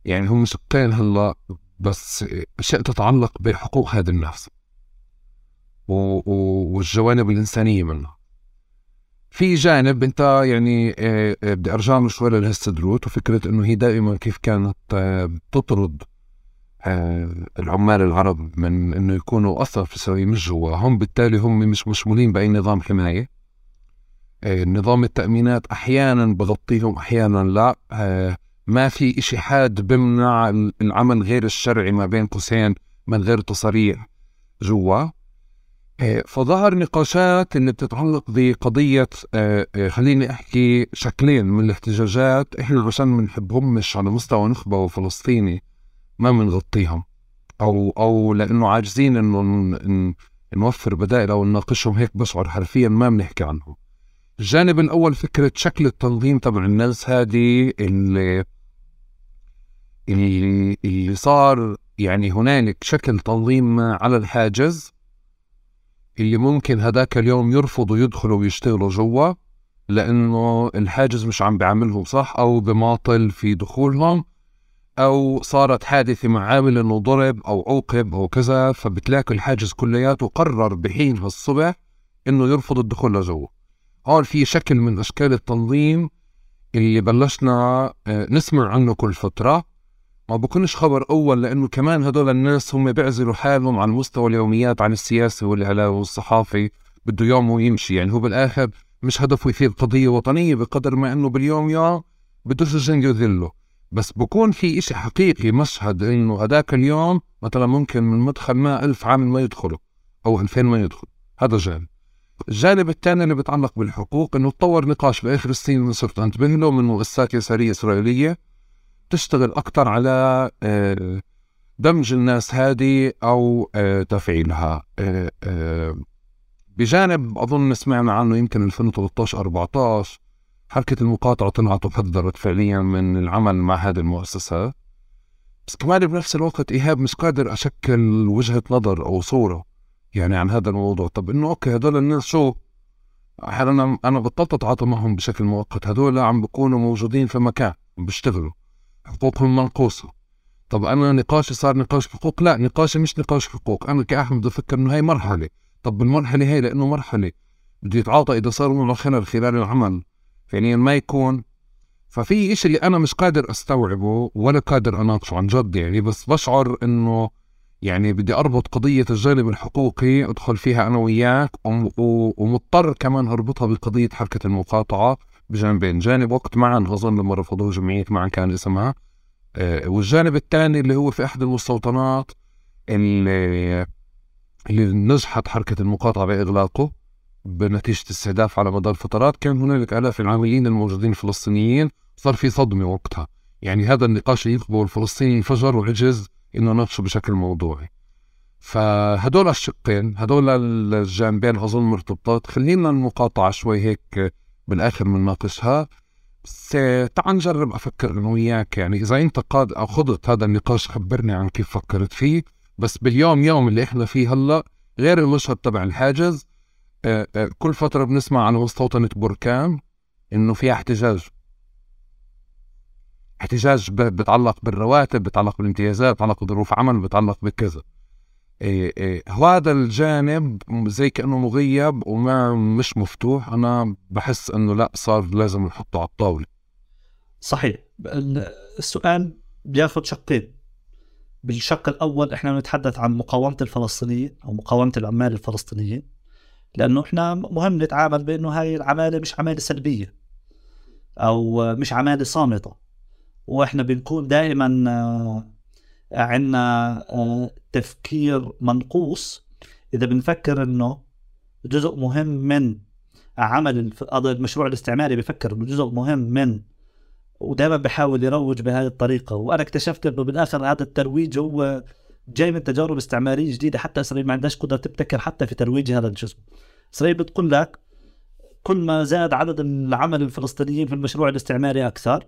يعني هم شقين هلا بس أشياء تتعلق بحقوق هذا النفس والجوانب الإنسانية منها. في جانب انت يعني آه، آه، بدي ارجع شوي للهستدروت وفكرة انه هي دائما كيف كانت آه، تطرد العمال العرب من انه يكونوا أثر في اسرائيل مش جواهم بالتالي هم مش مشمولين بأي نظام حماية. نظام التأمينات أحيانا بغطيهم أحيانا لا. ما في إشي حاد بمنع العمل غير الشرعي ما بين قوسين من غير تصاريح جوا. فظهر نقاشات اللي بتتعلق بقضية آه، آه، خليني أحكي شكلين من الاحتجاجات إحنا عشان بنحبهمش على مستوى نخبة وفلسطيني ما بنغطيهم أو أو لأنه عاجزين إنه نوفر بدائل أو نناقشهم هيك بشعر حرفيا ما بنحكي عنهم. الجانب الأول فكرة شكل التنظيم تبع الناس هذه اللي اللي صار يعني هنالك شكل تنظيم على الحاجز اللي ممكن هداك اليوم يرفضوا يدخلوا ويشتغلوا جوا لأنه الحاجز مش عم بيعاملهم صح؟ أو بماطل في دخولهم أو صارت حادثة مع عامل إنه ضرب أو عوقب أو كذا فبتلاقي الحاجز كلياته قرر بحين الصبح إنه يرفض الدخول لجوه هون في شكل من أشكال التنظيم اللي بلشنا آه، نسمع عنه كل فترة. ما بكونش خبر أول لأنه كمان هدول الناس هم بيعزلوا حالهم عن مستوى اليوميات عن السياسة والإعلام والصحافي بده يوم ويمشي. يعني هو بالآخر مش هدفه يثير قضية وطنية بقدر ما إنه باليوم يوم بده الجن يذله. بس بكون في إشي حقيقي مشهد إنه هذاك اليوم مثلا ممكن من مدخل ما ألف عامل ما يدخلوا أو ألفين ما يدخلوا هذا جانب. الجانب الثاني اللي بيتعلق بالحقوق إنه تطور نقاش بآخر السنين اللي صرت انتبه له من مؤسسات يسارية إسرائيلية تشتغل أكثر على آه، دمج الناس هذه أو آه، تفعيلها. آه، بجانب أظن سمعنا عنه يمكن 2013 14 حركة المقاطعة طلعت وحذرت فعليا من العمل مع هذه المؤسسات بس كمان بنفس الوقت إيهاب مش قادر أشكل وجهة نظر أو صورة يعني عن هذا الموضوع. طب إنه أوكي هدول الناس شو؟ أحيانا أنا بطلت أتعاطى معهم بشكل مؤقت؟ هدول عم بيكونوا موجودين في مكان بيشتغلوا. حقوقهم منقوصة طب أنا نقاشي صار نقاش حقوق؟ لا نقاشي مش نقاش حقوق. أنا كأحمد بفكر إنه هاي مرحلة. طب بالمرحلة هي لأنه مرحلة. بده يتعاطى إذا صار له خلل خلال العمل. فعليا ما يكون. ففي إشي اللي أنا مش قادر أستوعبه ولا قادر أناقشه عن جد يعني بس بشعر إنه يعني بدي أربط قضية الجانب الحقوقي أدخل فيها أنا وياك ومضطر كمان أربطها بقضية حركة المقاطعة. بجانبين جانب وقت معا أظن لما رفضوه جمعية معا كان اسمها. آه، والجانب الثاني اللي هو في أحد المستوطنات اللي اللي نجحت حركة المقاطعة بإغلاقه بنتيجة استهداف على مدار فترات. كان هنالك آلاف العاملين الموجودين الفلسطينيين. صار في صدمة وقتها. يعني هذا النقاش اللي الفلسطيني انفجر وعجز إنه نناقشه بشكل موضوعي. فهدول الشقين هدول الجانبين اظن مرتبطات خلينا المقاطعة شوي هيك بالآخر بنناقشها بس تعال نجرب أفكر أنا وياك يعني إذا أنت قاد أو خضت هذا النقاش خبرني عن كيف فكرت فيه. بس باليوم يوم اللي إحنا فيه هلأ غير المشهد تبع الحاجز آه، آه، كل فترة بنسمع عن مستوطنة بركان إنه فيها احتجاج. احتجاج بتعلق بالرواتب بتعلق بالامتيازات بتعلق بظروف عمل بتعلق بكذا. هذا الجانب زي كأنه مغيب وما مش مفتوح. أنا بحس إنه لا صار لازم نحطه على الطاولة. صحيح. السؤال بياخذ شقين. بالشق الأول إحنا نتحدث عن مقاومة الفلسطينيين أو مقاومة العمال الفلسطينيين لأنه إحنا مهم نتعامل بأنه هاي العمالة مش عمالة سلبية أو مش عمالة صامتة. وإحنا بنكون دائما عندنا آه، تفكير منقوص. إذا بنفكر إنه جزء مهم من عمل المشروع الاستعماري بفكر إنه جزء مهم من ودائما بحاول يروج بهذه الطريقة. وأنا اكتشفت إنه بالآخر هذا الترويج هو جاي من تجارب استعمارية جديدة. حتى إسرائيل ما عندهاش قدرة تبتكر حتى في ترويج هذا الجزء. إسرائيل بتقول لك كل ما زاد عدد العمل الفلسطينيين في المشروع الاستعماري أكثر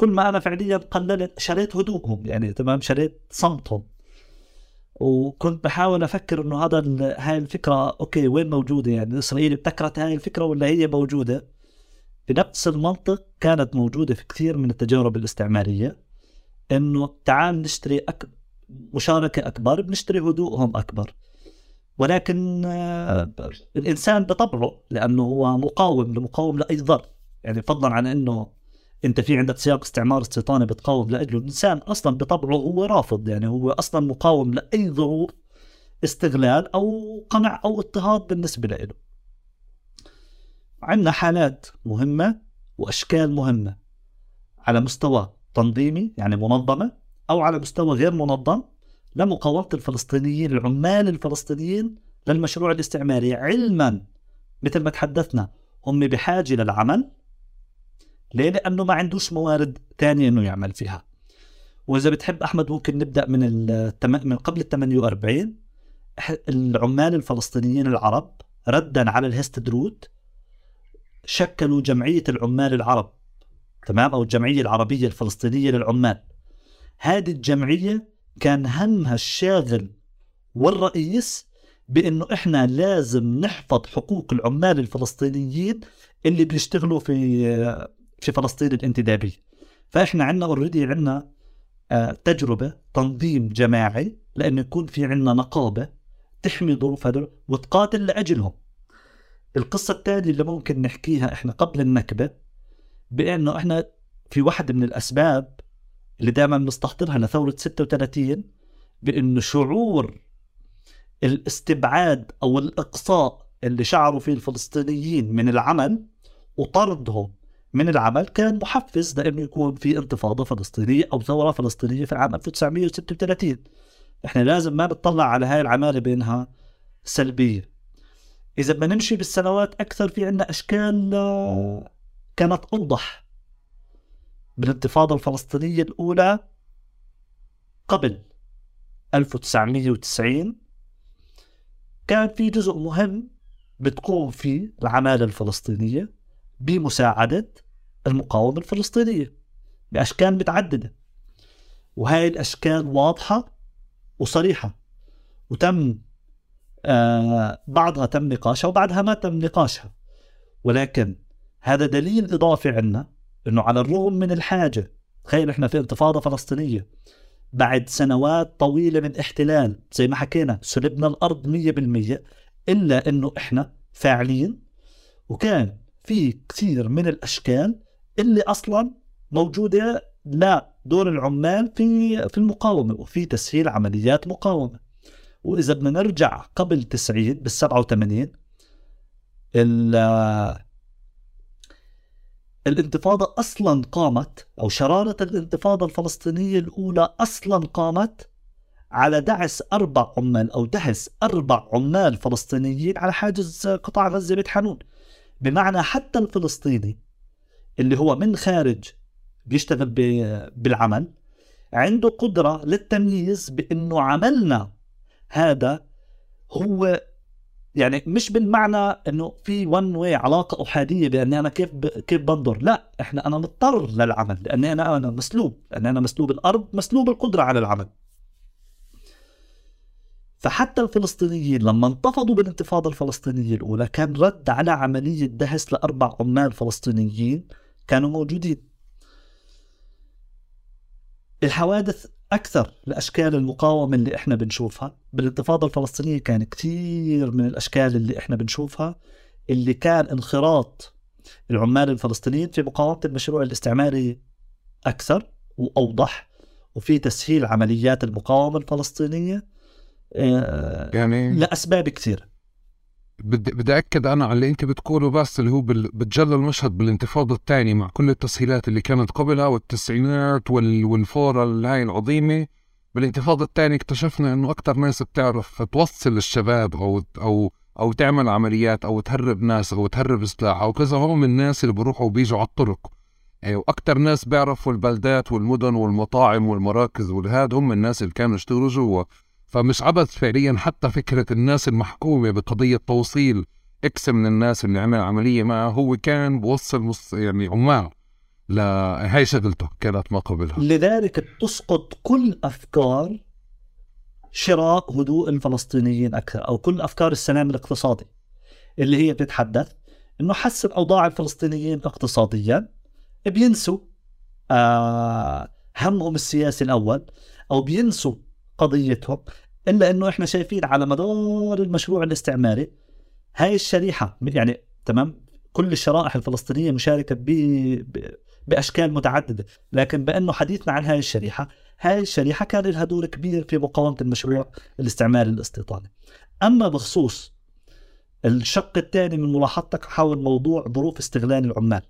كل ما أنا فعليا قللت شريت هدوءهم يعني تمام؟ شريت صمتهم. وكنت بحاول أفكر إنه هذا هاي الفكرة أوكي وين موجودة؟ يعني إسرائيل ابتكرت هاي الفكرة ولا هي موجودة؟ بنفس المنطق كانت موجودة في كثير من التجارب الاستعمارية إنه تعال نشتري أك... مشاركة أكبر بنشتري هدوءهم أكبر. ولكن آه، الإنسان بطبعه لأنه هو مقاوم لمقاوم لأي ضرر. يعني فضلا عن إنه انت في عندك سياق استعمار استيطاني بتقاوم لأجله. الإنسان أصلا بطبعه هو رافض يعني هو أصلا مقاوم لأي ظروف استغلال أو قمع أو اضطهاد بالنسبة له عندنا حالات مهمة وأشكال مهمة. على مستوى تنظيمي يعني منظمة أو على مستوى غير منظم لمقاومة الفلسطينيين العمال الفلسطينيين للمشروع الاستعماري. علما مثل ما تحدثنا هم بحاجة للعمل ليه؟ لأنه ما عندوش موارد ثانية إنه يعمل فيها. وإذا بتحب أحمد ممكن نبدأ من التم... من قبل ال 48 العمال الفلسطينيين العرب ردا على الهستدروت شكلوا جمعية العمال العرب تمام؟ أو الجمعية العربية الفلسطينية للعمال. هذه الجمعية كان همها الشاغل والرئيس بإنه إحنا لازم نحفظ حقوق العمال الفلسطينيين اللي بيشتغلوا في في فلسطين الانتدابيه فاحنا عندنا اوريدي عندنا آه، تجربة تنظيم جماعي لأنه يكون في عنا نقابة تحمي ظروف هدول وتقاتل لأجلهم. القصة الثانية اللي ممكن نحكيها إحنا قبل النكبة بأنه إحنا في واحدة من الأسباب اللي دائما بنستحضرها لثورة 36 بأنه شعور الاستبعاد أو الإقصاء اللي شعروا فيه الفلسطينيين من العمل وطردهم من العمل كان محفز لأنه يكون في انتفاضة فلسطينية أو ثورة فلسطينية في العام 1936 إحنا لازم ما بتطلع على هاي العمالة بانها سلبية. إذا بدنا نمشي بالسنوات أكثر في عندنا أشكال آه، كانت أوضح. بالانتفاضة الفلسطينية الأولى قبل 1990 كان في جزء مهم بتقوم فيه العمالة الفلسطينية. بمساعدة المقاومة الفلسطينية بأشكال متعددة. وهاي الأشكال واضحة وصريحة. وتم آه بعضها تم نقاشها وبعدها ما تم نقاشها. ولكن هذا دليل إضافي عنا أنه على الرغم من الحاجة تخيل إحنا في انتفاضة فلسطينية بعد سنوات طويلة من احتلال زي ما حكينا سلبنا الأرض مية بالمية إلا أنه إحنا فاعلين. وكان في كثير من الأشكال اللي أصلا موجودة لا دور العمال في في المقاومة وفي تسهيل عمليات مقاومة. وإذا بدنا نرجع قبل 90 بال 87 الانتفاضة أصلا قامت أو شرارة الانتفاضة الفلسطينية الأولى أصلا قامت على دعس أربع عمال أو دهس أربع عمال فلسطينيين على حاجز قطاع غزة بيت حانون بمعنى حتى الفلسطيني اللي هو من خارج بيشتغل بالعمل عنده قدرة للتمييز بأنه عملنا هذا هو يعني مش بالمعنى إنه في ون واي علاقة أحادية بأني أنا كيف ب... كيف بنظر لا إحنا أنا مضطر للعمل لأني أنا أنا مسلوب لأني أنا مسلوب الأرض مسلوب القدرة على العمل. فحتى الفلسطينيين لما انتفضوا بالانتفاضة الفلسطينية الأولى كان رد على عملية دهس لأربع عمال فلسطينيين كانوا موجودين. الحوادث أكثر لأشكال المقاومة اللي إحنا بنشوفها بالانتفاضة الفلسطينية كان كثير من الأشكال اللي إحنا بنشوفها اللي كان انخراط العمال الفلسطينيين في مقاومة المشروع الاستعماري أكثر وأوضح وفي تسهيل عمليات المقاومة الفلسطينية. يعني لأسباب كثير. بدي بدي أكد أنا على اللي أنت بتقوله بس اللي هو بتجلى المشهد بالانتفاضة الثانية مع كل التسهيلات اللي كانت قبلها والتسعينات والفورة هاي العظيمة. بالانتفاضة الثانية اكتشفنا إنه أكثر ناس بتعرف توصل الشباب أو أو أو تعمل عمليات أو تهرب ناس أو تهرب سلاح أو كذا. هم الناس اللي بروحوا وبيجوا على الطرق. يعني وأكثر ناس بيعرفوا البلدات والمدن والمطاعم والمراكز والهاد هم الناس اللي كانوا يشتغلوا جوا. فمش عبث فعليا حتى فكرة الناس المحكومة بقضية توصيل إكس من الناس اللي عمل عملية معه هو كان بوصل مص يعني عمال. لهي شغلته كانت ما قبلها. لذلك تسقط كل أفكار شراء هدوء الفلسطينيين أكثر أو كل أفكار السلام الاقتصادي اللي هي بتتحدث إنه حسن أوضاع الفلسطينيين اقتصاديا بينسوا آه همهم السياسي الأول أو بينسوا قضيتهم إلا إنه إحنا شايفين على مدار المشروع الاستعماري هاي الشريحة يعني تمام؟ كل الشرائح الفلسطينية مشاركة ب... بأشكال متعددة لكن بإنه حديثنا عن هاي الشريحة هاي الشريحة كان لها دور كبير في مقاومة المشروع الاستعماري الاستيطاني. أما بخصوص الشق الثاني من ملاحظتك حول موضوع ظروف استغلال العمال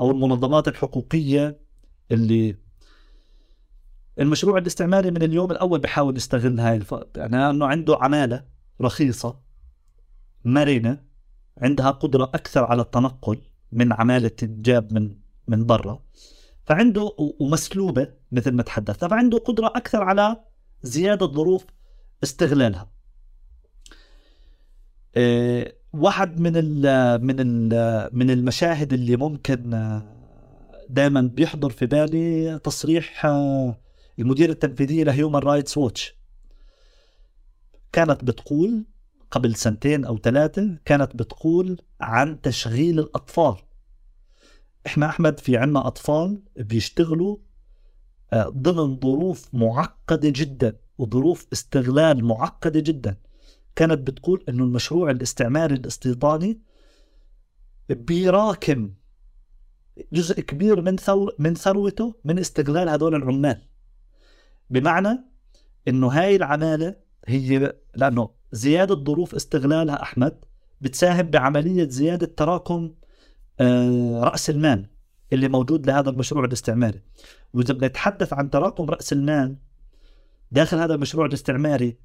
أو المنظمات الحقوقية اللي المشروع الاستعماري من اليوم الأول بحاول يستغل هاي الف... يعني أنه عنده عمالة رخيصة مرنة عندها قدرة أكثر على التنقل من عمالة تجاب من من برا. فعنده ومسلوبة مثل ما تحدثنا فعنده قدرة أكثر على زيادة ظروف استغلالها. إيه واحد من ال من ال من المشاهد اللي ممكن آه، دائما بيحضر في بالي تصريح آه، المدير التنفيذية لهيومن رايتس ووتش كانت بتقول قبل سنتين أو ثلاثة كانت بتقول عن تشغيل الأطفال. إحنا أحمد في عنا أطفال بيشتغلوا آه، ضمن ظروف معقدة جدا وظروف استغلال معقدة جدا. كانت بتقول إنه المشروع الاستعماري الاستيطاني بيراكم جزء كبير. من ثروته من استغلال هذول العمال. بمعنى إنه هاي العمالة هي لأنه زيادة ظروف استغلالها أحمد بتساهم بعملية زيادة تراكم آه، رأس المال اللي موجود لهذا المشروع الاستعماري وإذا بنتحدث عن تراكم رأس المال داخل هذا المشروع الاستعماري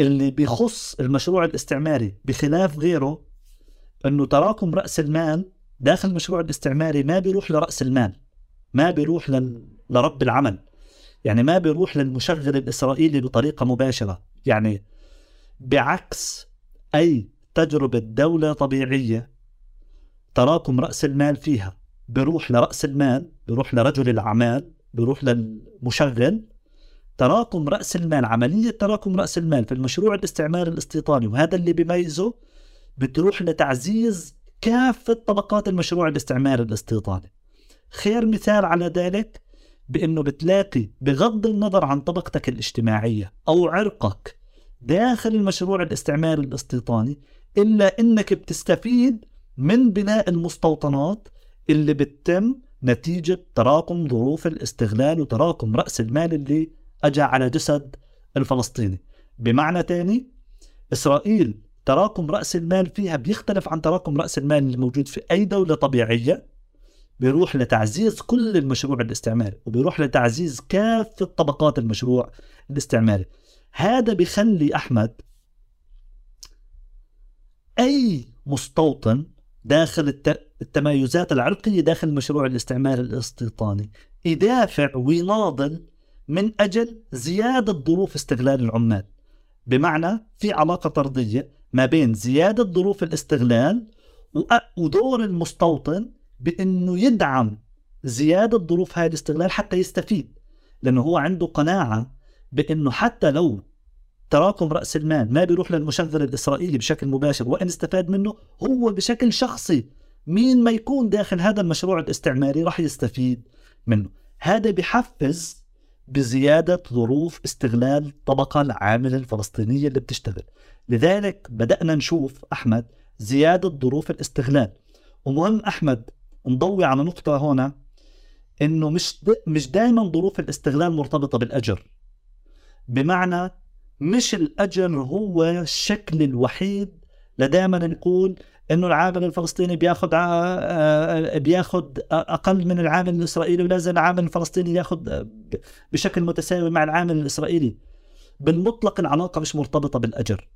اللي بيخص المشروع الاستعماري بخلاف غيره إنه تراكم رأس المال داخل المشروع الاستعماري ما بيروح لرأس المال ما بيروح. لرب العمل يعني ما بيروح للمشغل الإسرائيلي بطريقة مباشرة. يعني بعكس أي تجربة دولة طبيعية تراكم رأس المال فيها. بيروح لرأس المال بيروح لرجل الأعمال بيروح للمشغل. تراكم رأس المال عملية تراكم رأس المال في المشروع الاستعماري الاستيطاني وهذا اللي بيميزه بتروح لتعزيز كافة طبقات المشروع الاستعماري الاستيطاني. خير مثال على ذلك بأنه بتلاقي بغض النظر عن طبقتك الاجتماعية أو عرقك داخل المشروع الاستعماري الاستيطاني إلا أنك بتستفيد من بناء المستوطنات اللي بتتم نتيجة تراكم ظروف الاستغلال وتراكم رأس المال اللي أجى على جسد الفلسطيني. بمعنى تاني إسرائيل تراكم رأس المال فيها بيختلف عن تراكم رأس المال اللي موجود في أي دولة طبيعية. بيروح لتعزيز كل المشروع الاستعماري وبيروح لتعزيز كافة طبقات المشروع الاستعماري. هذا بيخلي أحمد أي مستوطن داخل التمايزات العرقية داخل المشروع الاستعماري الاستيطاني يدافع ويناضل من أجل زيادة ظروف استغلال العمال. بمعنى في علاقة طردية ما بين زيادة ظروف الاستغلال ودور المستوطن بأنه يدعم زيادة ظروف هاي الاستغلال حتى يستفيد لأنه هو عنده قناعة بأنه حتى لو تراكم رأس المال ما بيروح للمشغل الإسرائيلي بشكل مباشر وإن استفاد منه هو بشكل شخصي مين ما يكون داخل هذا المشروع الاستعماري راح يستفيد منه. هذا بحفز بزيادة ظروف استغلال الطبقة العاملة الفلسطينية اللي بتشتغل. لذلك بدأنا نشوف أحمد زيادة ظروف الاستغلال. ومهم أحمد نضوي على نقطة هنا إنه مش مش دائما ظروف الاستغلال مرتبطة بالأجر. بمعنى مش الأجر هو الشكل الوحيد لدائما نقول إنه العامل الفلسطيني بياخذ بياخذ أقل من العامل الإسرائيلي ولازم العامل الفلسطيني ياخذ بشكل متساوي مع العامل الإسرائيلي. بالمطلق العلاقة مش مرتبطة بالأجر.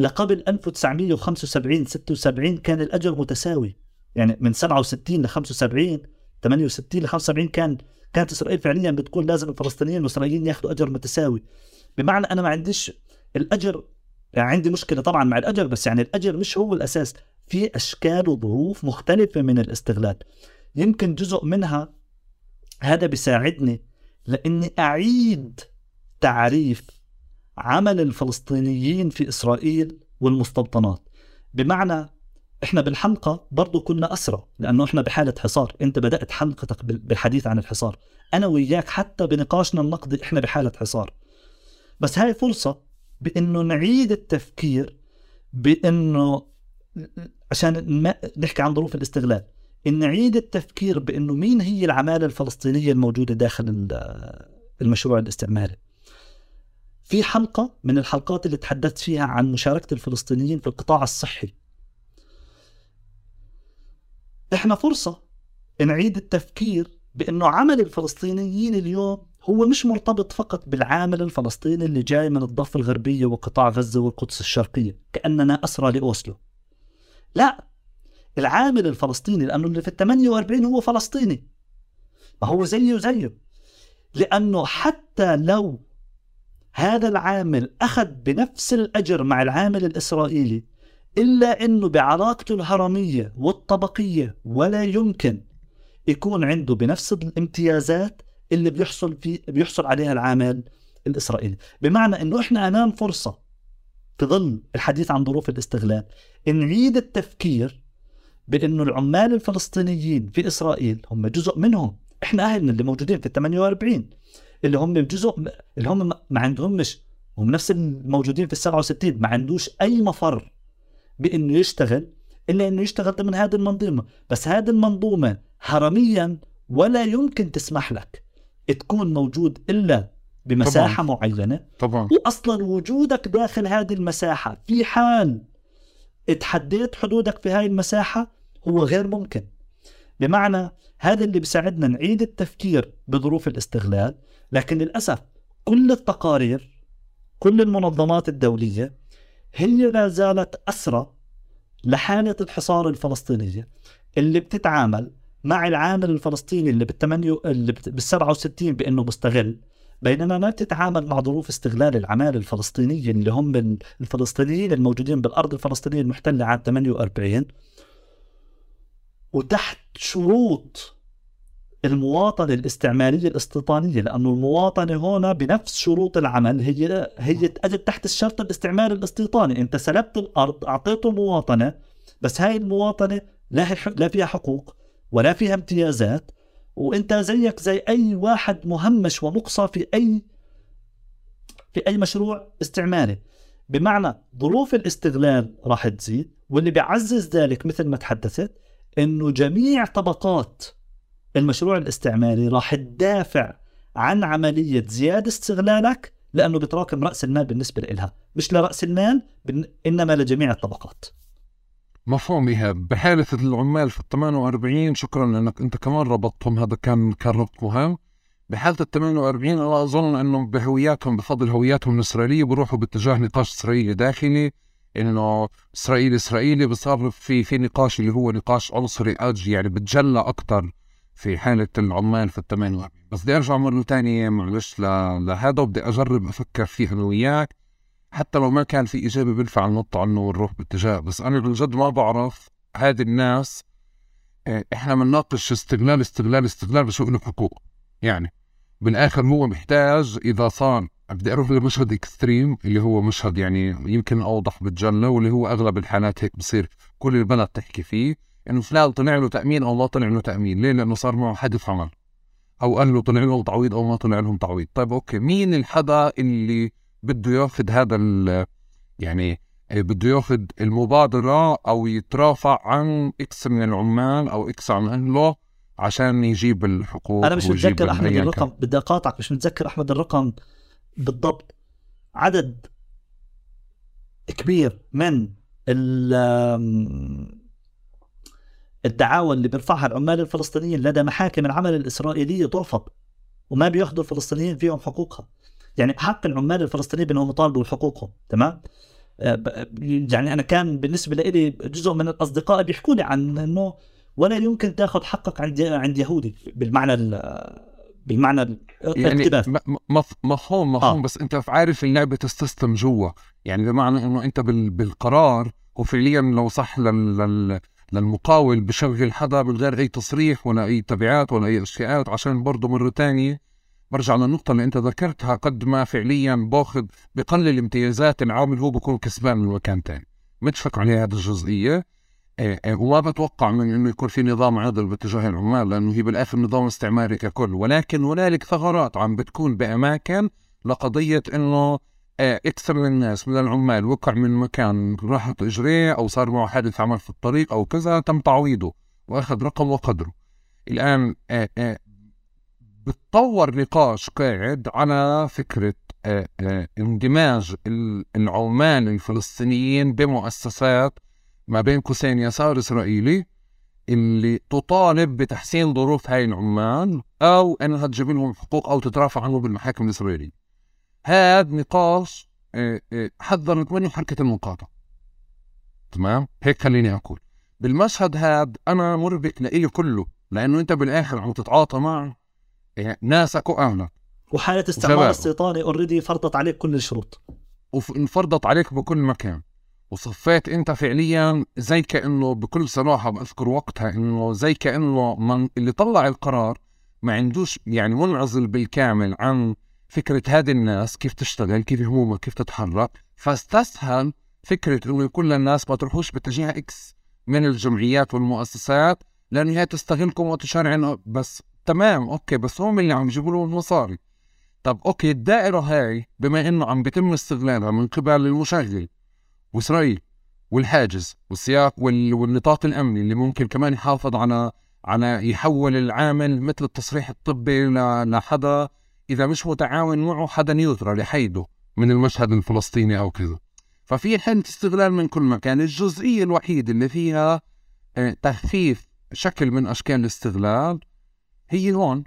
لقبل 1975 76 كان الأجر متساوي. يعني من 67 ل 75 68 ل 75 كان كانت إسرائيل فعليا بتقول لازم الفلسطينيين والإسرائيليين ياخذوا أجر متساوي. بمعنى أنا ما عنديش الأجر يعني عندي مشكلة طبعا مع الأجر بس يعني الأجر مش هو الأساس. في أشكال وظروف مختلفة من الاستغلال. يمكن جزء منها هذا بيساعدني لأني أعيد تعريف عمل الفلسطينيين في إسرائيل والمستوطنات. بمعنى إحنا بالحلقة برضو كنا أسرى لأنه إحنا بحالة حصار. أنت بدأت حلقتك بالحديث عن الحصار. أنا وياك حتى بنقاشنا النقدي إحنا بحالة حصار. بس هاي فرصة بأنه نعيد التفكير بأنه عشان ما نحكي عن ظروف الاستغلال. إن نعيد التفكير بإنه مين هي العمالة الفلسطينية الموجودة داخل المشروع الاستعماري. في حلقة من الحلقات اللي تحدثت فيها عن مشاركة الفلسطينيين في القطاع الصحي. إحنا فرصة نعيد التفكير بأنه عمل الفلسطينيين اليوم هو مش مرتبط فقط بالعامل الفلسطيني اللي جاي من الضفة الغربية وقطاع غزة والقدس الشرقية كأننا أسرى لأوسلو. لا العامل الفلسطيني لأنه اللي في ال 48 هو فلسطيني. ما هو زيه زيه. لأنه حتى لو هذا العامل أخذ بنفس الأجر مع العامل الإسرائيلي إلا أنه بعلاقته الهرمية والطبقية ولا يمكن يكون عنده بنفس الامتيازات اللي بيحصل في بيحصل عليها العامل الإسرائيلي. بمعنى أنه إحنا أمام فرصة في ظل الحديث عن ظروف الاستغلال نعيد التفكير بأنه العمال الفلسطينيين في إسرائيل هم جزء منهم إحنا أهلنا اللي موجودين في ال 48 اللي هم جزء اللي هم ما عندهمش هم نفس الموجودين في ال 67 ما عندوش أي مفر بإنه يشتغل إلا إنه يشتغل ضمن هذه المنظومة. بس هذه المنظومة هرميا ولا يمكن تسمح لك تكون موجود إلا بمساحة طبعا. معينة. طبعا. واصلا وجودك داخل هذه المساحة في حال اتحديت حدودك في هاي المساحة هو غير ممكن. بمعنى هذا اللي بيساعدنا نعيد التفكير بظروف الاستغلال لكن للأسف كل التقارير كل المنظمات الدولية هي لا زالت اسرى لحالة الحصار الفلسطينية اللي بتتعامل مع العامل الفلسطيني اللي بالثمانية اللي بال 67 بأنه مستغل بينما ما بتتعامل مع ظروف استغلال العمالة الفلسطينية اللي هم الفلسطينيين الموجودين بالأرض الفلسطينية المحتلة عام 48 وتحت شروط المواطنة الاستعمارية الاستيطانية لأنه المواطنة هنا بنفس شروط العمل هي هي أجت تحت الشرط الاستعماري الاستيطاني. أنت سلبت الأرض أعطيته مواطنة بس هاي المواطنة لا, لا فيها حقوق ولا فيها امتيازات وانت زيك زي أي واحد مهمش ومقصى في أي في أي مشروع استعماري. بمعنى ظروف الاستغلال راح تزيد واللي بيعزز ذلك مثل ما تحدثت إنه جميع طبقات المشروع الاستعماري راح تدافع عن عملية زيادة استغلالك لأنه بتراكم رأس المال بالنسبة لها مش لرأس المال إنما لجميع الطبقات. مفهوم إيهاب. بحالة العمال في ال 48 شكرا لأنك أنت كمان ربطتهم هذا كان كان ربط مهم. بحالة ال 48 أنا أظن أنه بهوياتهم بفضل هوياتهم الإسرائيلية بروحوا باتجاه نقاش إسرائيلي داخلي. إنه إسرائيل إسرائيلي بصار في في نقاش اللي هو نقاش عنصري آجي يعني بتجلى أكثر في حالة العمال في ال 48 بس بدي أرجع مرة ثانية معلش لهذا وبدي أجرب أفكر فيه أنا وياك. حتى لو ما كان في إجابة بنفع ننط عنه ونروح باتجاه بس أنا بالجد ما بعرف هذه الناس آه، إحنا بنناقش استغلال استغلال استغلال بس له حقوق. يعني بالآخر هو محتاج إذا صار بدي أروح لمشهد extreme اللي هو مشهد يعني يمكن أوضح بالجنة واللي هو أغلب الحالات هيك بصير كل البلد تحكي فيه إنه فلان طلع له تأمين أو ما طلع له تأمين. ليه؟ لأنه صار معه حدث عمل. أو قال له طلع له تعويض أو ما طلع لهم تعويض. طيب أوكي مين الحدا اللي بده ياخذ هذا يعني بده ياخذ المبادرة أو يترافع عن X من العمال أو X عن أهله عشان يجيب الحقوق أنا مش متذكر أحمد الرقم بدي أقاطعك مش متذكر أحمد الرقم. بالضبط. عدد كبير من الدعاوى اللي بيرفعها العمال الفلسطينيين لدى محاكم العمل الإسرائيلية ترفض وما بياخذوا الفلسطينيين فيهم حقوقها. يعني حق العمال الفلسطينيين بأنهم يطالبوا بحقوقهم تمام؟ آه، يعني أنا كان بالنسبة لي جزء من الأصدقاء بيحكوا لي عن أنه ولا يمكن تاخذ حقك عند عند يهودي بالمعنى بالمعنى يعني مفهوم مفهوم آه. بس انت عارف اللعبه تستسلم جوا. يعني بمعنى إنه انت بالقرار وفعليا لو صح لل... لل... للمقاول بشغل حدا من غير أي تصريح ولا أي تبعات ولا أي أشياءات عشان برضه مرة ثانية برجع للنقطة اللي أنت ذكرتها قد ما فعليا باخذ بقلل امتيازات العامل هو بكون كسبان من مكان ثاني متفق عليها هذه الجزئية؟ إيه إيه وما بتوقع من إنه يكون في نظام عادل باتجاه العمال لأنه هي بالآخر نظام استعماري ككل. ولكن هنالك ثغرات عم بتكون بأماكن لقضية إنه إيه أكثر من الناس من العمال وقع من مكان راحت اجريه أو صار معه حادث عمل في الطريق أو كذا تم تعويضه وأخذ رقم وقدره. الآن بتطور نقاش قاعد على فكرة اندماج العمال الفلسطينيين بمؤسسات ما بين قوسين يسار إسرائيلي اللي تطالب بتحسين ظروف هاي العمال أو أنها تجيب لهم حقوق أو تترافع عنهم بالمحاكم الإسرائيلية. هذا نقاش آه، آه، حذرت منه حركة المقاطعة. تمام؟ هيك خليني أقول. بالمشهد هذا أنا مربك لإلي كله لأنه أنت بالآخر عم تتعاطى مع آه، ناسك وأهلك وحالة استعمار استيطاني اوريدي فرضت عليك كل الشروط. وانفرضت عليك بكل مكان. وصفيت انت فعليا زي كأنه بكل صراحة بذكر وقتها إنه زي كأنه من اللي طلع القرار ما عندوش يعني منعزل بالكامل عن فكرة هذه الناس كيف تشتغل كيف همومها كيف تتحرك. فاستسهل فكرة إنه كل الناس ما تروحوش باتجاه X من الجمعيات والمؤسسات لأنه هي تستغلكم وتشارع بس تمام أوكي بس هم اللي عم يجيبوا له المصاري طب أوكي الدائرة هاي بما إنه عم بيتم استغلالها من قبل المشغل وإسرائيل والحاجز والسياق وال... والنطاق الأمني اللي ممكن كمان يحافظ على على يحول العامل مثل التصريح الطبي. لحدا إذا مش متعاون معه حدا neutral يحيده من المشهد الفلسطيني أو كذا ففي حالة استغلال من كل مكان الجزئية الوحيدة اللي فيها آه، تخفيف شكل من أشكال الاستغلال هي هون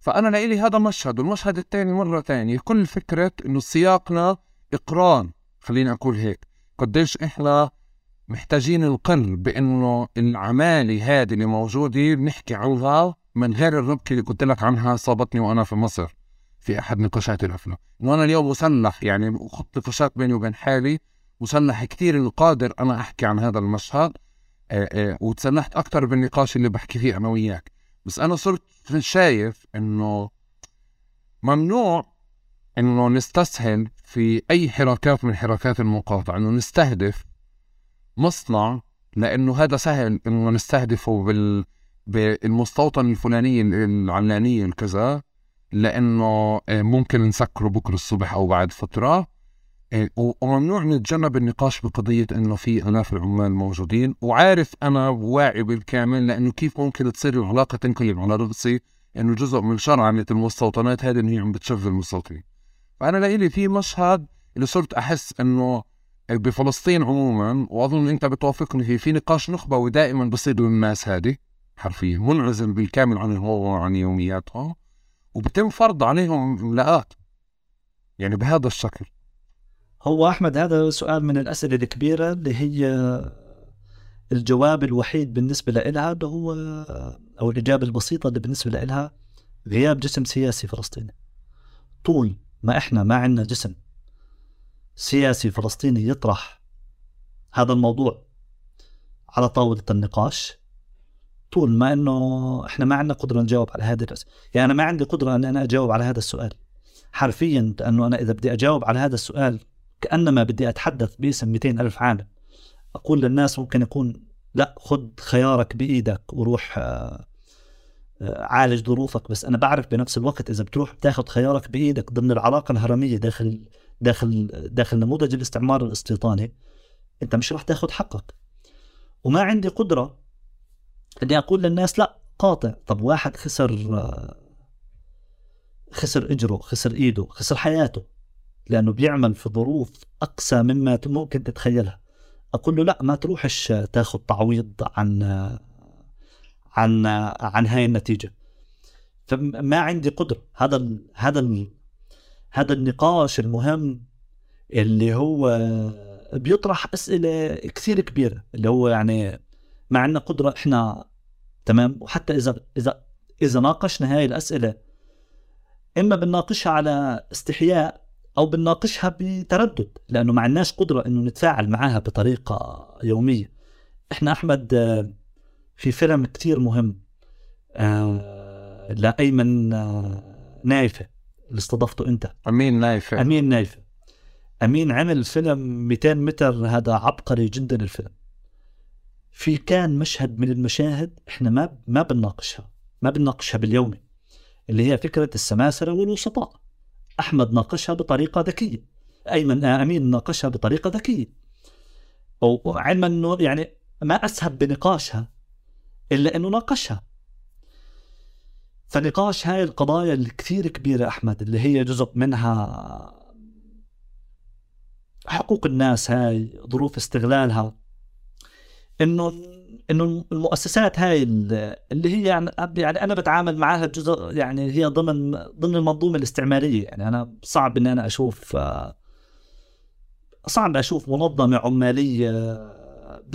فأنا لإلي هذا مشهد والمشهد الثاني مرة ثانية كل فكرة إنه سياقنا إقران خليني أقول هيك قديش إحنا محتاجين القر بإنه العمالة هذه اللي موجودة بنحكي عنها من غير الربكة اللي قلت لك عنها صابتني وأنا في مصر في أحد نقاشات الأفلام. إنه أنا اليوم مسلح يعني خط نقاشات بيني وبين حالي مسلح كثير إنه قادر أنا أحكي عن هذا المشهد آه، آه، وتسلحت أكثر بالنقاش اللي بحكي فيه أنا وياك. بس أنا صرت شايف إنه ممنوع إنه نستسهل في أي حركات من حركات المقاطعة إنه نستهدف مصنع لأنه هذا سهل إنه نستهدفه بال بالمستوطن الفلاني العلانية الكذا لأنه آه، ممكن نسكره بكرة الصبح أو بعد فترة. إيه، وممنوع نتجنب النقاش بقضية إنه في آلاف العمال موجودين. وعارف أنا واعي بالكامل لأنه كيف ممكن تصير العلاقة تنقلب على رأسي إنه جزء من شرعنة المستوطنات هذه ان هي عم بتشغل المستوطنين فأنا لإلي في مشهد اللي صرت أحس إنه بفلسطين عموما وأظن أنت بتوافقني فيه في نقاش نخبوي دائما بصير للناس هذه حرفيا منعزل بالكامل عن هو وعن يومياتهم وبتم فرض عليهم املاءات يعني بهذا الشكل. هو أحمد هذا سؤال من الأسئلة الكبيرة اللي هي الجواب الوحيد بالنسبة لها اللي هو أو الإجابة البسيطة اللي بالنسبة لها غياب جسم سياسي فلسطيني. طول ما إحنا ما عندنا جسم سياسي فلسطيني يطرح هذا الموضوع على طاولة النقاش طول ما إنه إحنا ما عندنا قدرة نجاوب على هذه الأسئلة يعني أنا ما عندي قدرة ان أنا أجاوب على هذا السؤال. حرفيا لأنه أنا إذا بدي أجاوب على هذا السؤال كأنما بدي أتحدث باسم 200 ألف عالم أقول للناس ممكن يكون لا خذ خيارك بإيدك وروح آه، عالج ظروفك بس أنا بعرف بنفس الوقت إذا بتروح بتاخذ خيارك بإيدك ضمن العلاقة الهرمية داخل داخل داخل نموذج الاستعمار الاستيطاني أنت مش راح تاخذ حقك. وما عندي قدرة إني أقول للناس لا قاطع. طب واحد خسر خسر إجره خسر إيده خسر حياته لأنه بيعمل في ظروف أقسى مما ممكن تتخيلها. أقول له لا ما تروحش تاخذ تعويض عن عن عن هاي النتيجة. فما عندي قدرة. هذا ال هذا ال هذا النقاش المهم اللي هو بيطرح أسئلة كثير كبيرة. اللي هو يعني ما عندنا قدرة إحنا تمام؟ وحتى إذا إذا إذا ناقشنا هاي الأسئلة إما بنناقشها على استحياء أو بنناقشها بتردد لأنه ما عندناش قدرة إنه نتفاعل معها بطريقة يومية. إحنا أحمد في فيلم كتير مهم آه، لأيمن آه، نايفة اللي استضفته أنت. أمين نايفة. أمين نايفة. أمين عمل فيلم 200 متر هذا عبقري جدا الفيلم. في كان مشهد من المشاهد إحنا ما ما بنناقشها ما بنناقشها باليومي اللي هي فكرة السماسرة والوسطاء. أحمد ناقشها بطريقة ذكية. أيمن أمين ناقشها بطريقة ذكية. وعلما أنه يعني ما أسهب بنقاشها إلا أنه ناقشها. فنقاش هاي القضايا الكثير كبيرة أحمد اللي هي جزء منها حقوق الناس هاي ظروف استغلالها. إنه إنه المؤسسات هاي اللي هي يعني يعني أنا بتعامل معها جزء يعني هي ضمن ضمن المنظومة الاستعمارية. يعني أنا صعب إني أنا أشوف صعب أشوف منظمة عمالية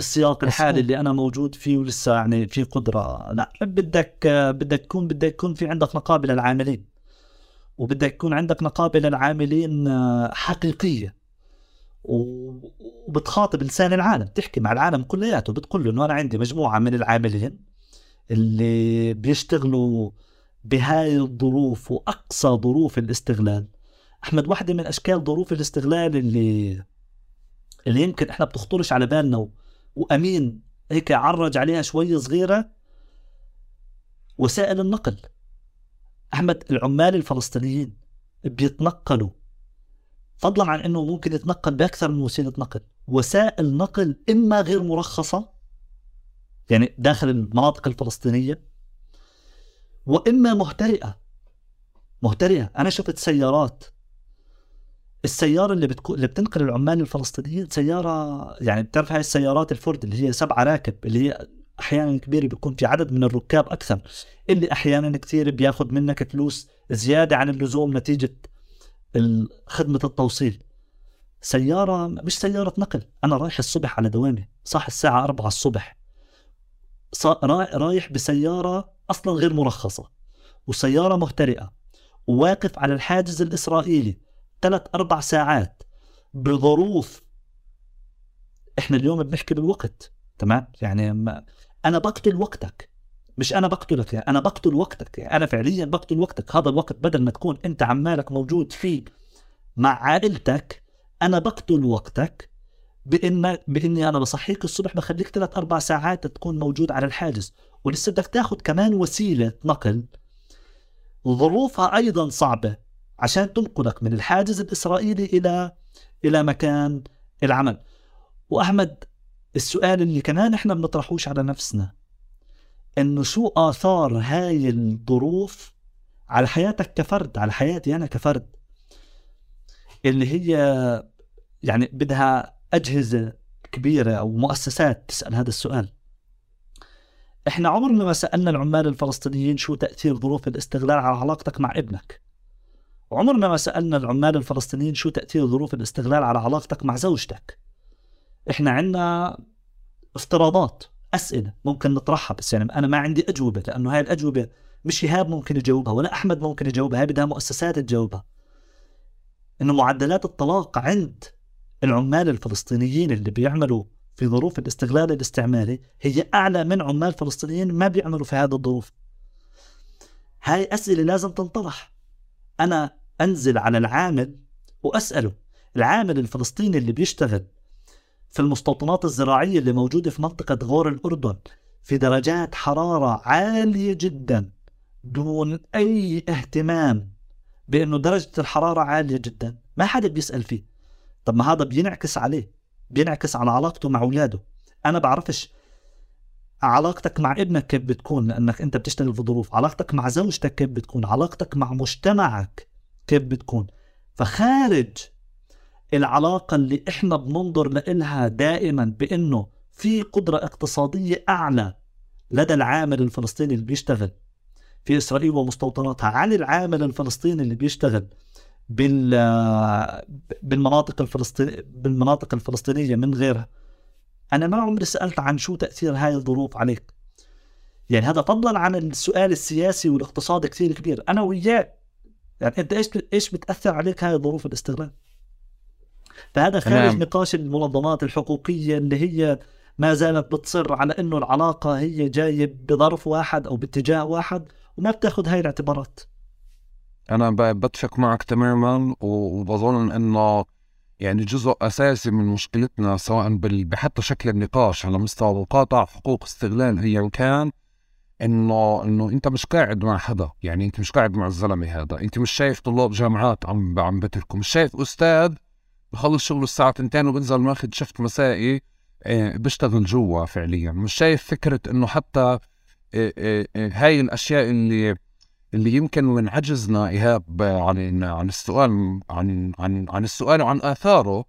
بالسياق الحالي اللي أنا موجود فيه ولسه يعني في قدرة. لا بدك بدك تكون بدك يكون في عندك نقابة للعاملين. وبدك يكون عندك نقابة للعاملين حقيقية. وبتخاطب لسان العالم تحكي مع العالم كلياته بتقول له إنه أنا عندي مجموعة من العاملين اللي بيشتغلوا بهاي الظروف وأقصى ظروف الاستغلال. أحمد واحدة من أشكال ظروف الاستغلال اللي اللي يمكن إحنا بتخطرش على بالنا وأمين. هيك عرج عليها شوي صغيرة وسائل النقل. أحمد العمال الفلسطينيين بيتنقلوا. فضلا عن إنه ممكن يتنقل بأكثر من وسيلة نقل. وسائل نقل إما غير مرخصة يعني داخل المناطق الفلسطينية وإما مهترئة. مهترئة. أنا شفت سيارات السيارة اللي بتكون اللي بتنقل العمال الفلسطينيين سيارة يعني بتعرف هاي السيارات الفورد اللي هي سبعة راكب اللي هي أحيانا كبيرة بيكون في عدد من الركاب أكثر اللي أحيانا كثير بياخذ منك فلوس زيادة عن اللزوم نتيجة خدمه التوصيل. سيارة مش سيارة نقل أنا رايح الصبح على دوامي صح الساعة 4 الصبح. رايح بسيارة أصلا غير مرخصة وسيارة مهترئه وواقف على الحاجز الإسرائيلي. ثلاث أربع ساعات بظروف. إحنا اليوم بنحكي بالوقت تمام؟ يعني ما أنا بقتل وقتك. مش أنا بقتلك يعني أنا بقتل وقتك يعني أنا فعليا بقتل وقتك. هذا الوقت بدل ما تكون أنت عمالك موجود فيه مع عائلتك أنا بقتل وقتك بإن بإني أنا بصحيك الصبح بخليك ثلاث أربع ساعات تكون موجود على الحاجز. ولسه بدك تاخذ كمان وسيلة نقل. ظروفها أيضا صعبة. عشان تنقلك من الحاجز الإسرائيلي إلى إلى مكان العمل. وأحمد السؤال اللي كمان إحنا بنطرحوش على نفسنا إنه شو آثار هاي الظروف على حياتك كفرد على حياتي أنا كفرد اللي هي يعني بدها أجهزة كبيرة أو مؤسسات تسأل هذا السؤال. إحنا عمرنا ما سألنا العمال الفلسطينيين شو تأثير ظروف الاستغلال على علاقتك مع ابنك. عمرنا ما سألنا العمال الفلسطينيين شو تأثير ظروف الاستغلال على علاقتك مع زوجتك. إحنا عندنا افتراضات أسئلة ممكن نطرحها بس يعني أنا ما عندي أجوبة لأنه هاي الأجوبة مش ايهاب ممكن يجاوبها ولا أحمد ممكن يجاوبها هاي بدها مؤسسات تجاوبها. إنه معدلات الطلاق عند العمال الفلسطينيين اللي بيعملوا في ظروف الاستغلال الاستعماري هي أعلى من عمال فلسطينيين ما بيعملوا في هذه الظروف. هاي أسئلة لازم تنطرح. أنا أنزل على العامل وأسأله. العامل الفلسطيني اللي بيشتغل في المستوطنات الزراعية اللي موجودة في منطقة غور الأردن في درجات حرارة عالية جدا دون أي اهتمام بأنه درجة الحرارة عالية جدا. ما حدا بيسأل فيه. طب ما هذا بينعكس عليه بينعكس على علاقته مع أولاده. أنا بعرفش علاقتك مع ابنك كيف بتكون لأنك أنت بتشتغل في ظروف. علاقتك مع زوجتك كيف بتكون؟ علاقتك مع مجتمعك كيف بتكون. فخارج العلاقة اللي إحنا بننظر لإلها دائما بأنه في قدرة اقتصادية أعلى لدى العامل الفلسطيني اللي بيشتغل. في إسرائيل ومستوطناتها. عن العامل الفلسطيني اللي بيشتغل بال بالمناطق الفلسطينية بالمناطق الفلسطينية من غيرها. أنا ما عمري سألت عن شو تأثير هاي الظروف عليك. يعني هذا فضلا عن السؤال السياسي والاقتصادي كثير كبير. أنا وياك يعني أنت إيش إيش بتأثر عليك هاي ظروف الاستغلال فهذا خارج نعم. نقاش المنظمات الحقوقية اللي هي ما زالت بتصر على إنه العلاقة هي جاية بظرف واحد أو باتجاه واحد وما بتاخذ هاي الاعتبارات أنا بتفق معك تماما وبظن إنه يعني جزء أساسي من مشكلتنا سواء بحتى شكل النقاش على مستوى مقاطعة حقوق استغلال ايا كان إنه إنه أنت مش قاعد مع حدا يعني أنت مش قاعد مع الزلمة هذا أنت مش شايف طلاب جامعات عم عم بتركوا مش شايف أستاذ بخلص شغله الساعة 2 وبنزل ماخذ شفت مسائي آه، بشتغل جوا فعليا مش شايف فكرة إنه حتى آه، آه، هاي الأشياء اللي اللي يمكن من عجزنا إيهاب عن عن السؤال عن عن عن السؤال وعن آثاره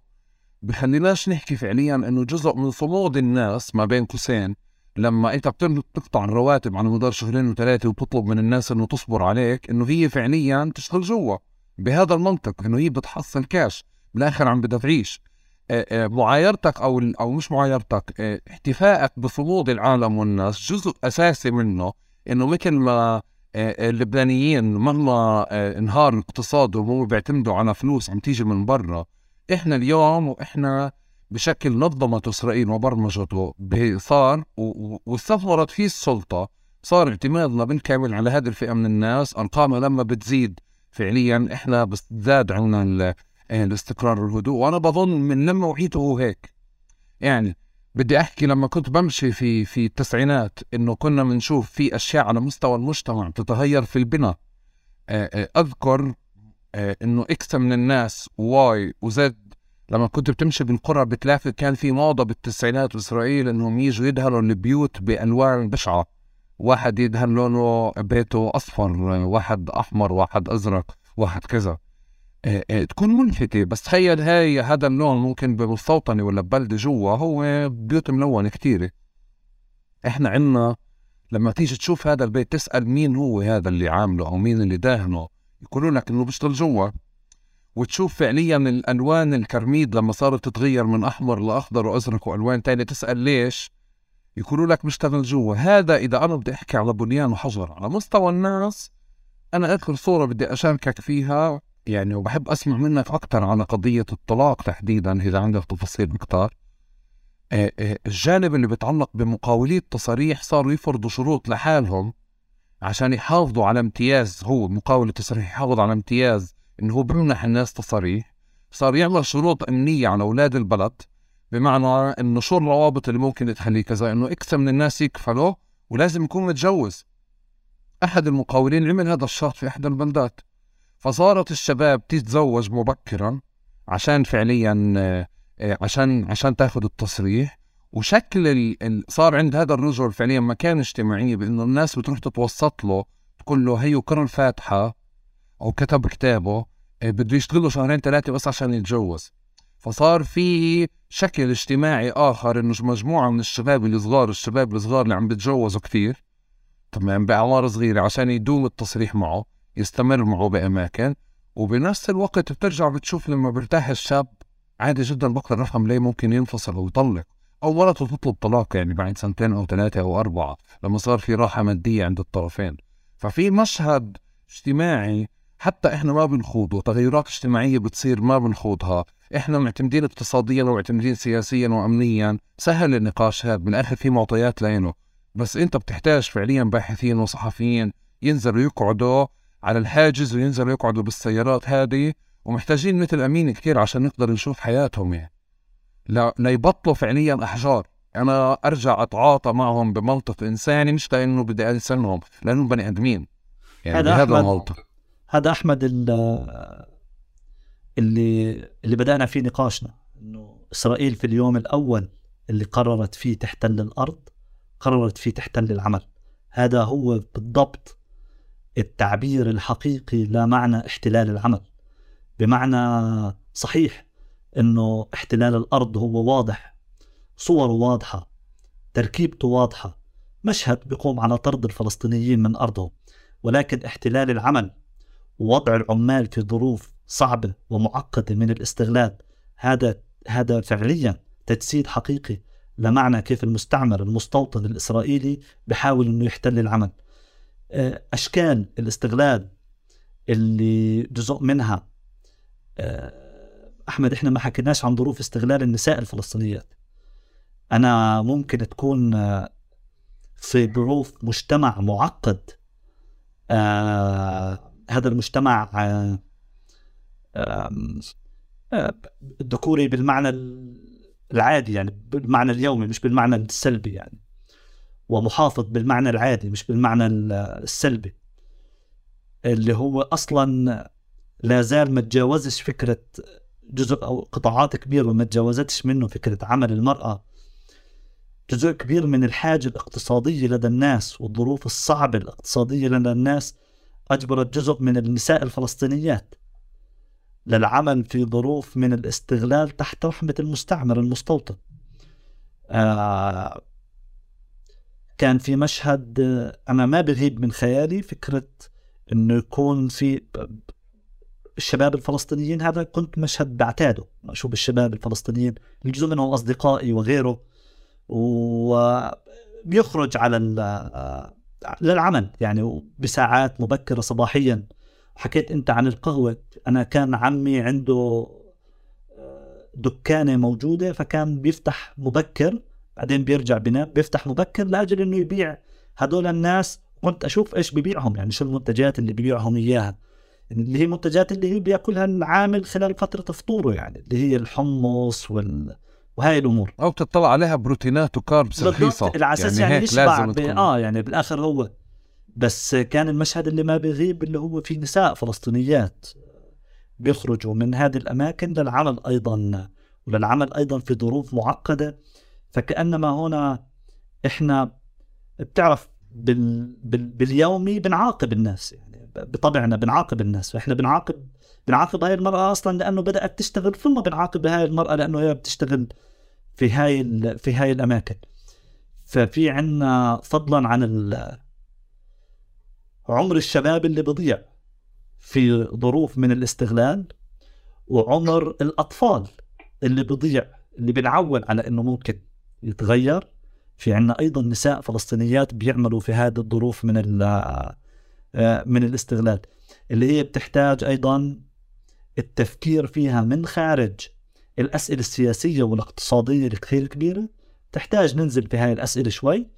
بخليناش نحكي فعليا إنه جزء من صمود الناس ما بين قوسين لما انت بتقطع الرواتب على مدار شهرين وثلاثة وبتطلب من الناس انه تصبر عليك انه هي فعليا تشتغل جوا. بهذا المنطق انه هي بتحصل كاش بالاخر عم بدها تعيش. آه، آه، معايرتك أو أو مش معايرتك آه، احتفائك بصمود العالم والناس جزء أساسي منه إنه مثل ما اللبنانيين مهما انهار اقتصادهم هم بيعتمدوا على فلوس عم تيجي من برا إحنا اليوم وإحنا بشكل نظمت إسرائيل وبرمجته صار واستثمرت فيه السلطة. صار اعتمادنا بالكامل على هذه الفئه من الناس ارقامها لما بتزيد فعليا. إحنا بتزداد عنا الاستقرار والهدوء. وأنا بظن من لما وعيته هيك. يعني بدي أحكي لما كنت بمشي في في التسعينات إنه كنا بنشوف في أشياء على مستوى المجتمع تتغير في البناء. آه، آه، أذكر آه، إنه إكس من الناس واي وزد لما كنت بتمشي بالقرى بتلاقي كان في موضة بالتسعينات بإسرائيل انهم يجوا يدهنوا البيوت بالوان بشعة. واحد يدهن لونه بيته أصفر واحد أحمر واحد أزرق واحد كذا. إيه إيه تكون ملفتة. بس تخيل هاي هذا اللون ممكن بمستوطنة ولا ببلدة جوا هو بيوت ملونة كتيرة. إحنا عنا لما تيجي تشوف هذا البيت تسأل مين هو هذا اللي عامله أو مين اللي داهنه. يقولوا لك إنه بيشتغل جوا. وتشوف فعليا الألوان الكرميد لما صارت تتغير من أحمر لأخضر وأزرق وألوان تانية تسأل ليش؟ يقولوا لك بيشتغل جوا هذا إذا أنا بدي أحكي على بنيان وحجر على مستوى الناس أنا آخر صورة بدي أشاركك فيها يعني وبحب أسمع منك أكثر على قضية الطلاق تحديدا إذا عندك تفاصيل أكثر آه، آه، الجانب اللي بيتعلق بمقاولي التصاريح صاروا يفرضوا شروط لحالهم عشان يحافظوا على امتياز هو مقاول التصريح يحافظ على امتياز انه هو بيمنح الناس تصاريح صار يعمل شروط أمنية على أولاد البلد بمعنى إنه شو الروابط اللي ممكن تخليه كذا إنه إكثر من الناس يكفلوا ولازم يكون متجوز. أحد المقاولين عمل هذا الشرط في إحدى البلدات. فصارت الشباب تتزوج مبكرا عشان فعليا آه، عشان عشان تأخذ التصريح. وشكل. صار عند هذا الرجل فعليا مكان اجتماعي بإنه الناس بتروح تتوسط له تقول له هي قرا الفاتحة أو كتب كتابه آه، بده يشتغل له شهرين ثلاثة بس عشان يتجوز. فصار في شكل اجتماعي آخر إنه مجموعة من الشباب الصغار الشباب الصغار اللي عم بتجوزوا كثير تمام بأعمار صغيرة عشان يدوم التصريح معه يستمر معه بأماكن وبنفس الوقت بترجع بتشوف لما بيرتاح الشاب عادي جدا بقدر أفهم ليه ممكن ينفصل أو يطلق. أو مرته تطلب طلاق يعني بعد سنتين أو ثلاثة أو أربعة لما صار في راحة مادية عند الطرفين. ففي مشهد اجتماعي حتى إحنا ما بنخوضه تغيرات اجتماعية بتصير ما بنخوضها. إحنا معتمدين اقتصاديا ومعتمدين سياسيا وامنيا. سهل النقاش هذا بالاخر في معطيات لينه بس أنت بتحتاج فعليا باحثين وصحفيين ينزلوا يقعدوا على الحاجز وينزلوا يقعدوا بالسيارات هذه. ومحتاجين مثل أمين كثير عشان نقدر نشوف حياتهم يعني. لا ليبطلوا فعليا أحجار. أنا أرجع أتعاطى معهم بمنطق إنساني مش لأنه بدي انسانهم لأنهم بني آدمين. يعني هذا هذا المنطق هذا أحمد اللي اللي بدأنا فيه نقاشنا إنه إسرائيل في اليوم الأول اللي قررت فيه تحتل الأرض قررت فيه تحتل العمل. هذا هو بالضبط التعبير الحقيقي لمعنى احتلال العمل. بمعنى صحيح إنه احتلال الأرض هو واضح صوره واضحة تركيبته واضحة مشهد بيقوم على طرد الفلسطينيين من أرضهم. ولكن احتلال العمل ووضع العمال في ظروف صعبة ومعقده من الاستغلال. هذا هذا فعليا تجسيد حقيقي لمعنى كيف المستعمر المستوطن الإسرائيلي بحاول إنه يحتل العمل. آه، أشكال الاستغلال اللي جزء منها آه، أحمد إحنا ما حكيناش عن ظروف استغلال النساء الفلسطينيات. أنا ممكن تكون آه، في ظروف مجتمع معقد هذا المجتمع آه آه الذكوري بالمعنى العادي يعني بالمعنى اليومي مش بالمعنى السلبي يعني. ومحافظ بالمعنى العادي مش بالمعنى السلبي. اللي هو أصلا لا زال ما تجاوزش فكرة جزء أو قطاعات كبيرة ما تجاوزتش منه فكرة عمل المرأة. جزء كبير من الحاجة الاقتصادية لدى الناس والظروف الصعبة الاقتصادية لدى الناس اجبرت جزء من النساء الفلسطينيات للعمل في ظروف من الاستغلال تحت رحمة المستعمر المستوطن. آه كان في مشهد أنا ما بغيب من خيالي فكرة إنه يكون في الشباب الفلسطينيين هذا كنت مشهد بعتاده. أشوف الشباب الفلسطينيين الجزء منهم أصدقائي وغيره وبيخرج على للعمل يعني بساعات مبكرة صباحيا. حكيت أنت عن القهوة أنا كان عمي عنده دكانة موجودة فكان بيفتح مبكر بعدين بيرجع بينام بيفتح مبكر لأجل إنه يبيع هدول الناس. كنت أشوف إيش ببيعهم يعني شو المنتجات اللي ببيعهم إياها. اللي هي منتجات اللي هي بيأكلها العامل خلال فترة فطوره يعني اللي هي الحمص وال وهي الأمور. أو تطلع عليها بروتينات وكاربس رخيصه بالضبط على أساس يعني, يعني يشبع ب... آه يعني بالآخر هو. بس كان المشهد اللي ما بيغيب اللي هو في نساء فلسطينيات بيخرجوا من هذه الأماكن للعمل أيضا وللعمل أيضا في ظروف معقدة. فكأنما هنا إحنا بتعرف بال... بال... باليومي بنعاقب الناس يعني بطبعنا بنعاقب الناس. فإحنا بنعاقب بنعاقب هاي المرأة أصلا لأنه بدأت تشتغل ثم بنعاقب هاي المرأة لأنه هي بتشتغل في هاي. في هاي الأماكن ففي عنا فضلا عن. عمر الشباب اللي بضيع في ظروف من الاستغلال وعمر الأطفال اللي بضيع اللي بنعول على أنه ممكن يتغير في عنا أيضا نساء فلسطينيات بيعملوا في هذه الظروف من آه، من الاستغلال اللي هي بتحتاج أيضا التفكير فيها من خارج. الأسئلة السياسية والاقتصادية الكثير كبيرة. تحتاج ننزل في هاي الأسئلة شوي.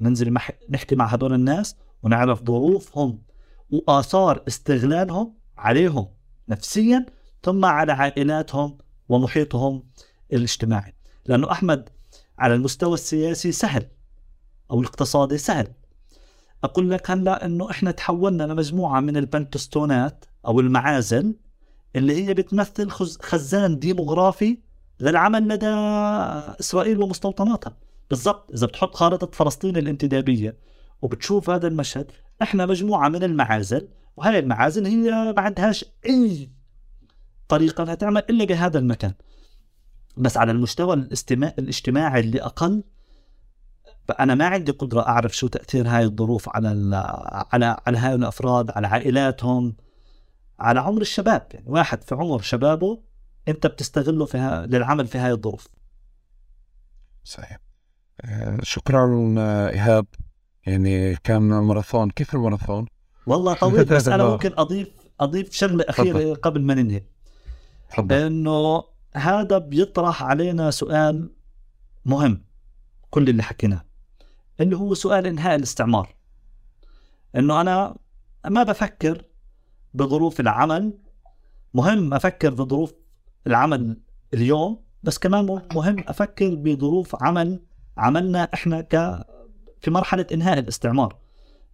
ننزل نحكي مع هدول الناس ونعرف ظروفهم وآثار استغلالهم عليهم نفسيا ثم على عائلاتهم ومحيطهم الاجتماعي. لأنه أحمد على المستوى السياسي سهل أو الاقتصادي سهل. أقول لك هلأ أنه إحنا تحولنا لمجموعة من البنتستونات أو المعازل اللي هي بتمثل خزان ديموغرافي للعمل لدى إسرائيل ومستوطناتها. بالضبط. إذا بتحط خارطة فلسطين الانتدابية وبتشوف هذا المشهد إحنا مجموعة من المعازل وهي المعازل هي ما عندهاش أي طريقة إنها تعمل إلا بهذا المكان. بس على المستوى الاجتماعي اللي أقل فأنا ما عندي قدرة أعرف شو تأثير هاي الظروف على على على هاي الأفراد على عائلاتهم. على عمر الشباب يعني واحد في عمر شبابه أنت بتستغله في ها... للعمل في هاي الظروف. صحيح. آه، شكرا إيهاب. يعني كان ماراثون. كيف الماراثون؟ والله طويل بس أنا ممكن أضيف أضيف شغلة أخيرة قبل ما ننهي. إنه هذا بيطرح علينا سؤال مهم كل اللي حكيناه. اللي هو سؤال إنهاء الاستعمار. إنه أنا ما بفكر بظروف العمل. مهم أفكر بظروف العمل اليوم بس كمان مهم أفكر بظروف عمل عملنا إحنا ك في مرحلة إنهاء الاستعمار.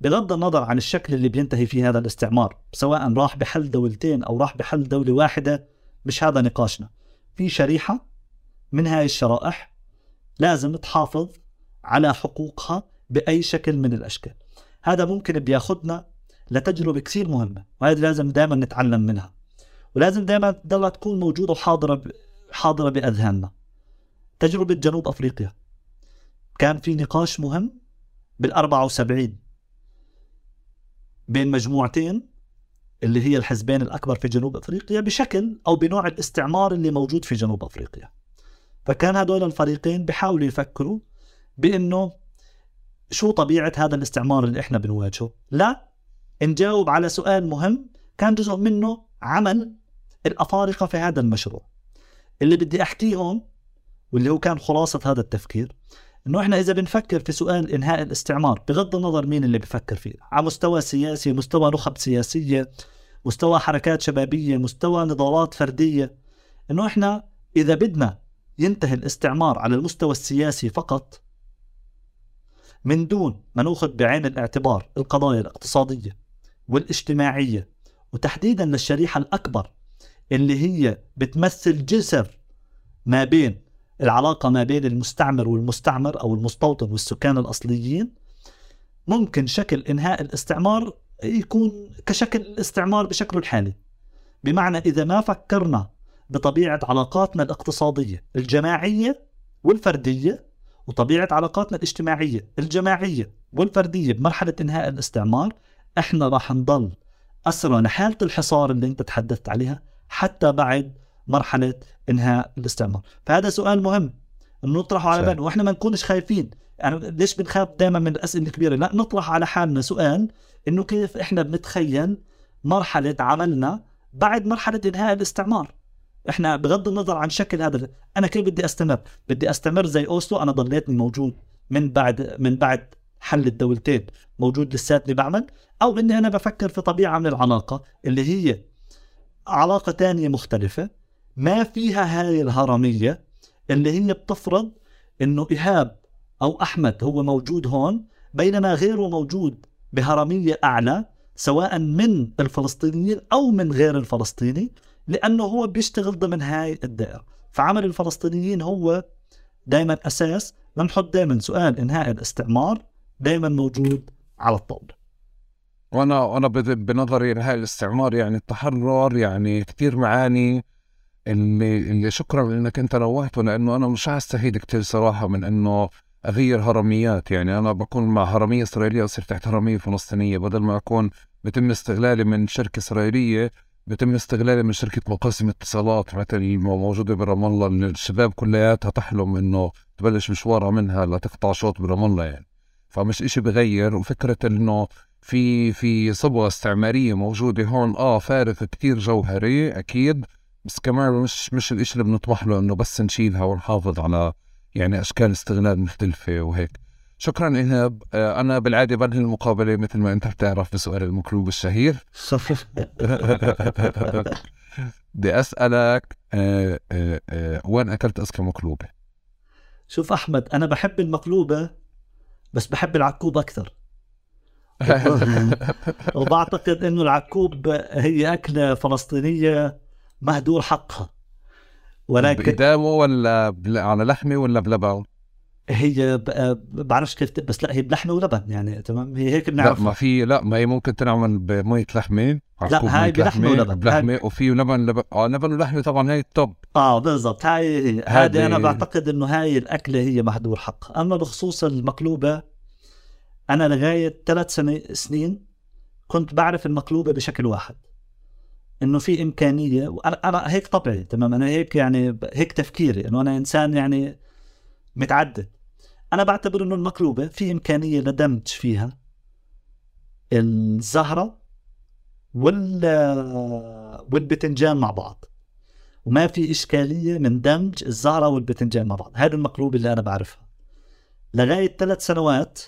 بغض النظر عن الشكل اللي بينتهي فيه هذا الاستعمار سواء راح بحل دولتين أو راح بحل دولة واحدة مش هذا نقاشنا. في شريحة من هاي الشرائح لازم تحافظ على حقوقها بأي شكل من الأشكال. هذا ممكن بياخدنا لتجربة كثير مهمة وهذا لازم دائما نتعلم منها. ولازم دائما تضلها تكون موجودة وحاضرة حاضرة بأذهاننا. تجربة جنوب أفريقيا. كان في نقاش مهم بال 74 بين مجموعتين اللي هي الحزبين الأكبر في جنوب أفريقيا بشكل أو بنوع الاستعمار اللي موجود في جنوب أفريقيا. فكان هدول الفريقين بيحاولوا يفكروا بأنه شو طبيعة هذا الاستعمار اللي إحنا بنواجهه؟ لا نجاوب على سؤال مهم. كان جزء منه عمل الأفارقة في هذا المشروع. اللي بدي احكيه هون واللي هو كان خلاصة هذا التفكير إنه إحنا إذا بنفكر في سؤال إنهاء الاستعمار بغض النظر مين اللي بفكر فيه على مستوى سياسي مستوى نخب سياسية مستوى حركات شبابية مستوى نضالات فردية إنه إحنا إذا بدنا ينتهي الاستعمار على المستوى السياسي فقط من دون ما ناخذ بعين الاعتبار القضايا الاقتصادية. والاجتماعية. وتحديدا للشريحة الأكبر اللي هي بتمثل جسر ما بين العلاقة ما بين المستعمر والمستعمر أو المستوطن والسكان الأصليين. ممكن شكل إنهاء الاستعمار يكون كشكل الاستعمار بشكله الحالي. بمعنى إذا ما فكرنا بطبيعة علاقاتنا الاقتصادية الجماعية والفردية وطبيعة علاقاتنا الاجتماعية الجماعية والفردية بمرحلة إنهاء الاستعمار إحنا راح نضل أسرى لحالة الحصار اللي أنت تحدثت عليها حتى بعد مرحلة إنهاء الاستعمار. فهذا سؤال مهم. انه نطرحه على بالنا. وإحنا ما نكونش خايفين. يعني ليش بنخاف دائما من الأسئلة الكبيرة؟ لا نطرح على حالنا سؤال إنه كيف إحنا بنتخيل مرحلة عملنا بعد مرحلة إنهاء الاستعمار. إحنا بغض النظر عن شكل هذا أنا كيف بدي أستمر؟ بدي أستمر زي أوسلو. أنا ضليتني موجود من بعد من بعد حل الدولتين. موجود لساتني بعمل أو إني أنا بفكر في طبيعة من العلاقة اللي هي علاقة تانية مختلفة ما فيها هاي الهرمية اللي هي بتفرض إنه إيهاب أو أحمد هو موجود هون بينما غيره موجود بهرمية أعلى سواء من الفلسطينيين أو من غير الفلسطيني لأنه هو بيشتغل ضمن هاي الدائرة. فعمل الفلسطينيين هو دائما أساس لنحط دائما سؤال إنهاء الاستعمار دائما موجود على الطاوله وأنا أنا بنظري هاي الاستعمار يعني التحرر يعني كثير معاني. اللي اللي شكرا انك أنت نوهته لأنه أنا مش استفيد كثير صراحة من إنه أغير هرميات. يعني أنا بكون مع هرمية إسرائيلية اصير تحت هرمية فلسطينية. بدل ما أكون بتم استغلالي من شركة إسرائيلية بيتم استغلالي من شركة مقاسم اتصالات مثل موجودة برام الله. الشباب كلياتها تحلم إنه تبلش مشوارها منها لتقطع شوط برام الله يعني. فمش إشي بغير وفكرة إنه في في صبغة استعمارية موجودة هون آه فارق كتير جوهري أكيد بس كمان مش مش الإشي اللي بنطمح له إنه بس نشيلها ونحافظ على يعني أشكال استغلال مختلفة وهيك. شكرا ايهاب آه، أنا بالعادة بنهي المقابلة مثل ما أنت بتعرف بسؤال المكروب الشهير. بدي أسألك آه، آه، وين أكلت اذكى مقلوبة؟ شوف أحمد أنا بحب المقلوبة بس بحب العكوب أكثر وبعتقد إنه العكوب هي أكلة فلسطينية مهدور حقها ولكن بإدامة ولا على لحمة ولا بلبن؟ هي بعرفش كيف بس لا هي بلحمة ولبن يعني تمام؟ هي هيك بنعرف. لا ما في لا ما هي ممكن تنعمل بمية لحمة لا هاي بلحمة ولبن بلحمة وفي لبن لبن آه لبن ولحمة طبعا هي التوب. آه بالضبط هاي هذه أنا بعتقد إنه هاي الأكلة هي محظور حقها أما بخصوص المقلوبة أنا لغاية ثلاث سنة سنين كنت بعرف المقلوبة بشكل واحد إنه في إمكانية وأنا أنا هيك طبعي تمام؟ أنا هيك يعني هيك تفكيري إنه أنا إنسان يعني متعدد. أنا بعتبر إنه المقلوبه في إمكانية لدمج فيها الزهرة وال والبتنجان مع بعض. وما في إشكالية من دمج الزهرة والبتنجان مع بعض. هذه المقلوبه اللي أنا بعرفها. لغاية ثلاث سنوات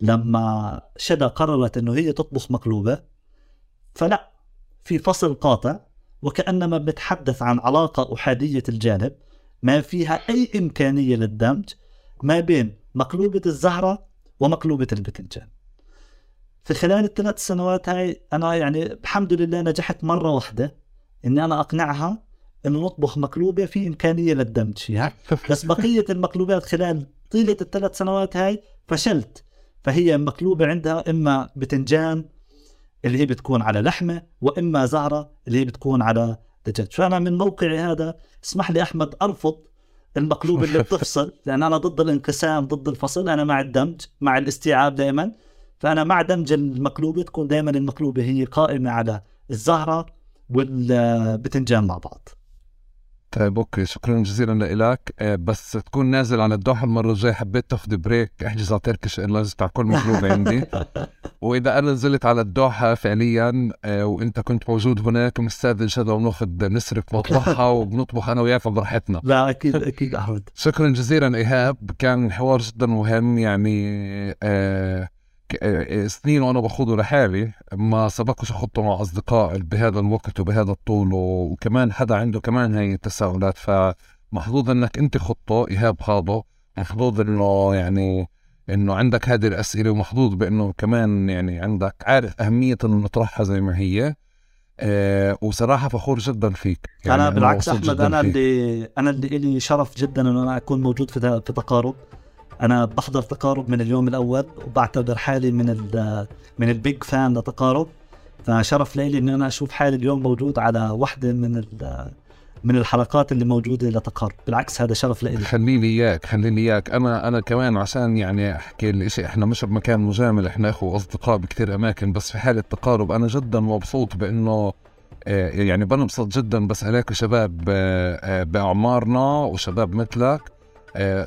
لما شدا قررت إنه هي تطبخ مقلوبه فلا في فصل قاطع وكأنما بنتحدث عن علاقة أحادية الجانب ما فيها أي إمكانية للدمج ما بين مقلوبة الزهرة ومقلوبة البتنجان. في خلال الثلاث سنوات هاي أنا يعني الحمد لله نجحت مرة واحدة إني أنا أقنعها إنه نطبخ مقلوبة في إمكانية للدمج فيها بس بقية المقلوبات خلال طيلة الثلاث سنوات هاي فشلت. فهي مقلوبة عندها إما بتنجان اللي هي بتكون على لحمة وإما زهرة اللي هي بتكون على دجاج. فأنا من موقعي هذا اسمح لي أحمد أرفض المقلوب اللي بتفصل لأن أنا ضد الانقسام ضد الفصل أنا مع الدمج مع الاستيعاب دائما فأنا مع دمج المقلوبة تكون دائما المقلوبة هي قائمة على الزهرة والبتنجان مع بعض. طيب أوكي شكرا جزيلا لك آه، بس تكون نازل على الدوحه المره الجايه حبيت تاخذ break احجز على Turkish Airlines تاع كل مقلوبه عندي. وإذا أنا نزلت على الدوحه فعليا آه، وإنت كنت موجود هناك بنستاذن شذا وناخذ نسرق مطبخها وبنطبخ أنا وياك براحتنا. لا أكيد أكيد أحمد. شكرا جزيلا إيهاب. كان حوار جدا مهم يعني آه، سنين وأنا بخوضه لحالي ما سبقش اخطه مع اصدقاء بهذا الوقت وبهذا الطول وكمان حدا عنده كمان هاي التساؤلات فمحظوظ إنك أنت خطه إيهاب خاضه محظوظ إنه يعني إنه عندك هذه الأسئلة ومحظوظ بإنه كمان يعني عندك عارف أهمية إنه نطرحها زي ما هي. آه وصراحة فخور جدا فيك. يعني أنا بالعكس أحمد أنا اللي أنا اللي لي شرف جدا إنه أنا أكون موجود في في تقارب. أنا بحضر تقارب من اليوم الأول وبعتبر حالي من ال من البيج فان لتقارب. فشرف لي إني أنا أشوف حالي اليوم موجود على واحدة من من الحلقات اللي موجودة لتقارب. بالعكس هذا شرف لي. خليني إياك خليني إياك. أنا أنا كمان عشان يعني أحكي الشيء إحنا مش بمكان مجامل إحنا أخو أصدقاء بكثير أماكن بس في حالة تقارب أنا جدا مبسوط بإنه آه، يعني بنبسط جدا بس الاقي شباب آه، آه، بأعمارنا وشباب مثلك.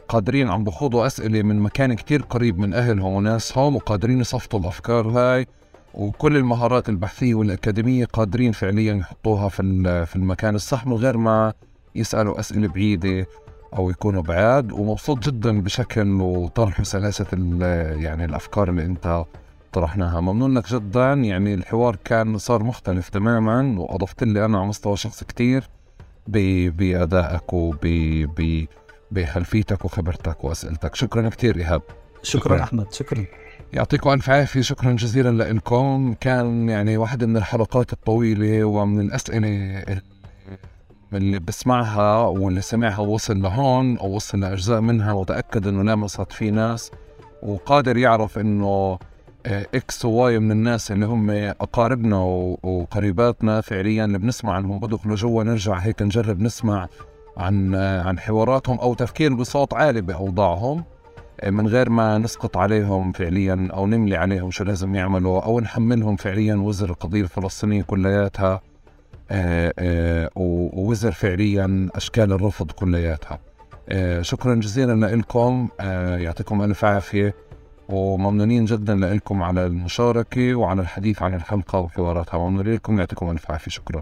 قادرين عم بخوضوا أسئلة من مكان كتير قريب من أهلهم وناسهم وقادرين يصفطوا الأفكار هاي. وكل المهارات البحثية والأكاديمية قادرين فعليا يحطوها في في المكان الصح من غير ما يسألوا أسئلة بعيدة أو يكونوا بعاد. ومبسوط جدا بشكل وطرح وسلاسة يعني الأفكار اللي أنت طرحناها. ممنون لك جدا. يعني الحوار كان صار مختلف تماما وأضفت لي أنا على مستوى شخص كتير بأدائك وب بخلفيتك وخبرتك وأسئلتك. شكرا كثير إيهاب. شكرا, شكراً. أحمد شكرا. يعطيكم ألف عافية. شكرا جزيلا لكم كان يعني واحدة من الحلقات الطويلة ومن الأسئلة اللي بسمعها واللي سمعها وصل لهون أو وصل لأجزاء منها وتأكد إنه لامست في ناس وقادر يعرف إنه آه، X و Y من الناس اللي هم أقاربنا وقريباتنا فعليا اللي بنسمع عنهم. بدخلوا جوا نرجع هيك نجرب نسمع عن عن حواراتهم أو تفكير بصوت عالي بأوضاعهم من غير ما نسقط عليهم فعليا أو نملي عليهم شو لازم يعملوا أو نحملهم فعليا. وزر القضية الفلسطينية كلياتها آه، آه، ووزر فعليا أشكال الرفض كلياتها. آه، شكرا جزيلا لكم يعطيكم ألف عافية. وممنونين جدا لكم على المشاركة وعلى الحديث عن الحلقة وحواراتها. ممنونين لكم. يعطيكم ألف عافية. شكرا.